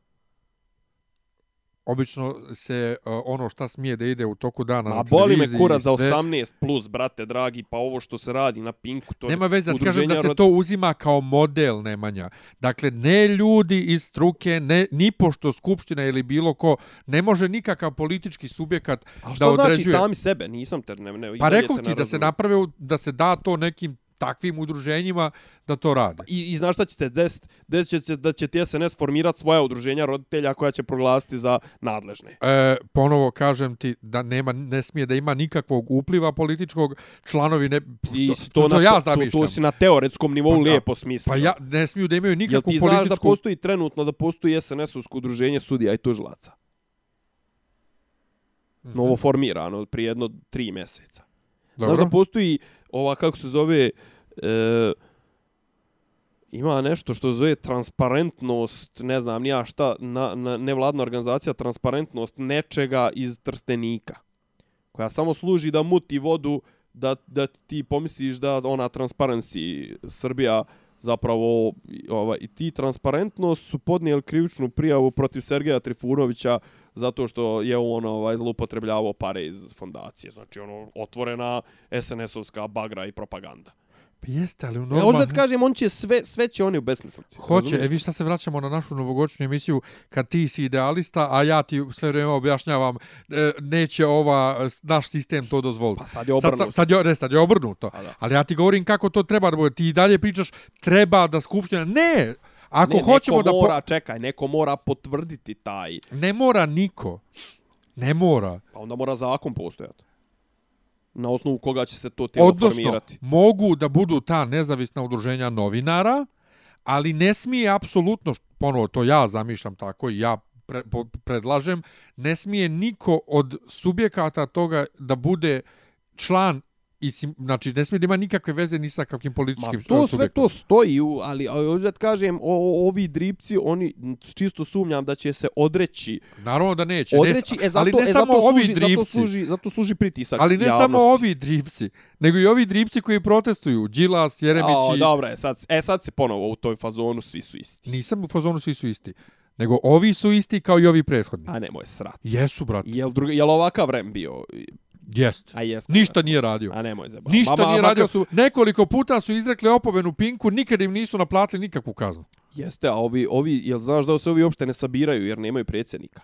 Obično se uh, ono šta smije da ide u toku dana Ma na boli me televiziji kurac za sve. 18 plus, brate dragi, pa ovo što se radi na Pinku, to Nema veze, da kažem da se to uzima kao model Nemanja. Dakle, ne ljudi iz struke, ne, ni pošto Skupština ili bilo ko, ne može nikakav politički subjekat A da što znači određuje. sami sebe? Nisam te, ne, ne, Pa rekao ti da se naprave, da se da to nekim takvim udruženjima da to rade. I, I znaš šta će se desiti? Desit će se da će ti SNS formirati svoja udruženja roditelja koja će proglasiti za nadležne. E, ponovo kažem ti da nema ne smije da ima nikakvog upliva političkog članovi ne I to, to, to, na, ja to, zamišljam. to si na teoretskom nivou Pa lijepo smislio. pa ja ne smiju da imaju Jel nikakvu ti znaš da političku postoji trenutno da postoji SNS-ovsko udruženje sudija i tužilaca? Mhm. Novo formirano prije jedno tri mjeseca. Dobro. Znaš da postoji ova, kako se zove, e, ima nešto što zove transparentnost, ne znam nija šta, na, na, nevladna organizacija, transparentnost nečega iz Trstenika, koja samo služi da muti vodu, da, da ti pomisliš da ona Transparency Srbija zapravo ovaj, i ti transparentnost su podnijeli krivičnu prijavu protiv Sergeja Trifunovića zato što je on ovaj zloupotrebljavao pare iz fondacije. Znači ono otvorena SNS-ovska bagra i propaganda. Pa jeste, ali u Ja, normalno... da ti kažem, on će sve, sve će oni ubesmisliti. Hoće, Razumiješ? e vi šta se vraćamo na našu novogodišnju emisiju kad ti si idealista, a ja ti sve vrijeme objašnjavam e, neće ova e, naš sistem to dozvoliti. Pa sad je Sad, obrnuto. sad, sad, je, ne, sad je obrnuto. A da. Ali ja ti govorim kako to treba da bude. Ti dalje pričaš treba da skupština... Ne! Ako ne, hoćemo da... po- mora, čekaj, neko mora potvrditi taj, Ne mora niko. Ne mora. pa onda mora zakon postojati. Na osnovu koga će se to tijelo Odnosno, formirati. mogu da budu ta nezavisna udruženja novinara, ali ne smije apsolutno, ponovo to ja zamišljam tako i ja pre, po, predlažem, ne smije niko od subjekata toga da bude član i sim, znači ne smije da ima nikakve veze ni sa kakvim Ma, političkim to sve to stoji, ali ovdje da kažem, o, o- ovi dripci, oni čisto sumnjam da će se odreći. Naravno da neće. Ne, Odreći, e, zato, ali ne e, samo zato ovi služi, Zato dripci. služi, zato služi pritisak Ali ne javnosti. samo ovi dripci, nego i ovi dripci koji protestuju. Đilas, Jeremić i... dobro, je, sad, e, sad se ponovo u toj fazonu svi su isti. Nisam u fazonu svi su isti. Nego ovi su isti kao i ovi prethodni. A nemoj srat. Jesu, brate. Jel, druga, jel ovakav vrem bio? Jest. A jest. Ništa nije radio. A nemoj zeba. Ništa Ma, ma, nije radio. Su, Nekoliko puta su izrekli opomenu Pinku, nikad im nisu naplatili nikakvu kaznu. jeste, a ovi, ovi, jel znaš da se ovi uopšte ne sabiraju jer nemaju predsjednika?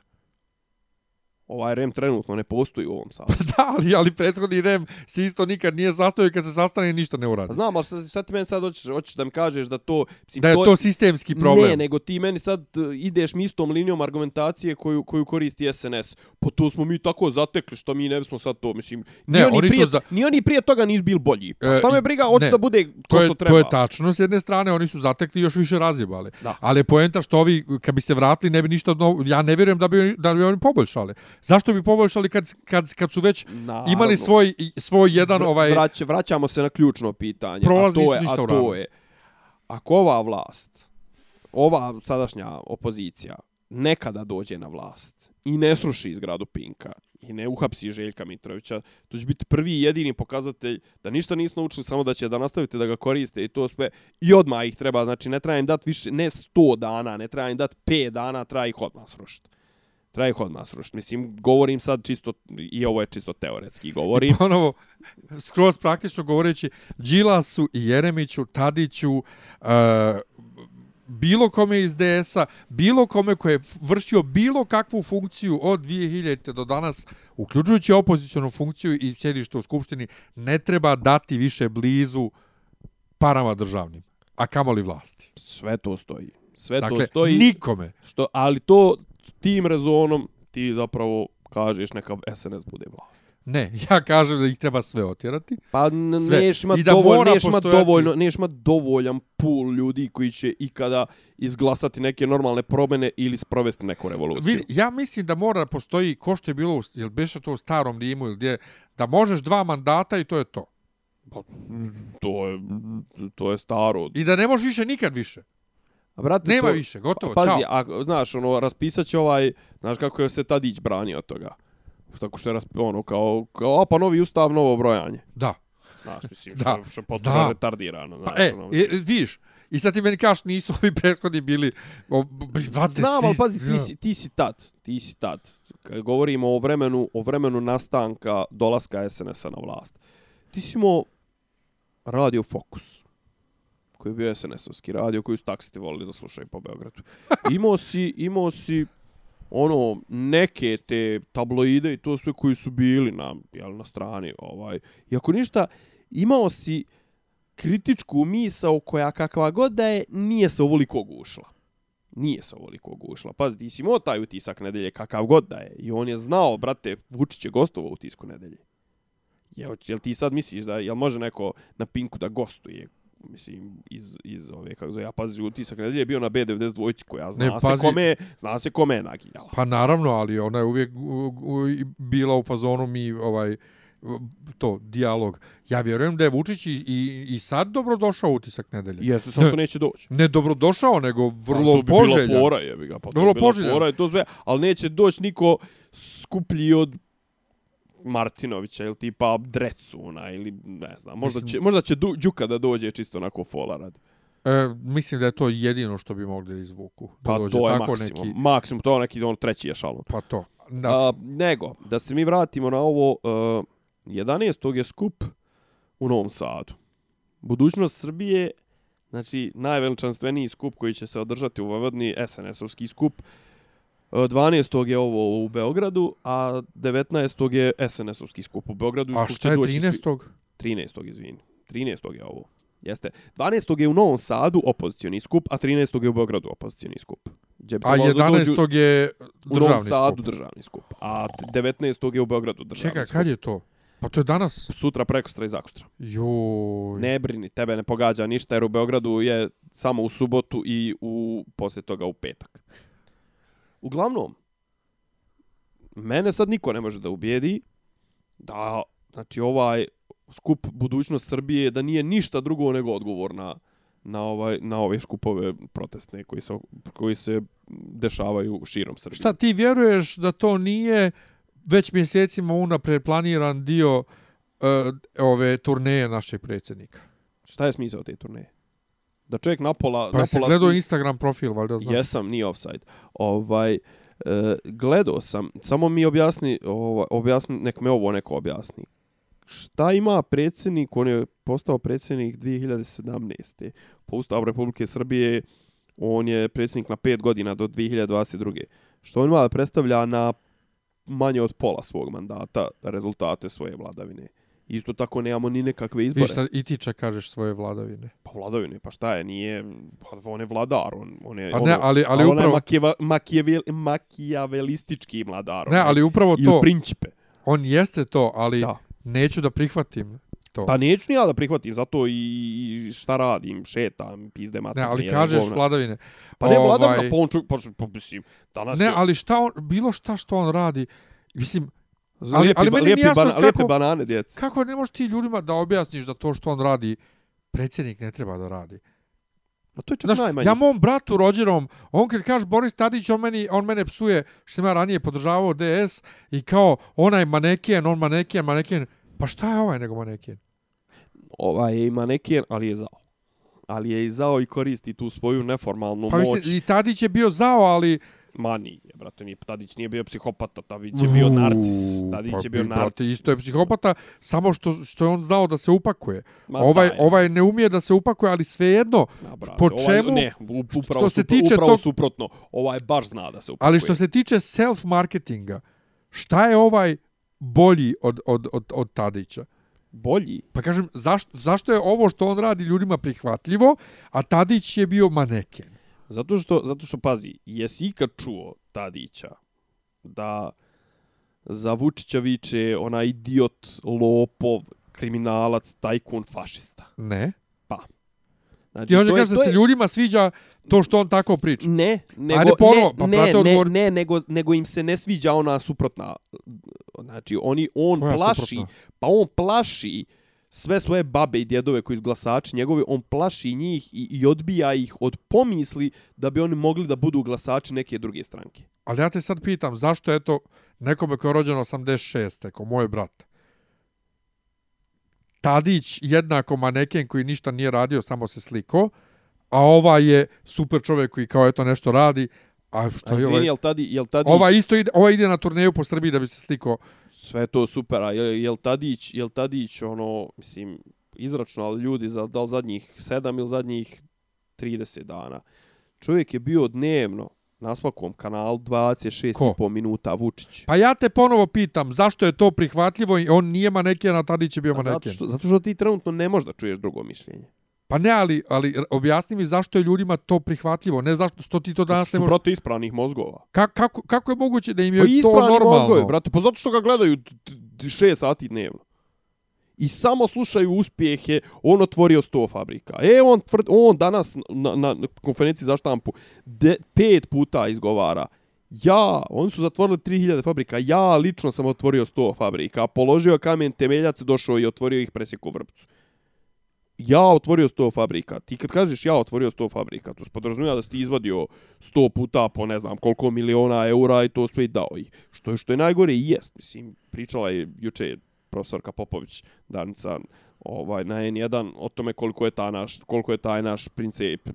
Ovaj REM trenutno ne postoji u ovom sastavu. da, ali, ali prethodni REM se isto nikad nije sastavio i kad se sastane ništa ne uradi. Pa Znam, ali šta, šta ti meni sad hoćeš, hoćeš da mi kažeš da to... Mislim, Da je to sistemski problem. Ne, nego ti meni sad e, ideš mi istom linijom argumentacije koju, koju koristi SNS. Pa to smo mi tako zatekli, što mi ne bismo sad to, mislim... Ne, ni oni, oni prije, za- ni oni prije toga nisu bili bolji. Pa E, šta me briga, hoće da bude to, To je, što treba. to je tačno, s jedne strane oni su zatekli i još više razjebali. Da. Ali je poenta što ovi, kad bi se vratili, ne bi ništa novo, ja ne vjerujem da bi, da bi oni poboljšali. Zašto bi poboljšali kad, kad, kad su već Naravno. imali svoj, svoj jedan ovaj... Vrać, vraćamo se na ključno pitanje. Prolazni a to je, ništa a to je, ako ova vlast, ova sadašnja opozicija, nekada dođe na vlast i ne sruši zgradu Pinka i ne uhapsi Željka Mitrovića, to će biti prvi i jedini pokazatelj da ništa nisu naučili, samo da će da nastavite da ga koriste i to sve. I odmah ih treba, znači ne treba im dati više, ne 100 dana, ne treba im dati 5 dana, treba ih odmah srušiti. Treba ih odmah srušiti. Mislim, govorim sad čisto, i ovo je čisto teoretski govorim. Ponovo, skroz praktično govoreći, Đilasu i Jeremiću, Tadiću, uh, bilo kome iz DS-a, bilo kome koje je vršio bilo kakvu funkciju od 2000. do danas, uključujući opozicijonu funkciju i sjedište u Skupštini, ne treba dati više blizu parama državnim, a kamoli vlasti. Sve to stoji. Sve Dakle, to stoji. nikome. Što, ali to tim rezonom ti zapravo kažeš neka SNS bude vlast. Ne, ja kažem da ih treba sve otjerati. Pa Sve. neš ima dovoljno, neš ima dovoljno, neš ima dovoljan pool ljudi koji će ikada izglasati neke normalne promjene ili sprovesti neku revoluciju. Vidi, ja mislim da mora postoji, ko što je bilo, jel beše to u starom Rimu ili gdje, da možeš dva mandata i to je to. To je, to je staro. I da ne možeš više nikad više. A brate, Nema to, više, gotovo, Pazi, čao. a, znaš, ono, raspisat će ovaj, znaš kako je se Tadić branio od toga. Tako što je rasp, ono, kao, kao, a pa novi ustav, novo brojanje. Da. Znaš, mislim, Da, što, što je potpuno retardirano. Znaš, Pa, e, ono, e, vidiš, i sad ti meni kažeš nisu ovi prethodni bili, o, brate, Znam, ali pazi, ti si, ti si tad, ti si tad. Kad govorimo o vremenu, o vremenu nastanka dolaska SNS-a na vlast. Ti si imao Radio Fokus, koji je bio SNS-ovski radio, koji su taksiti volili da slušaju po Beogradu. Imao si, imao si ono neke te tabloide i to sve koji su bili na jel, na strani ovaj i ako ništa imao si kritičku misao koja kakva god da je nije se ovoliko gušla nije se ovoliko gušla. Pazi, ti si imao taj utisak nedelje kakav god da je. I on je znao, brate, Vučić je gostovao u tisku nedelje. Jel, jel ti sad misliš da, jel može neko na Pinku da gostuje? Mislim, iz, iz ove, kako zove, ja pazi, utisak nedelje je bio na B92 koja zna Ne, se pazi. kome, zna se kome je naginjala. Pa naravno, ali ona je uvijek u, u, bila u fazonu mi ovaj to, dijalog. Ja vjerujem da je Vučić i, i, i sad dobrodošao utisak nedelje. Jeste, samo što neće doći. Ne dobrodošao, nego Pa, vrlo to bi poželjan. bila fora, jebi ga, pa to Vrlo bi bila poželjan. fora i to sve, ali neće doći niko skuplji od Martinovića ili tipa Drecuna ili ne znam, možda Mislim- će, možda će Du- Đuka da dođe čisto onako fola radi. E, mislim da je to jedino što bi mogli izvuku. Da Pa dođe to je tako maksimum. neki... Maksimum, to je neki on treći ešalon. Pa to. Da. A, nego, da se mi vratimo na ovo, uh, 11. je skup u Novom Sadu. Budućnost Srbije, znači najveličanstveniji skup koji će se održati u Vojvodini, SNS-ovski skup, Uh, 12. je ovo u Beogradu, a 19. je SNS-ovski skup u Beogradu. A šta je doći svi- 13. 13. izvini. 13. je ovo. Jeste. 12. je u Novom Sadu opozicioni skup, a 13. je u Beogradu opozicioni skup. Gdje A trebalo da dođu 11. je u Novom državni Sadu skup. državni skup. A 19. je u Beogradu državni Čekaj, skup. kad je to? Pa to je danas. Sutra, prekustra i zakustra. Joj. Ne brini, tebe ne pogađa ništa jer u Beogradu je samo u subotu i u poslije toga u petak. Uglavnom, mene sad niko ne može da ubijedi da znači ovaj skup budućnost Srbije da nije ništa drugo nego odgovor na, na, ovaj, na ove skupove protestne koji se, koji se dešavaju širom Srbije. Šta, ti vjeruješ da to nije već mjesecima unapred planiran dio uh, ove turneje našeg predsjednika? Šta je smisao te turneje? Da čovjek napola... Pa si napola gledao sti- Instagram profil, valjda znaš. Jesam, nije offside. Ovaj, e, gledao sam, samo mi objasni, ovaj, objasni, nek me ovo neko objasni. Šta ima predsjednik, on je postao predsjednik 2017. Po Ustavu Republike Srbije, on je predsjednik na 5 godina do 2022. Što on ima da predstavlja na manje od pola svog mandata rezultate svoje vladavine. Isto tako nemamo ni nekakve izbore. Vi šta i ti čak kažeš svoje vladavine. Pa vladavine, pa šta je, nije, pa on je vladar, on, on je, Pa ono, ne, ali, ali on je upravo... makijeva, makijavel, makijavelistički vladar. Ne, on je- ali upravo to, principe. on jeste to, ali Da. neću da prihvatim to. Pa neću ni ja da prihvatim, zato i šta radim, šetam, pizde ne, materne. ali kažeš govna. vladavine. Pa ne, Ovaj, vladavina, pa on čovjek, pa, pa mislim, danas Ne, je... ali šta on, bilo šta što on radi, mislim, ali, ali- lijepi, ali meni lijepi, jasno bana, kako- banane, djece. kako ne možeš ti ljudima da objasniš da to što on radi, predsjednik ne treba da radi. Pa to je čak Znaš, najmanje. ja mom bratu rođenom, on kad kaže Boris Tadić, on, meni, on mene psuje što sam ja ranije podržavao DS i kao onaj maneken, on maneken, maneken. Pa šta je ovaj nego maneken? Ovaj je ima neki, ali je zao. Ali je i zao i koristi tu svoju neformalnu Pa moć. mislim, i Tadić je bio zao, ali... Ma nije, brate, nije, Tadić nije bio psihopata, Tadić je bio narcis. Tadić Pa je bio bi, brate, narcis. Isto je psihopata, samo što, što je on znao da se upakuje. Ma ovaj, daj. ovaj ne umije da se upakuje, ali svejedno. Brate, po ovaj, čemu- ne, u- upravo, što se tiče upravo tog- suprotno. Ovaj baš zna da se upakuje. Ali što se tiče self-marketinga, šta je ovaj bolji od, od, od, od Tadića? Bolji. Pa kažem, zašto, zašto je ovo što on radi ljudima prihvatljivo, a Tadić je bio maneken? Zato što, zato što, pazi, jesi ikad čuo Tadića da za Vučića viče onaj idiot, lopov, kriminalac, tajkun, fašista. Ne. Znači, I on će to je- kaže da se je- ljudima sviđa to što on tako priča. Ne, nego, Ajde ponovo, ne, pa ne, ne, ne, nego, nego im se ne sviđa ona suprotna. Znači, oni, on Koja plaši, suprotna? pa on plaši sve svoje babe i djedove koji su glasači njegove, on plaši njih i, i odbija ih od pomisli da bi oni mogli da budu glasači neke druge stranke. Ali ja te sad pitam, zašto je to nekome ko je rođen 86. ko moj brat, Tadić jednako maneken koji ništa nije radio, samo se sliko, a ovaj je super čovjek koji kao eto nešto radi, a što A je izvini, ovaj... jel tadi, jel tadi, Ova isto ide, ova ide na turneju po Srbiji da bi se sliko. Sve to super, a jel, jel Tadić, jel Tadić, ono, mislim, izračno, ali ljudi, za, da li zadnjih 7 ili zadnjih 30 dana. Čovjek je bio dnevno na svakom kanalu 26,5 minuta Vučić. Pa ja te ponovo pitam, zašto je to prihvatljivo i on nije maneken, a Tadić je bio A zato, maneken? što, zato što ti trenutno ne možeš da čuješ drugo mišljenje. Pa ne, ali, ali objasni mi zašto je ljudima to prihvatljivo, ne zašto što ti to danas ne su možeš... brate ispravnih mozgova. Ka, kako, kako je moguće da im je Pa to ispravni normalno? mozgovi, brate, pa zato što ga gledaju 6 sati dnevno. I samo slušaju uspjehe, on otvorio 100 fabrika. E, on, tvrd, on danas na, na konferenciji za štampu de, pet puta izgovara Ja, oni su zatvorili 3000 fabrika, ja lično sam otvorio 100 fabrika, položio kamen temeljac, došao i otvorio ih presjeku vrpcu. Ja otvorio 100 fabrika. Ti kad kažeš ja otvorio 100 fabrika, to se podrazumijeva da si ti izvadio 100 puta po ne znam koliko miliona eura i to sve i dao ih. Što je, što je najgore i jest. Mislim, pričala je juče profesorka Popović, Danica, ovaj, na N1 o tome koliko je, ta naš, koliko je taj naš princip, e,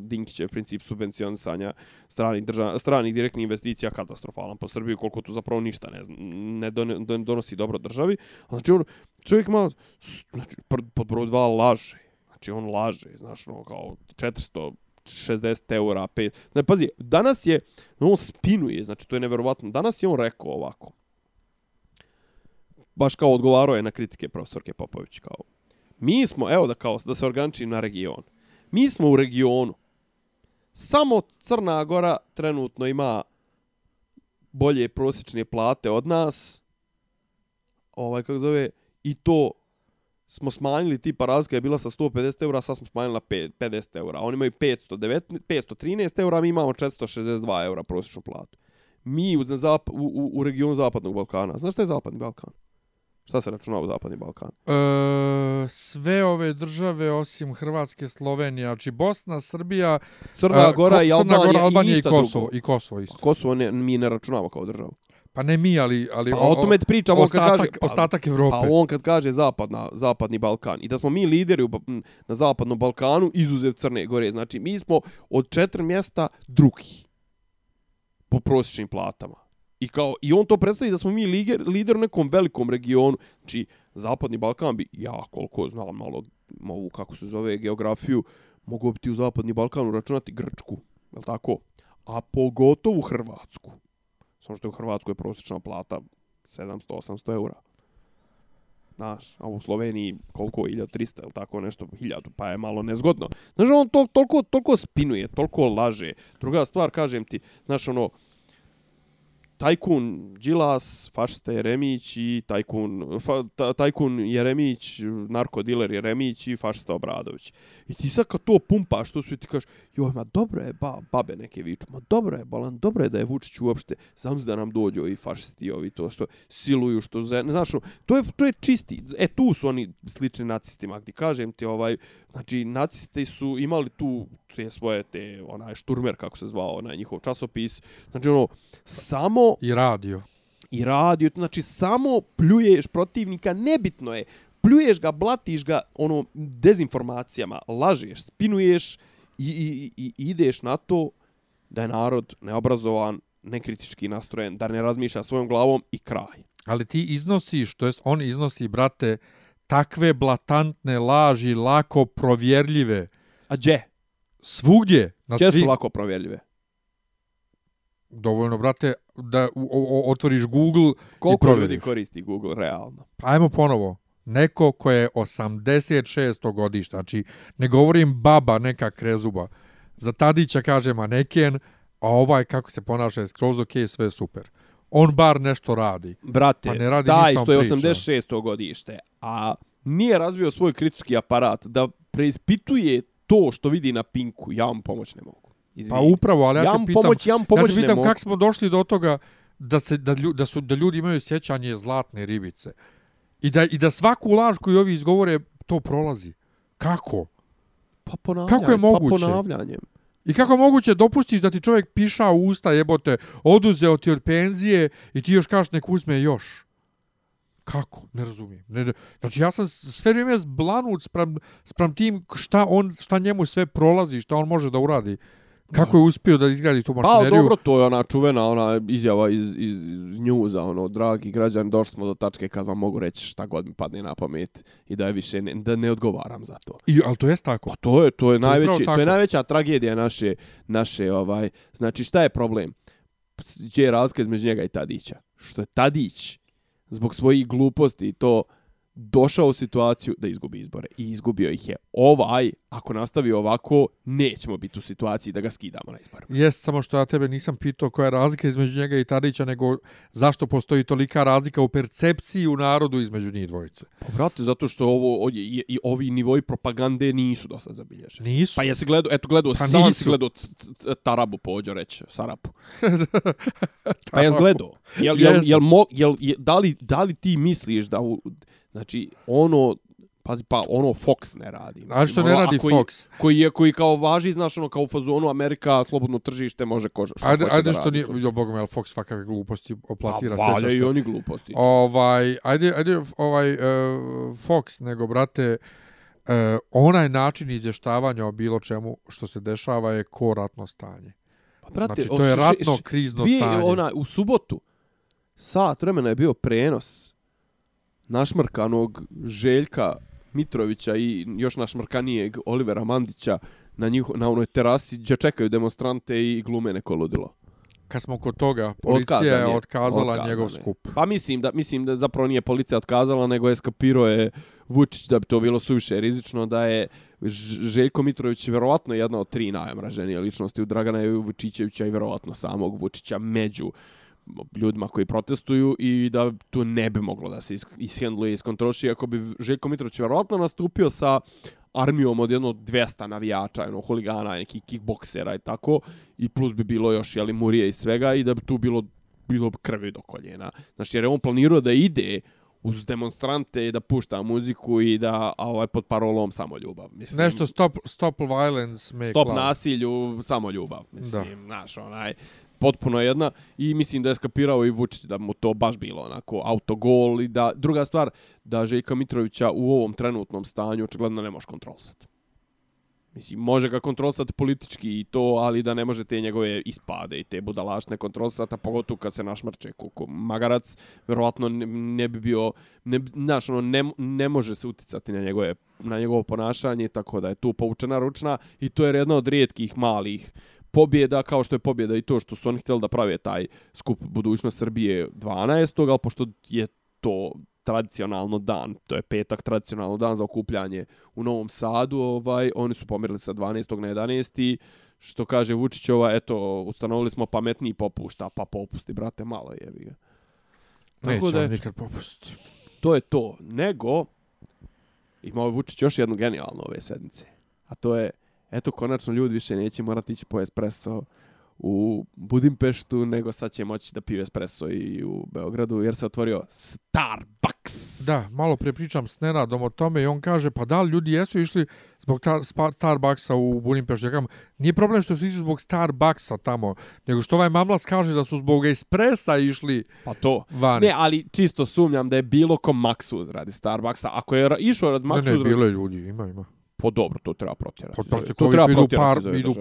Dinkićev princip subvencionisanja stranih, država stranih direktnih investicija katastrofalan po Srbiji, koliko tu zapravo ništa ne, zna- ne, donosi dobro državi. Znači, on, čovjek malo, znači, pod broj dva laže. Znači, on laže, znaš, no, kao 460 eura, 5. Ne, pazi, danas je, on spinuje, znači, to je neverovatno. Danas je on rekao ovako, baš kao odgovarao je na kritike profesorke Popović, kao, mi smo, evo da kao, da se organičim na region, mi smo u regionu, samo Crna Gora trenutno ima bolje prosječne plate od nas, ovaj, kako zove, i to smo smanjili, tipa razlika je bila sa 150 eura, sad smo smanjili na 50 eura. Oni imaju 519, 513 eura, mi imamo 462 eura prosječnu platu. Mi u, u, u, u regionu Zapadnog Balkana. Znaš šta je Zapadni Balkan? Šta se računa u Zapadni Balkan? E, sve ove države osim Hrvatske, Slovenije, znači Bosna, Srbija, Crna e, Gora Ko- i Crna Gora, Albanija i i Kosovo, drugo. i Kosovo isto. Kosovo ne, mi ne računamo kao državu. Pa ne mi, ali... ali Pa o tome pričamo on kad ostatak, kaže... Pa, ostatak Evrope. Pa on kad kaže zapadna, zapadni Balkan i da smo mi lideri u, na zapadnom Balkanu izuzev Crne Gore. Znači mi smo od četiri mjesta drugi po prosječnim platama. I kao i on to predstavi da smo mi lider, lider u nekom velikom regionu. Znači zapadni Balkan bi ja koliko znam malo ovu, kako se zove geografiju mogu bi ti u zapadni Balkan uračunati Grčku, je li tako? A pogotovo Hrvatsku. Samo što je u Hrvatskoj prosječna plata 700-800 eura. Znaš, a u Sloveniji koliko, 1300 ili tako nešto, 1000, pa je malo nezgodno. Znaš, on to, toliko, toliko spinuje, toliko laže. Druga stvar, kažem ti, znaš, ono, tajkun Đilas, fašista Jeremić i tajkun, fa, ta, tajkun Jeremić, narkodiler Jeremić i fašista Obradović. I ti sad kad to pumpaš, to sve ti kažeš, joj, ma dobro je, ba, babe neke viču, ma dobro je, balan, dobro je da je Vučić uopšte, sam da nam dođu ovi fašisti, ovi to što siluju, što ne znaš, no, to je, to je čisti, e tu su oni slični nacistima, gdje kažem ti, ovaj, znači, nacisti su imali tu te svoje, te, onaj, šturmer, kako se zvao, onaj njihov časopis, znači, ono, samo I radio. i radio, znači samo pljuješ protivnika, nebitno je, pljuješ ga, blatiš ga ono dezinformacijama, lažeš, spinuješ i, i, i i ideš na to da je narod neobrazovan, nekritički nastrojen, da ne razmišlja svojom glavom i kraj. Ali ti iznosiš, to jest on iznosi, brate, takve blatantne laži, lako provjerljive, A gdje? Svugdje, na Gdje svi... su lako provjerljive? Dovoljno, brate, da o, o, otvoriš Google Koliko i ljudi provjeriš. koristi Google realno? Pa ajmo ponovo. Neko ko je 86. godišta, znači ne govorim baba neka krezuba. Za Tadića kaže maneken, a ovaj kako se ponaša je skroz ok, sve super. On bar nešto radi. Brate, Pa ne radi taj što je priča. 86. godište, a nije razvio svoj kritički aparat da preispituje to što vidi na Pinku, ja vam pomoć ne mogu. Izvini. Pa upravo, ali ja, ja te pitam, pomoć, ja vam ja pomoć te pitam kako smo došli do toga da se da, lju, da su da ljudi imaju sjećanje zlatne ribice. I da i da svaku laž koju ovi izgovore to prolazi. Kako? Pa ponavljanje, Kako je moguće? Pa ponavljanjem. I kako moguće dopustiš da ti čovjek piša u usta jebote, oduzeo ti od penzije i ti još kažeš nek uzme još? Kako? Ne razumijem. Ne, ne- znači ja sam sve vrijeme zblanut sprem, sprem tim šta, on, šta njemu sve prolazi, šta on može da uradi. Kako je uspio da izgradi tu Pa mašineriju? dobro, to je ona čuvena ona izjava iz, iz njuza, ono, dragi građani, došli smo do tačke kad vam mogu reći šta god mi padne na pamet i da je više ne, da ne odgovaram za to. I, ali to jest tako. Pa to je to je To je najveći upravo to je najveća tragedija naše naše ovaj znači šta je problem? Gdje je razlika između njega i Tadića? Što je Tadić zbog svojih gluposti i to došao u situaciju da izgubi izbore i izgubio ih je. Ovaj, ako nastavi ovako, nećemo biti u situaciji da ga skidamo na izboru. Jest, samo što ja tebe nisam pitao koja je razlika između njega i Tadića, nego zašto postoji tolika razlika u percepciji u narodu između njih dvojice. Pa brate, zato što ovo i, i, i ovi nivoi propagande nisu do sad zabilježeni. Nisu. Pa jesi gledao, eto gledao, Pa pa sam si gledao Tarabu pođo reći, Sarapu. Pa jes gledao. Jel, jel, jel, mo, jel, je, da, li, da li ti misliš da, u, znači, ono, pazi, pa ono Fox ne radi. Mislim, A što ne ono, radi a koji, Fox? Koji, je, koji kao važi, znaš, ono, kao u fazonu Amerika, slobodno tržište, može ko šta Ajde, hoće ajde da što radi nije, jo, boga me, Fox svakakve gluposti oplasira, Pa sećaš valja i se. oni gluposti. Ovaj, ajde, ajde, ovaj, uh, Fox, nego, brate, uh, onaj način izvještavanja o bilo čemu što se dešava je ko ratno stanje. Pa, brate, znači, to je š- ratno š- krizno dvije, stanje. Ona, u subotu, sat vremena je bio prenos našmrkanog Željka Mitrovića i još našmrkanijeg Olivera Mandića na, njiho, na onoj terasi gdje čekaju demonstrante i glume neko ludilo. Kad smo kod toga, policija Otkazan je otkazala Otkazan njegov je. skup. Pa mislim da mislim da zapravo nije policija otkazala, nego je skapirao je Vučić da bi to bilo suviše rizično, da je Željko Mitrović vjerovatno jedna od tri najomraženije ličnosti u Dragana Vučićevića i vjerovatno samog Vučića među ljudima koji protestuju i da to ne bi moglo da se is- ishendluje i iskontroliše ako bi Željko Mitrović vjerovatno nastupio sa armijom od jedno 200 navijača, ono, huligana, nekih kickboksera i tako, i plus bi bilo još, jeli, murije i svega, i da bi tu bilo bilo krvi do koljena. Znači, jer je on planirao da ide uz demonstrante i da pušta muziku i da a ovaj pod parolom samo ljubav. Mislim, Nešto stop, stop violence, make stop love. nasilju, samo ljubav. Mislim, znaš, onaj, potpuno jedna i mislim da je skapirao i Vučić da mu to baš bilo onako autogol i da druga stvar da Željka Mitrovića u ovom trenutnom stanju očigledno ne može kontrolisati. Mislim, može ga kontrolisati politički i to, ali da ne može te njegove ispade i te budalašne kontrolisati, a pogotovo kad se našmrče kuku magarac, verovatno ne, ne bi bio, ne, znaš, ono, ne, ne može se uticati na njegove na njegovo ponašanje, tako da je tu povučena ručna i to je jedna od rijetkih malih pobjeda, kao što je pobjeda i to što su oni htjeli da prave taj skup budućnost Srbije 12. ali pošto je to tradicionalno dan, to je petak tradicionalno dan za okupljanje u Novom Sadu, ovaj oni su pomerili sa 12. na 11. što kaže Vučićova, eto, ustanovili smo pametniji popušta, pa popusti, brate, malo jebi ga. Tako Neće da je- nikad popustiti. To je to. Nego, imao je Vučić još jednu genijalnu ove sedmice. A to je, eto, konačno ljudi više neće morati ići po espresso u Budimpeštu, nego sad će moći da piju espresso i u Beogradu, jer se otvorio Starbucks. Da, malo prije pričam s Nenadom o tome i on kaže, pa da li ljudi jesu išli zbog tar, spa, Starbucksa u Budimpeštu? Ja kažem, nije problem što su išli zbog Starbucksa tamo, nego što ovaj mamlas kaže da su zbog espressa išli Pa to. vani. Ne, ali čisto sumnjam da je bilo ko Maksuz radi Starbucksa. Ako je išao rad ne, Maksuz, ne, bilo je ljudi, ima, ima. Po dobro, to treba protjerati. Pa To proti treba koji idu, protjerati par, idu u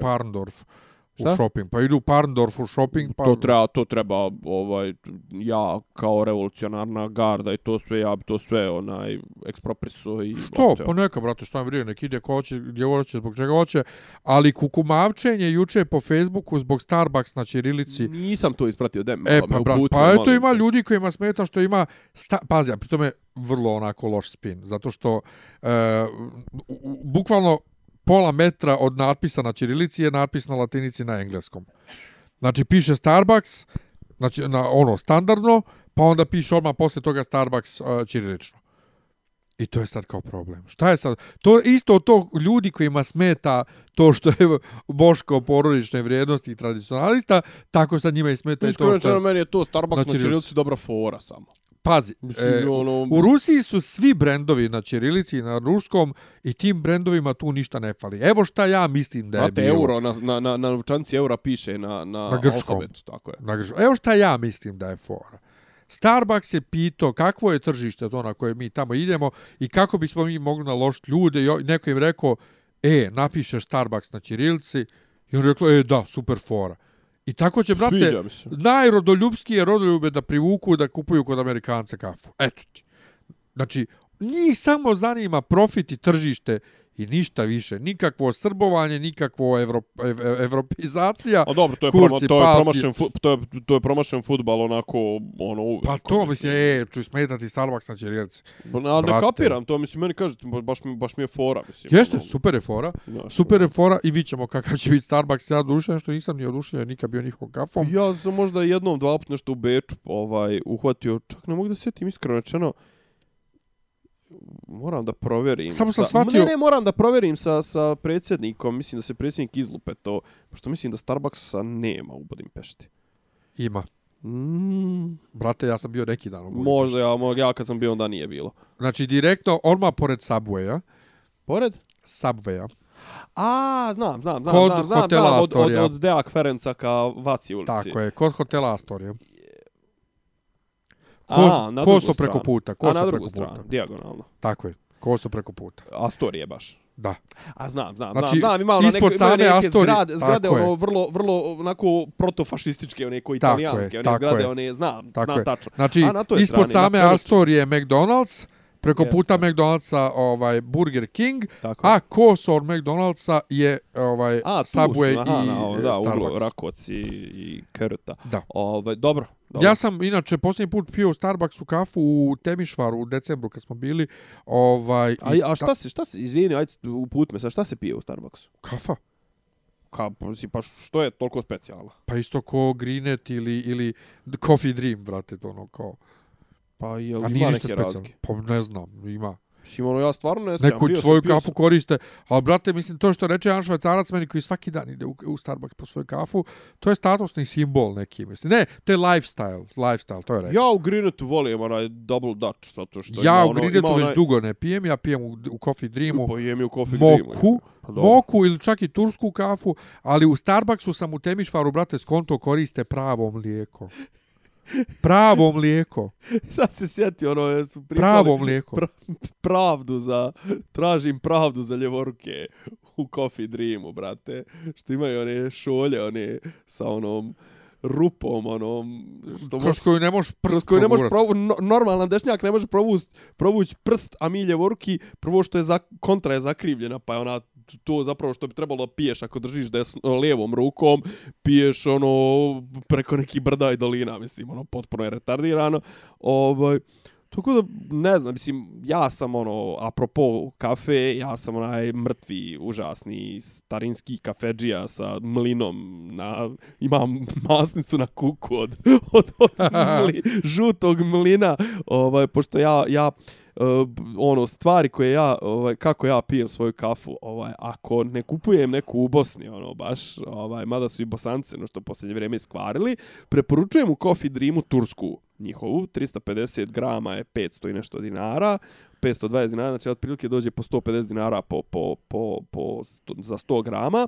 u Šta? shopping. Pa idu u Parndorf u shopping, pa... to treba to treba ovaj ja kao revolucionarna garda i to sve ja to sve onaj ekspropriso i Što? oteo. Pa neka, brate, šta mi brije, nek ide ko hoće, gdje hoće, zbog čega hoće. Ali kukumavčenje juče po Facebooku zbog Starbucks na Ćirilici. nisam to ispratio da E, pa, brat, pa eto ima ljudi kojima smeta što ima, sta, pazi, a pri tome vrlo onako loš spin, zato što e, bukvalno pola metra od natpisa na Ćirilici je natpis na latinici na engleskom. Znači, piše Starbucks, znači, na ono, standardno, pa onda piše odmah posle toga Starbucks uh, ćirilično. I to je sad kao problem. Šta je sad? To isto to ljudi kojima smeta to što je Boško porodične vrijednosti i tradicionalista, tako sad njima i smeta i to što je... meni je to Starbucks na Ćirilici dobra fora samo. Pazi, Mislim, e, ono, u Rusiji su svi brendovi na ćirilici i na ruskom i tim brendovima tu ništa ne fali. Evo šta ja mislim da je Znate, bilo. euro, na, na, na, na novčanci eura piše na, na, Na grčkom. alfabetu, tako je. Na grčkom. Evo šta ja mislim da je fora. Starbucks je pitao kakvo je tržište to na koje mi tamo idemo i kako bismo mi mogli naložiti ljude i neko im rekao, e, napišeš Starbucks na ćirilici i on rekao, e, da, super fora. I tako će, brate, najrodoljubskije rodoljube da privuku da kupuju kod Amerikanca kafu. Eto ti. Znači, njih samo zanima profit i tržište i ništa više. Nikakvo srbovanje, nikakvo evro, ev, ev, evropizacija. A dobro, to je, Kurci, proma, to je promašen, fu, to je, to je promašen futbal onako, ono. Pa to mislim, e, ću smetati Starbucks na Ćirilci. Ali ne kapiram, to mislim, meni kažete, baš, mi- baš mi je fora, mislim. Jeste, ono, super je fora. znaš, Super je fora i vidit ćemo kakav će biti Starbucks. Ja dušen što nisam ni odušljen nikad bio njihovom kafom. Ja sam možda jednom, dva put nešto u Beču ovaj, uhvatio, čak ne mogu da se sjetim iskreno rečeno, moram da provjerim. Samo sam sa, shvatio- Ne, ne, moram da provjerim sa, sa predsjednikom, mislim da se predsjednik izlupe to, pošto mislim da Starbucksa nema u Budimpešti. Ima. Mm, Brate, ja sam bio neki dan u Budimpešti. možda ja, ja kad sam bio onda nije bilo. Znači, direktno, odmah pored Subwaya. Pored? Subwaya. A, znam, znam, znam, Kod znam, znam, hotela znam, od, od, od Deak Ferenca ka Vaci ulici. Tako je, kod hotela Astoria. A, Ko, na ko drugu su preko puta, A ko na drugu stranu, puta. dijagonalno. Tako je, ko su preko puta. Astorije baš. Da. A znam, znam, Znači, znam, znam, ima ono ispod neko, same neke Astorije, zgrade, zgrade ono vrlo, vrlo onako protofašističke, one koji Tako je, italijanske, one zgrade, je. one, znam, Tako znam je. tačno. Znači, A na toj ispod strani, same. Astorije McDonald's, preko Jeste. puta McDonald'sa ovaj Burger King, Tako. a kosor McDonald'sa je ovaj A, tu Subway su, aha, i na, ovo, e, da, uglo, Starbucks. Rakoc i, i Keruta. Da. Ove, dobro, dobro. Ja sam inače posljednji put pio u Starbucksu kafu u Temišvaru u decembru kad smo bili ovaj A, a šta se, šta se, izvini, ajde, uput me sad, šta se pije u Starbucksu? kafa Ka, pa, pa što je toliko specijalno? pa isto ko Greenet ili ili Coffee Dream brate to ono kao Pa je li ima neke razlike? pa ne znam ima Mislim, ono, ja stvarno ne. Neku bio sam- svoju kafu sam- koriste. Ali, brate, mislim, to što reče Jan Švajcarac meni koji svaki dan ide u, u Starbucks po svoju kafu, to je statusni simbol neki, mislim. Ne, to je lifestyle, lifestyle, to je rekao. Ja u Greenetu volim onaj Double Dutch, zato što Ja ima u ono, Grinetu ima već onaj- dugo ne pijem, ja pijem u, u Coffee Dreamu Pa jem i u Coffee Dreamu. moku, Pa moku ili čak i tursku kafu, ali u Starbucksu sam u Temišvaru, brate, skonto koriste pravo mlijeko. Pravo mlijeko. Sad se sjeti, ono, su pričali Pravo mlijeko. pra- pravdu za, tražim pravdu za ljevoruke u Coffee Dreamu, brate. Što imaju one šolje, one sa onom rupom, onom... Što Kroz koju ne možeš prst kroz koju ne možeš provu, no, normalan dešnjak ne može provući provuć prst, a mi ljevoruki, prvo što je za, kontra je zakrivljena, pa je ona to zapravo što bi trebalo piješ ako držiš desno, lijevom rukom, piješ ono preko nekih brda i dolina, mislim, ono potpuno je retardirano. Ovaj, Tako da, ne znam, mislim, ja sam ono, apropo kafe, ja sam onaj mrtvi, užasni, starinski kafeđija sa mlinom na, imam masnicu na kuku od, od, od mli, žutog mlina, ovaj, pošto ja, ja, uh, E, ono, stvari koje ja, ovaj, kako ja pijem svoju kafu, ovaj, ako ne kupujem neku u Bosni, ono, baš, ovaj, mada su i bosanci, no što posljednje vrijeme iskvarili, preporučujem u Coffee Dreamu tursku njihovu, 350 grama je 500 i nešto dinara, 520 dinara, znači otprilike dođe po 150 dinara po, po, po, po, sto, za 100 grama.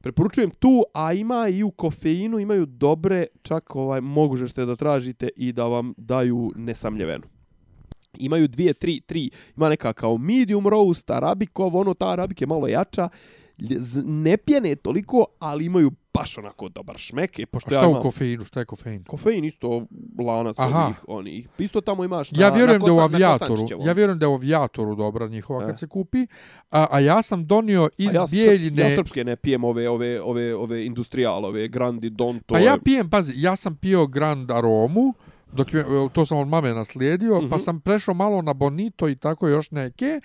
Preporučujem tu, a ima i u kofeinu, imaju dobre, čak ovaj, mogućete da tražite i da vam daju nesamljevenu. Imaju dvije, tri, tri, ima neka kao medium roast, arabikov, ono ta arabik je malo jača, ne pjene toliko, ali imaju baš onako dobar šmek. i Pošto A šta ja u imam- kofeinu, šta je kofein? Kofein isto lanac Aha. onih, onih. Isto tamo imaš na, Ja vjerujem na da u kosan- na avijatoru, kosančićevom. ja vjerujem da je u avijatoru dobra njihova E. kad se kupi, a, a ja sam donio iz A ja, Bijeljine... ja srpske ne pijem ove, ove, ove, ove industrijalove, Grandi, Don, to Pa ja je- pijem, pazi, ja sam pio Grand Aromu, dok je, to sam od mame naslijedio, Mhm. pa sam prešao malo na Bonito i tako još neke.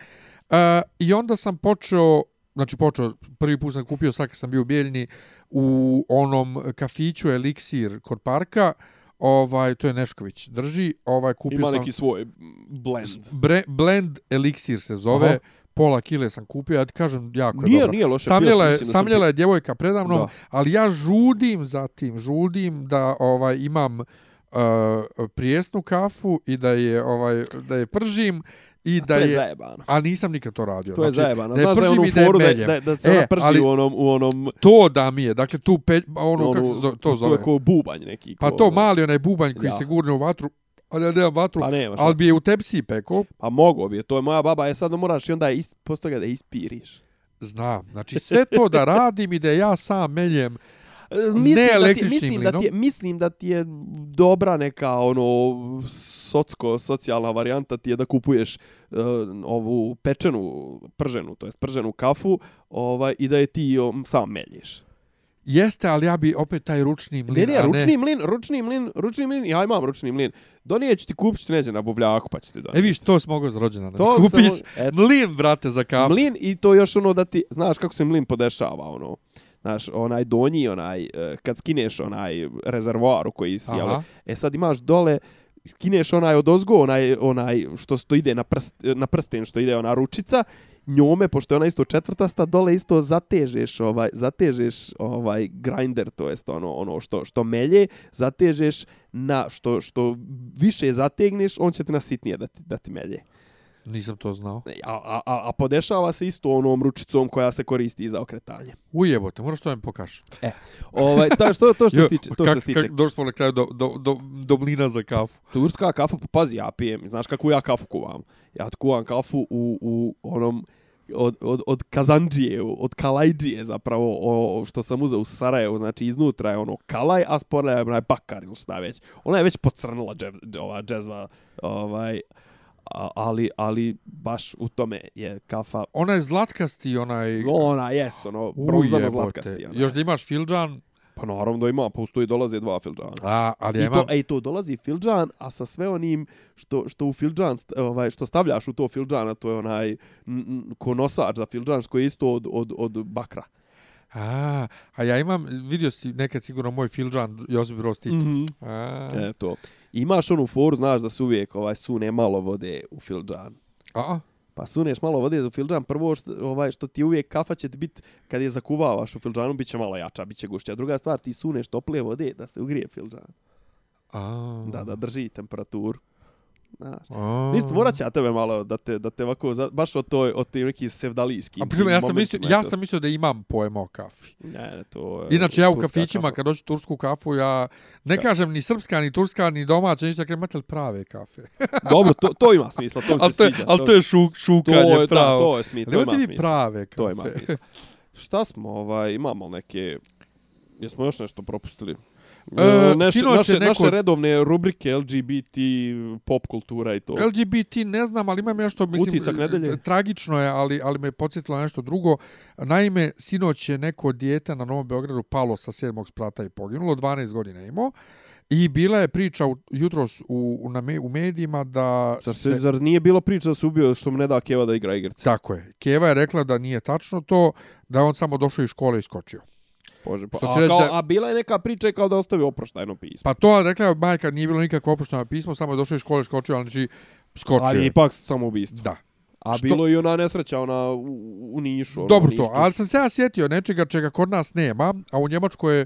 Uh, I onda sam počeo, znači počeo, prvi put sam kupio sad kad sam bio u Bijeljni, u onom kafiću Elixir kod parka, ovaj, to je Nešković drži, ovaj, kupio ima sam... neki svoj blend. Bre, blend Elixir se zove, Aha. pola kile sam kupio, ja ti kažem, jako je Nije, dobro. nije loše. pio Samljela sam, je, da sam samljela je djevojka predamnom, Da. ali ja žudim za tim, žudim da ovaj imam uh, prijesnu kafu i da je ovaj da je pržim i A da to je je zajebano. a nisam nikad to radio. To je znači, zajebano. je Znaš da je i da foru da, da, da se E, prži ali- u onom, u onom To da mi je, dakle tu pe, ono, kako se to, to To zove. je kao bubanj neki. Pa ko- to mali onaj bubanj koji Ja. se gurne u vatru, ali ja nemam vatru, Pa nema ali bi je u tepsiji peko. Pa mogo bi je, to je moja baba, je sad moraš i onda je ist, posto toga da ispiriš. Znam, znači sve to da radim i da ja sam meljem Mislim da ti, mislim da ti, je, mlinom. mislim da ti je dobra neka ono socko socijalna varijanta ti je da kupuješ uh, ovu pečenu prženu to jest prženu kafu ovaj i da je ti um, sam melješ. Jeste, ali ja bi opet taj ručni mlin, Ne, ne, ručni mlin, ručni mlin, ručni mlin, ja imam ručni mlin. Donijet ću ti kupit ću ti neđe na buvljaku pa ću ti donijeti. E viš, to si za rođendan. To Kupiš sam- mlin, brate, za kafu. Mlin i to još ono da ti, znaš kako se mlin podešava, ono, znaš, onaj donji, onaj, eh, kad skineš onaj rezervoar u koji si, jel, e sad imaš dole, skineš onaj od ozgo, onaj, onaj što to ide na, prst, na prsten, što ide ona ručica, njome, pošto je ona isto četvrtasta, dole isto zatežeš ovaj zatežeš ovaj grinder, to jest ono ono što što melje, zatežeš na što što više zategneš, on će te nasitnije da ti, da ti melje. Nisam to znao. A, a, a, a podešava se isto onom ručicom koja se koristi za okretanje. Ujebote, moraš to mi pokaži. Ovaj, to, što, to što se tiče, to kak, što se tiče. kak, došli smo na kraju do, do, do, do mlina za kafu. Turska kafa, pa pazi, ja pijem, znaš kako ja kafu kuvam? Ja kuvam kafu u, u onom od, od, od kazanđije, od kalajđije zapravo, o, što sam uzeo u Sarajevu, znači iznutra je ono kalaj, a sporla je onaj bakar ili šta već. Ona je već pocrnula džez, ova džezva, ovaj, a, ali, ali baš u tome je kafa, Ona je zlatkasti, onaj... ona jest, ono, bronzano zlatkasti. Ona. Još da imaš filđan, Pa naravno da ima, pa uz to i dolaze dva filđana. a, ali ja I imam... to, ej, to dolazi filđan, a sa sve onim što, što u filđan, ovaj, što stavljaš u to filđana, to je onaj n- n- ko nosač za filđan, koji je isto od, od, od bakra. A, a ja imam, vidio si nekad sigurno moj filđan Josip Broz Tito. -hmm. A, E, to. Imaš onu foru, znaš da se uvijek ovaj, sune malo vode u filđan. a, Pa suneš malo vode za filđan, prvo što, ovaj, što ti uvijek kafa će ti bit, kad je zakuvavaš u filđanu, bit će malo jača, bit će gušća. Druga stvar, ti suneš tople vode da se ugrije filđan. A, Da, da drži temperaturu. Znaš. A. Isto morat će ja tebe malo da te, da te ovako, za- baš o toj, o tim nekim sevdalijskim. A pritom, ja sam mislio, ja to sam mislio da imam pojma o kafi. Ne, ne, to je... Inače, ja u kafićima, kafa. kad dođu tursku kafu, ja ne Ka- kažem ni srpska, ni turska, ni domaća, ništa, kažem, imate li prave kafe? Dobro, to, to ima smisla, to mi se to je, sviđa. ali to je šuk, to šukanje je, pravo. Da, to je smisla, to ima smisla. prave kafe? To ima smisla. Šta smo, ovaj, imamo neke... Jesmo još nešto propustili? E, sinoć je naše, neko- naše redovne rubrike LGBT, pop kultura i to. LGBT ne znam, ali imam nešto, mislim, Utisak nedelje? tragično je, ali, ali me podsjetilo na nešto drugo. Naime, sinoć je neko dijete na Novom Beogradu palo sa sedmog sprata i poginulo, 12 godina je imao. I bila je priča u, jutros u, u, na me, u medijima da Zar, se, zar nije bilo priča da se ubio što mu ne da Keva da igra igrice? Tako je. Keva je rekla da nije tačno to, da je on samo došao iz škole i skočio. Bože, pa, a, kao, da- a bila je neka priča kao da ostavi oproštajno pismo. Pa to rekla je majka, nije bilo nikakvo opušteno pismo, samo je došao iz škole skočio, ali znači skočio. Ali ipak samo ubistvo. Da. A Što- bilo i ona nesreća, ona u, u Nišu. ono, Dobro to, ali sam se ja sjetio nečega čega kod nas nema, a u Njemačkoj je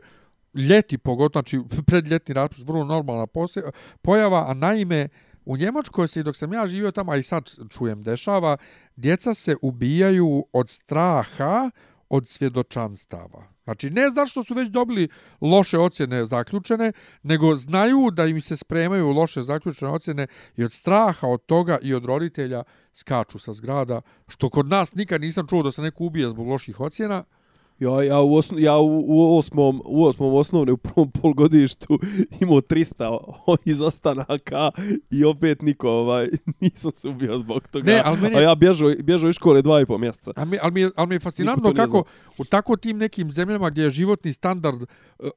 ljeti pogotovo, znači predljetni raspust, vrlo normalna pose, pojava, a naime, u Njemačkoj se dok sam ja živio tamo, a i sad čujem, dešava, djeca se ubijaju od straha, od svjedočanstava. Znači, ne znaš što su već dobili loše ocjene zaključene, nego znaju da im se spremaju loše zaključene ocjene i od straha od toga i od roditelja skaču sa zgrada, što kod nas nikad nisam čuo da se neko ubije zbog loših ocjena. Ja, ja, u, osno, ja u, u, osmom, u osmom osnovne u prvom polgodištu imao 300 izostanaka i opet niko, ovaj, nisam se ubio zbog toga. Ne, ali meni- A ja bježao, bježao iz škole dva i pol mjeseca. Ali mi, ali mi, ali mi je fascinantno kako u tako tim nekim zemljama gdje je životni standard e,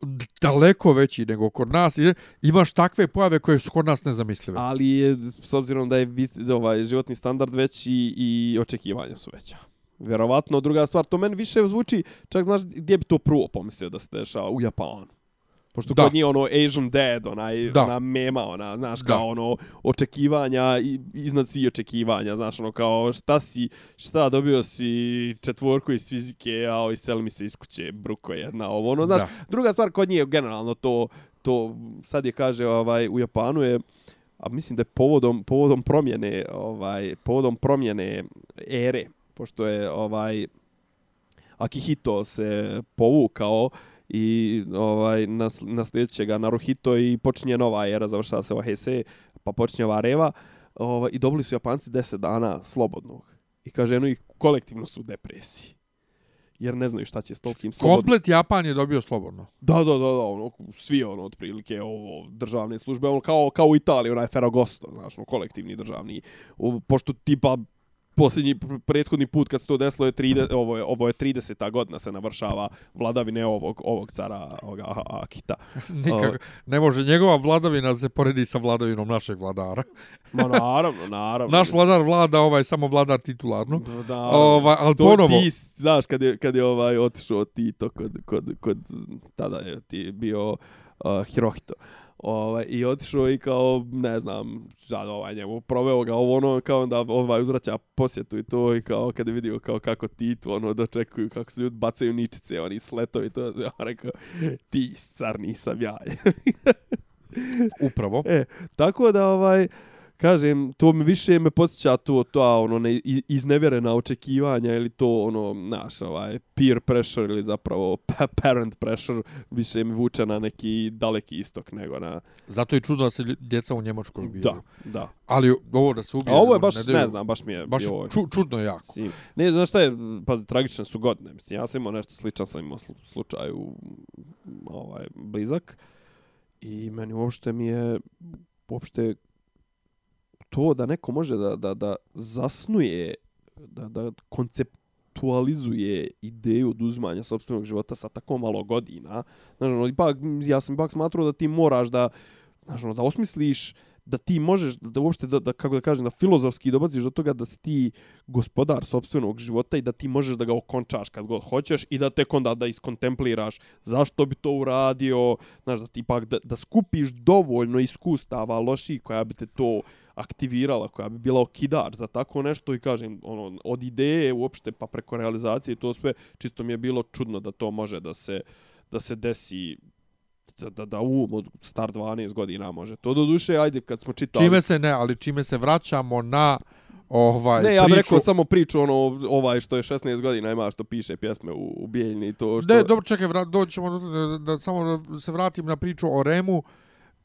daleko veći nego kod nas, imaš takve pojave koje su kod nas nezamislive. Ali je, s obzirom da je ovaj, životni standard veći i očekivanja su veća. Vjerovatno, druga stvar, to meni više zvuči, čak znaš gdje bi to prvo pomislio da se dešava u Japanu. Pošto Da. kod njih ono Asian Dad, onaj, Da. ona mema, ona, znaš, Da. kao ono, očekivanja i iznad svih očekivanja, znaš, ono, kao šta si, šta dobio si četvorku iz fizike, a ovaj sel mi se iz kuće, bruko jedna, ovo, ono, znaš, Da. druga stvar kod njih je generalno to, to, sad je kaže, ovaj, u Japanu je, a mislim da je povodom, povodom promjene, ovaj, povodom promjene ere, pošto je, ovaj, Akihito se povukao i ovaj nas, naslijedit će ga Naruhito i počinje nova era, završava se ova Heisei, pa počinje ova Reva ovaj, i dobili su Japanci 10 dana slobodnog. I kaže, eno ih kolektivno su u depresiji. Jer ne znaju šta će s tolkim slobodnim. Komplet Japan je dobio slobodno. Da, da, da, da, ono, svi ono, otprilike, ovo, državne službe, ono, kao, kao u Italiji, onaj Ferragosto, znaš, ono, kolektivni državni, u, pošto tipa, posljednji pr- prethodni put kad se to desilo je 30 ovo je ovo je 30. godina se navršava vladavine ovog ovog cara ovoga A- Akita. Nikako, ne može njegova vladavina se poredi sa vladavinom našeg vladara. Ma naravno, naravno. Naš vladar vlada, ovaj samo vladar titularno. Da, da, Ovaj, to ponovo- ti, znaš, kad je, kad je ovaj otišao Tito kod, kod, kod, tada je ti bio uh, Hirohito. Ovaj, I otišao i kao, ne znam, sad ovaj njemu proveo ga ovo ono, kao onda ovaj uzvraća posjetu i to i kao kad je vidio kao kako Titu ono dočekuju, kako se ljudi bacaju ničice, oni sletovi, to ja rekao, ti car nisam ja. Upravo. E, tako da ovaj kažem, to mi više me podsjeća to to ono ne iznevjerena očekivanja ili to ono naš ovaj peer pressure ili zapravo pa- parent pressure više mi vuče na neki daleki istok nego na Zato je čudno da se djeca u Njemačkoj ubijaju. da, da. Ali ovo da se ubije... A ovo je baš daju- ne znam, baš mi je Baš bio ču, čudno jako. Sim. Ne, znaš šta je, pa tragične su godine. Mislim, ja sam imao nešto slično, sam imao slu- slučaj u ovaj, blizak. I meni uopšte mi je, uopšte to da neko može da, da, da zasnuje, da, da konceptualizuje ideju oduzmanja sopstvenog života sa tako malo godina. Znaš, ono, ipak, ja sam ipak smatrao da ti moraš da, znaš, ono, da osmisliš da ti možeš da uopšte da, da kako da kažem da filozofski dobaciš do toga da si ti gospodar sopstvenog života i da ti možeš da ga okončaš kad god hoćeš i da tek onda da iskontempliraš zašto bi to uradio, znaš da ti ipak da, da skupiš dovoljno iskustava loših koja bi te to aktivirala, koja bi bila okidač za tako nešto i kažem, ono, od ideje uopšte pa preko realizacije i to sve, čisto mi je bilo čudno da to može da se, da se desi da, da, da um od star 12 godina može. To do duše, ajde, kad smo čitali... Čime se ne, ali čime se vraćamo na ovaj Ne, ja bih priču... rekao samo priču ono ovaj što je 16 godina ima što piše pjesme u, u Bijeljni to što Ne, dobro, čekaj, vrat, doćemo do, da, da, samo da se vratim na priču o Remu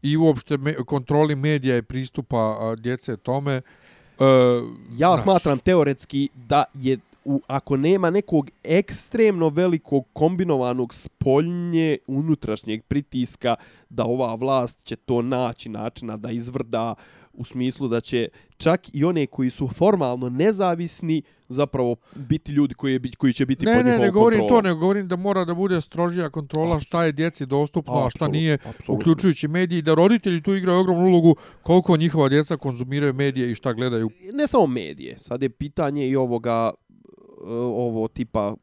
i uopšte me, kontroli medija i pristupa a, djece tome. E, ja znaš, smatram teoretski da je u, ako nema nekog ekstremno velikog kombinovanog spoljnje unutrašnjeg pritiska da ova vlast će to naći načina da izvrda u smislu da će čak i one koji su formalno nezavisni zapravo biti ljudi koji, je, koji će biti Ne, pod ne, njihovom ne govorim to, kontrolom. ne govorim da mora da bude strožija kontrola šta je djeci dostupno, a šta Apsolutno, nije, apsolutno. uključujući mediji, da roditelji tu igraju ogromnu ulogu koliko njihova djeca konzumiraju medije i šta gledaju. Ne samo medije, sad je pitanje i ovoga e, ovo tipa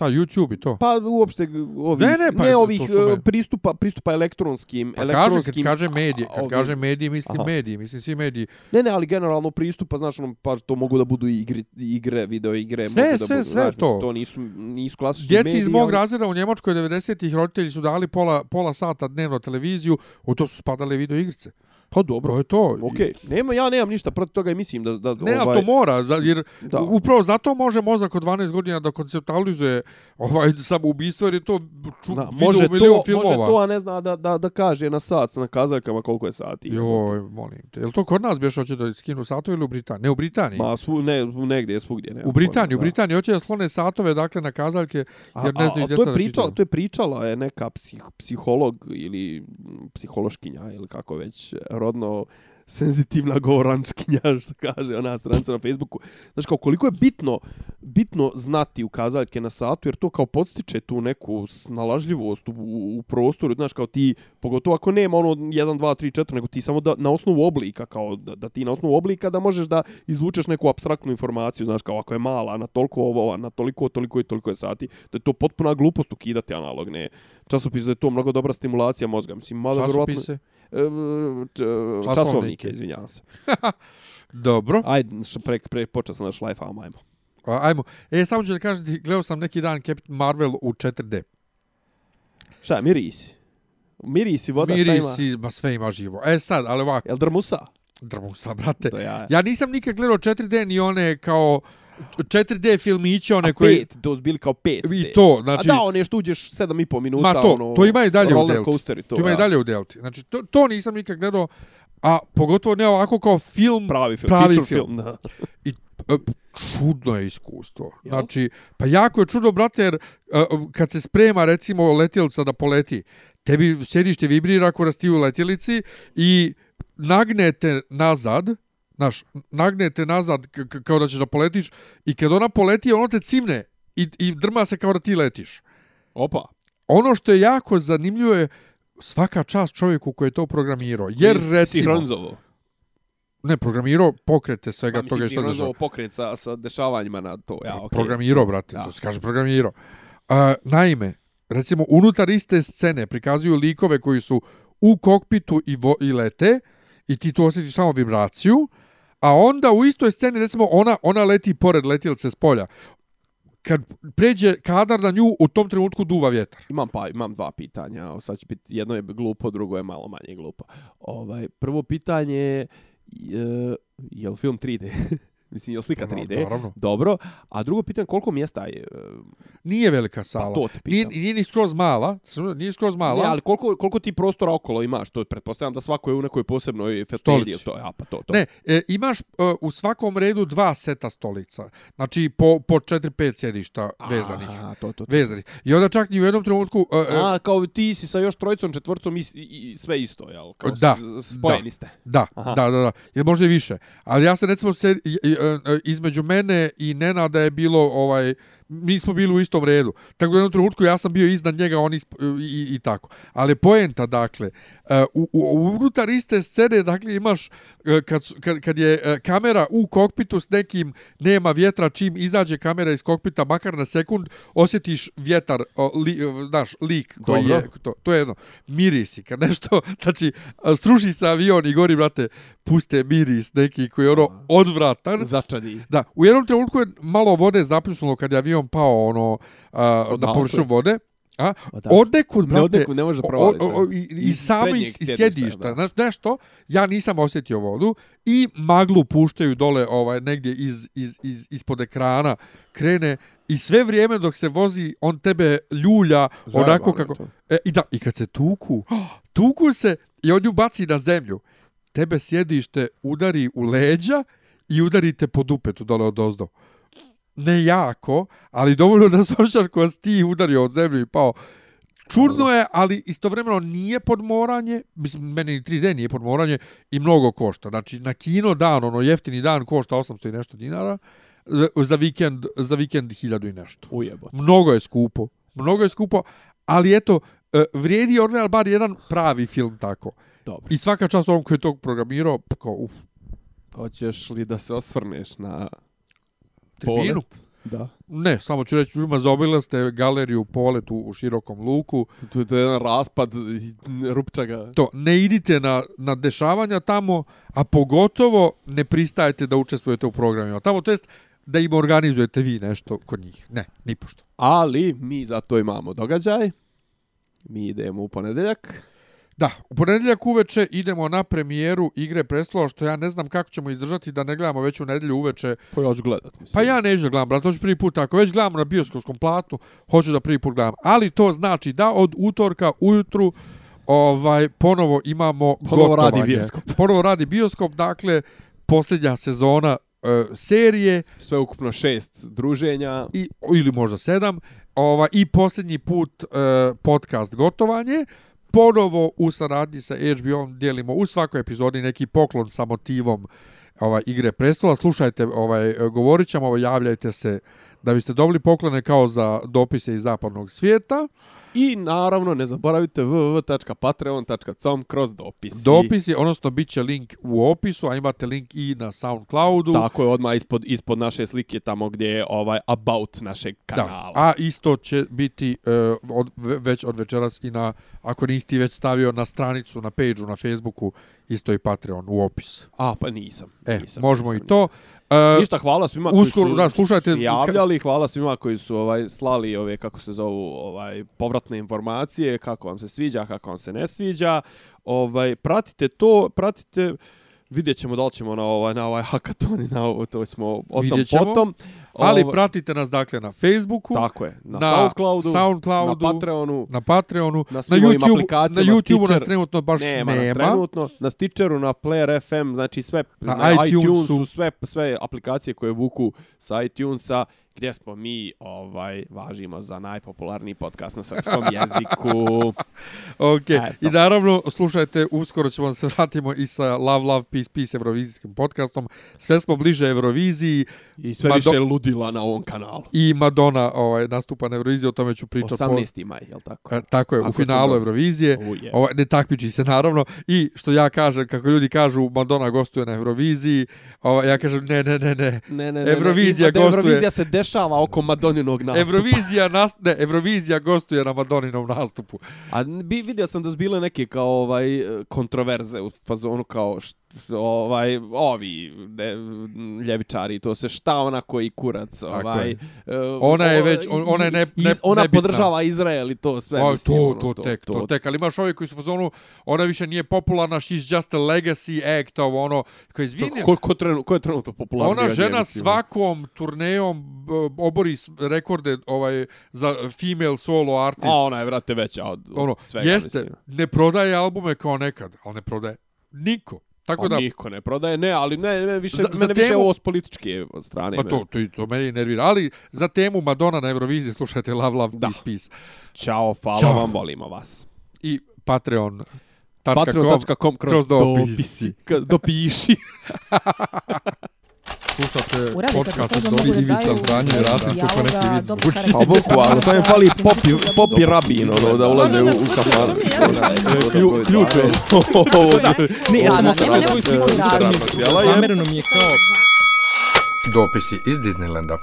Šta, YouTube i to? pa uopšte ovih Ne, ne, pa ne ovih me- e, pristupa pristupa elektronskim Pa kaže, kad elektronskim kaže medije, kad ovim- kaže mediji, mislim Aha. mediji, mislim svi mediji. Ne, ne, ali generalno pristupa, znaš, ono, pa to mogu da budu igre, igre video igre. Sve, mogu da sve, budu, sve znaš, to. mislim, To nisu, nisu klasični Djeci mediji. iz mog ali- razreda u Njemačkoj 90-ih roditelji su dali pola, pola sata dnevno televiziju, u to su spadale video igrice. Pa dobro. Je to. Okej, nema, ja nemam ništa protiv toga i mislim da... da Ne, ovaj, to mora, za- jer Da. upravo zato može mozak od 12 godina da konceptualizuje ovaj samoubistvo, jer je to ču, da, može, to, filmova. može to, a ne zna da, da, da kaže na sat, na kazaljkama koliko je sati. Joj, molim te. Jel to kod nas bješ hoće da skinu satove ili u Britaniji? Ne, u Britaniji. Ma, svu, ne, negdje, svugdje. Ne, u Britaniji, u Britaniji hoće da slone satove, dakle, na kazaljke, jer ne znaju a, a, to djeca je da pričala, to je pričala je neka psih, psiholog ili psihološkinja ili kako već rodno senzitivna govorančkinja, što kaže ona stranca na Facebooku. Znaš, kao koliko je bitno, bitno znati ukazaljke na satu, jer to kao podstiče tu neku snalažljivost u, u, u prostoru, znaš, kao ti, pogotovo ako nema ono 1, 2, 3, 4, nego ti samo da, na osnovu oblika, kao da, da ti na osnovu oblika da možeš da izvučeš neku abstraktnu informaciju, znaš, kao ako je mala, na toliko ovo, na toliko, toliko i toliko je sati, da je to potpuna glupost ukidati analogne časopis, da je to mnogo dobra stimulacija mozga. Mislim, verovatno... Časopise. E, č, časovnike, Časovnike. izvinjavam se. Dobro. Ajde, pre, pre, počeo sam na šlajfa, ajmo. A, Ajmo. E, samo ću da kažem ti, gledao sam neki dan Captain Marvel u 4D. Šta, mirisi? Mirisi, voda, šta ima? Mirisi, ma sve ima živo. E sad, ali ovako, Jel drmusa? drmusa, brate. Ja. Ja nisam nikad gledao 4D ni one kao 4D filmiće, one A koje... pet, to su bili kao pet. I te. to, znači... A da, one što uđeš 7,5 minuta, Ma to, ono, to ima i dalje u Delti. to, To ima ja. i dalje u Delti. Znači, to, to nisam nikad gledao, a pogotovo ne ovako kao film, Pravi film, Pravi film. film, da. i e, čudno je iskustvo. Jel? Znači, pa jako je čudno, brate, jer e, kad se sprema, recimo, letjelica da poleti, tebi sjedište vibrira ako rasti u letjelici i nagnete nazad, znaš, nagnete nazad kao da ćeš da poletiš i kad ona poleti, ono te cimne i, i drma se kao da ti letiš. Opa. Ono što je jako zanimljivo je svaka čast čovjeku koji je to programirao. Jer, si recimo, ne, programirao pokrete svega Ma, toga mislim, i što dešava. pokret sa, sa dešavanjima na to. Ja, okej. Programirao, brate, Da. to se kaže programirao. A, naime, recimo, unutar iste scene prikazuju likove koji su u kokpitu i, vo, i lete i ti tu osjetiš samo vibraciju, a onda u istoj sceni, recimo, ona, ona leti pored letjelce s polja. Kad pređe kadar na nju, u tom trenutku duva vjetar. Imam pa imam dva pitanja. O, sad će biti jedno je glupo, drugo je malo manje glupo. Ovaj prvo pitanje je je, je li film 3D? Mislim, je li slika 3D? Naravno. Dobro. A drugo pitanje, koliko mjesta je? e, Nije velika Pa sala. to te nije, pitam. nije ni skroz mala. Nije skroz mala. Ne, ali koliko, koliko ti prostora okolo imaš? To pretpostavljam da svako je u nekoj posebnoj. Stolici. To, ja, pa to, to. Ne, e, imaš e, u svakom redu dva seta stolica. Znači po, po 4-5 sjedišta vezanih. Aha, to, to, to. Vezanih. I onda čak ni u jednom trenutku... E, e, A, kao ti si sa još trojicom, četvorcom i, i, i sve isto, jel? Kao Da, spojeni ste. Da, Aha. da, da, da. Ili možda i više. Ali ja sam recimo se, i- i- e, E, e, između mene i Nenada je bilo ovaj mi smo bili u istom redu. Tako da u jednom trenutku ja sam bio iznad njega, on isp, i, i, tako. Ali poenta, dakle, e, u, u, unutar iste scene, dakle, imaš, e, kad, kad, kad je e, kamera u kokpitu s nekim, nema vjetra, čim izađe kamera iz kokpita, makar na sekund, osjetiš vjetar, li, znaš, lik koji Dobro. je, to, to je jedno, mirisi, kad nešto, znači, sruši se avion i gori, brate, puste miris neki koji je ono odvratan. Začadi. Da, u jednom trenutku je malo vode zapljusnulo kad je avion pao ono a, Od na površinu vode. A, Pa da. odekud, Ne brate, odekud, ne može provališ, i, i Iz prednjeg iz, iz sjedišta, znaš, nešto, ja nisam osjetio vodu i maglu puštaju dole ovaj negdje iz, iz, iz, ispod ekrana, krene i sve vrijeme dok se vozi, on tebe ljulja Zajebano onako kako... E, I da, i kad se tuku, tuku se i on ju baci na zemlju. Tebe sjedište udari u leđa i udarite po dupetu dole od ozdo. Ne jako, ali dovoljno da koja si ti udario od zemlju i pao. Čudno je, ali istovremeno nije podmoranje, mislim, meni ni 3D nije podmoranje i mnogo košta. Znači, na kino dan, ono jeftini dan košta 800 i nešto dinara, za, vikend, za vikend 1000 i nešto. Ujebo. Mnogo je skupo. Mnogo je skupo, ali eto, e, vrijedi Orlean bar jedan pravi film tako. Dobro. I svaka čast ovom koji je tog programirao, kao, uf, Hoćeš li da se osvrneš na tribinu. polet? Da. Ne, samo ću reći, ljudima zaobila ste galeriju polet u, u širokom luku. To, to je jedan raspad rupčaga. To, ne idite na, na dešavanja tamo, a pogotovo ne pristajete da učestvujete u programima. Tamo, to jest, da im organizujete vi nešto kod njih. Ne, ni pošto. Ali mi zato imamo događaj. Mi idemo u ponedeljak. Da, u ponedjeljak uveče idemo na premijeru Igre preslova, što ja ne znam kako ćemo izdržati da ne gledamo već u nedjelju uveče. Pa ja ću gledat, mislim. Pa ja neću da gledam, brate, hoću prvi put, ako već gledamo na bioskopskom platnu, hoću da prvi put gledam. Ali to znači da od utorka ujutru ovaj ponovo imamo Ponovo radi gotovanje. bioskop. Ponovo radi bioskop, dakle, posljednja sezona e, serije Sve ukupno šest druženja. i ili možda sedam, ova i posljednji put e, podcast gotovanje. Ponovo u saradnji sa HBO-om dijelimo u svakoj epizodi neki poklon sa motivom ovaj igre prestola. Slušajte, ovaj govorit ćemo, ovaj, javljajte se da biste dobili poklone kao za dopise iz zapadnog svijeta. I naravno ne zaboravite www.patreon.com kroz dopisi. Dopisi, odnosno bit će link u opisu, a imate link i na Soundcloudu. Tako je odmah ispod, ispod naše slike tamo gdje je ovaj about našeg kanala. Da, a isto će biti uh, od, ve- već od večeras i na, ako nisi ti već stavio na stranicu, na page na Facebooku, isto i Patreon u opis. A, pa nisam. E, nisam, možemo nisam, i to. nisam. Uh, Ništa, hvala svima uskoro, koji su da, slušajte- javljali, hvala svima koji su ovaj slali ove kako se zovu ovaj povratne informacije, kako vam se sviđa, kako vam se ne sviđa. Ovaj pratite to, pratite vidjet ćemo da li ćemo na ovaj na ovaj hakaton i na ovo to ćemo o tom potom. Ali Ovaj, pratite nas dakle na Facebooku, tako je, na, na Soundcloudu, Soundcloudu, na Patreonu, na Patreonu, Na na, YouTube, na YouTubeu nas trenutno baš nema, nema. nas trenutno, na Stitcheru, na Player FM, znači sve Na na, iTunesu. iTunesu, sve sve aplikacije koje vuku sa iTunesa gdje smo mi ovaj važimo za najpopularniji podcast na srpskom jeziku. Ok, Eto. i naravno slušajte, uskoro ćemo se vratimo i sa Love, Love, Peace, Peace evrovizijskim podcastom. Sve smo bliže Euroviziji I sve Mado- više ludila na ovom kanalu. i Madonna ovaj, nastupa na Euroviziji, o tome ću pričati. 18. maj, je li tako? E, tako je, Ako u finalu. Eurovizije. Uje. Ovo, ne takmiči se naravno i što ja kažem, kako ljudi kažu Madonna gostuje na Euroviziji, ovo, ja kažem ne, ne, ne, ne. Ne, ne, ne, Eurovizija ne, da gostuje- Eurovizija se dešava oko Madoninog nastupa. Eurovizija, nas, ne, Eurovizija gostuje na Madoninom nastupu. A bi, vidio sam da su bile neke kao ovaj kontroverze u fazonu kao št, ovaj ovi de, ljevičari to se šta ona koji kurac Tako ovaj je. e, Ona je već- on- ona je ne- iz- ne- ona nebitna. podržava Izrael i to sve O, mislim, to, ono, to, tek, to, tek. Ali imaš ovi koji su u fazonu, ona više nije popularna, she's just a legacy act, ovo ono, koji izvini, Ko, ko, trenu, ko je trenutno popularni? ona žena nje, mislim? svakom turnejom obori rekorde ovaj za female solo artist. A ona je, vrate, veća od, od ono, svega, jeste, mislim. ne prodaje albume kao nekad, ali ne prodaje niko. Tako da, niko ne prodaje, ne, ali ne, ne više, Za- za mene više temu- ovo s političke strane. Pa to, to, to meni nervira. Ali za temu Madonna na Euroviziji slušajte Love, Love, Da. Peace, Peace. Ćao, hvala Ćao. vam, volimo vas. I Patreon. Patreon.com kroz, kroz dopisi. dopisi. Dopiši. slušate podcast to od Dobri Ivica Zdranjo i Rasim, tu ko neki dijaloga, vid dobro zvuči. Pa bukvalno, samo im fali popi, popi rabin, ono, da ulaze u. Klju- Ključ je. Ne, ja sam nema svoju sliku. Jela je. Zamereno mi je kao... Dopisi iz Disneylanda.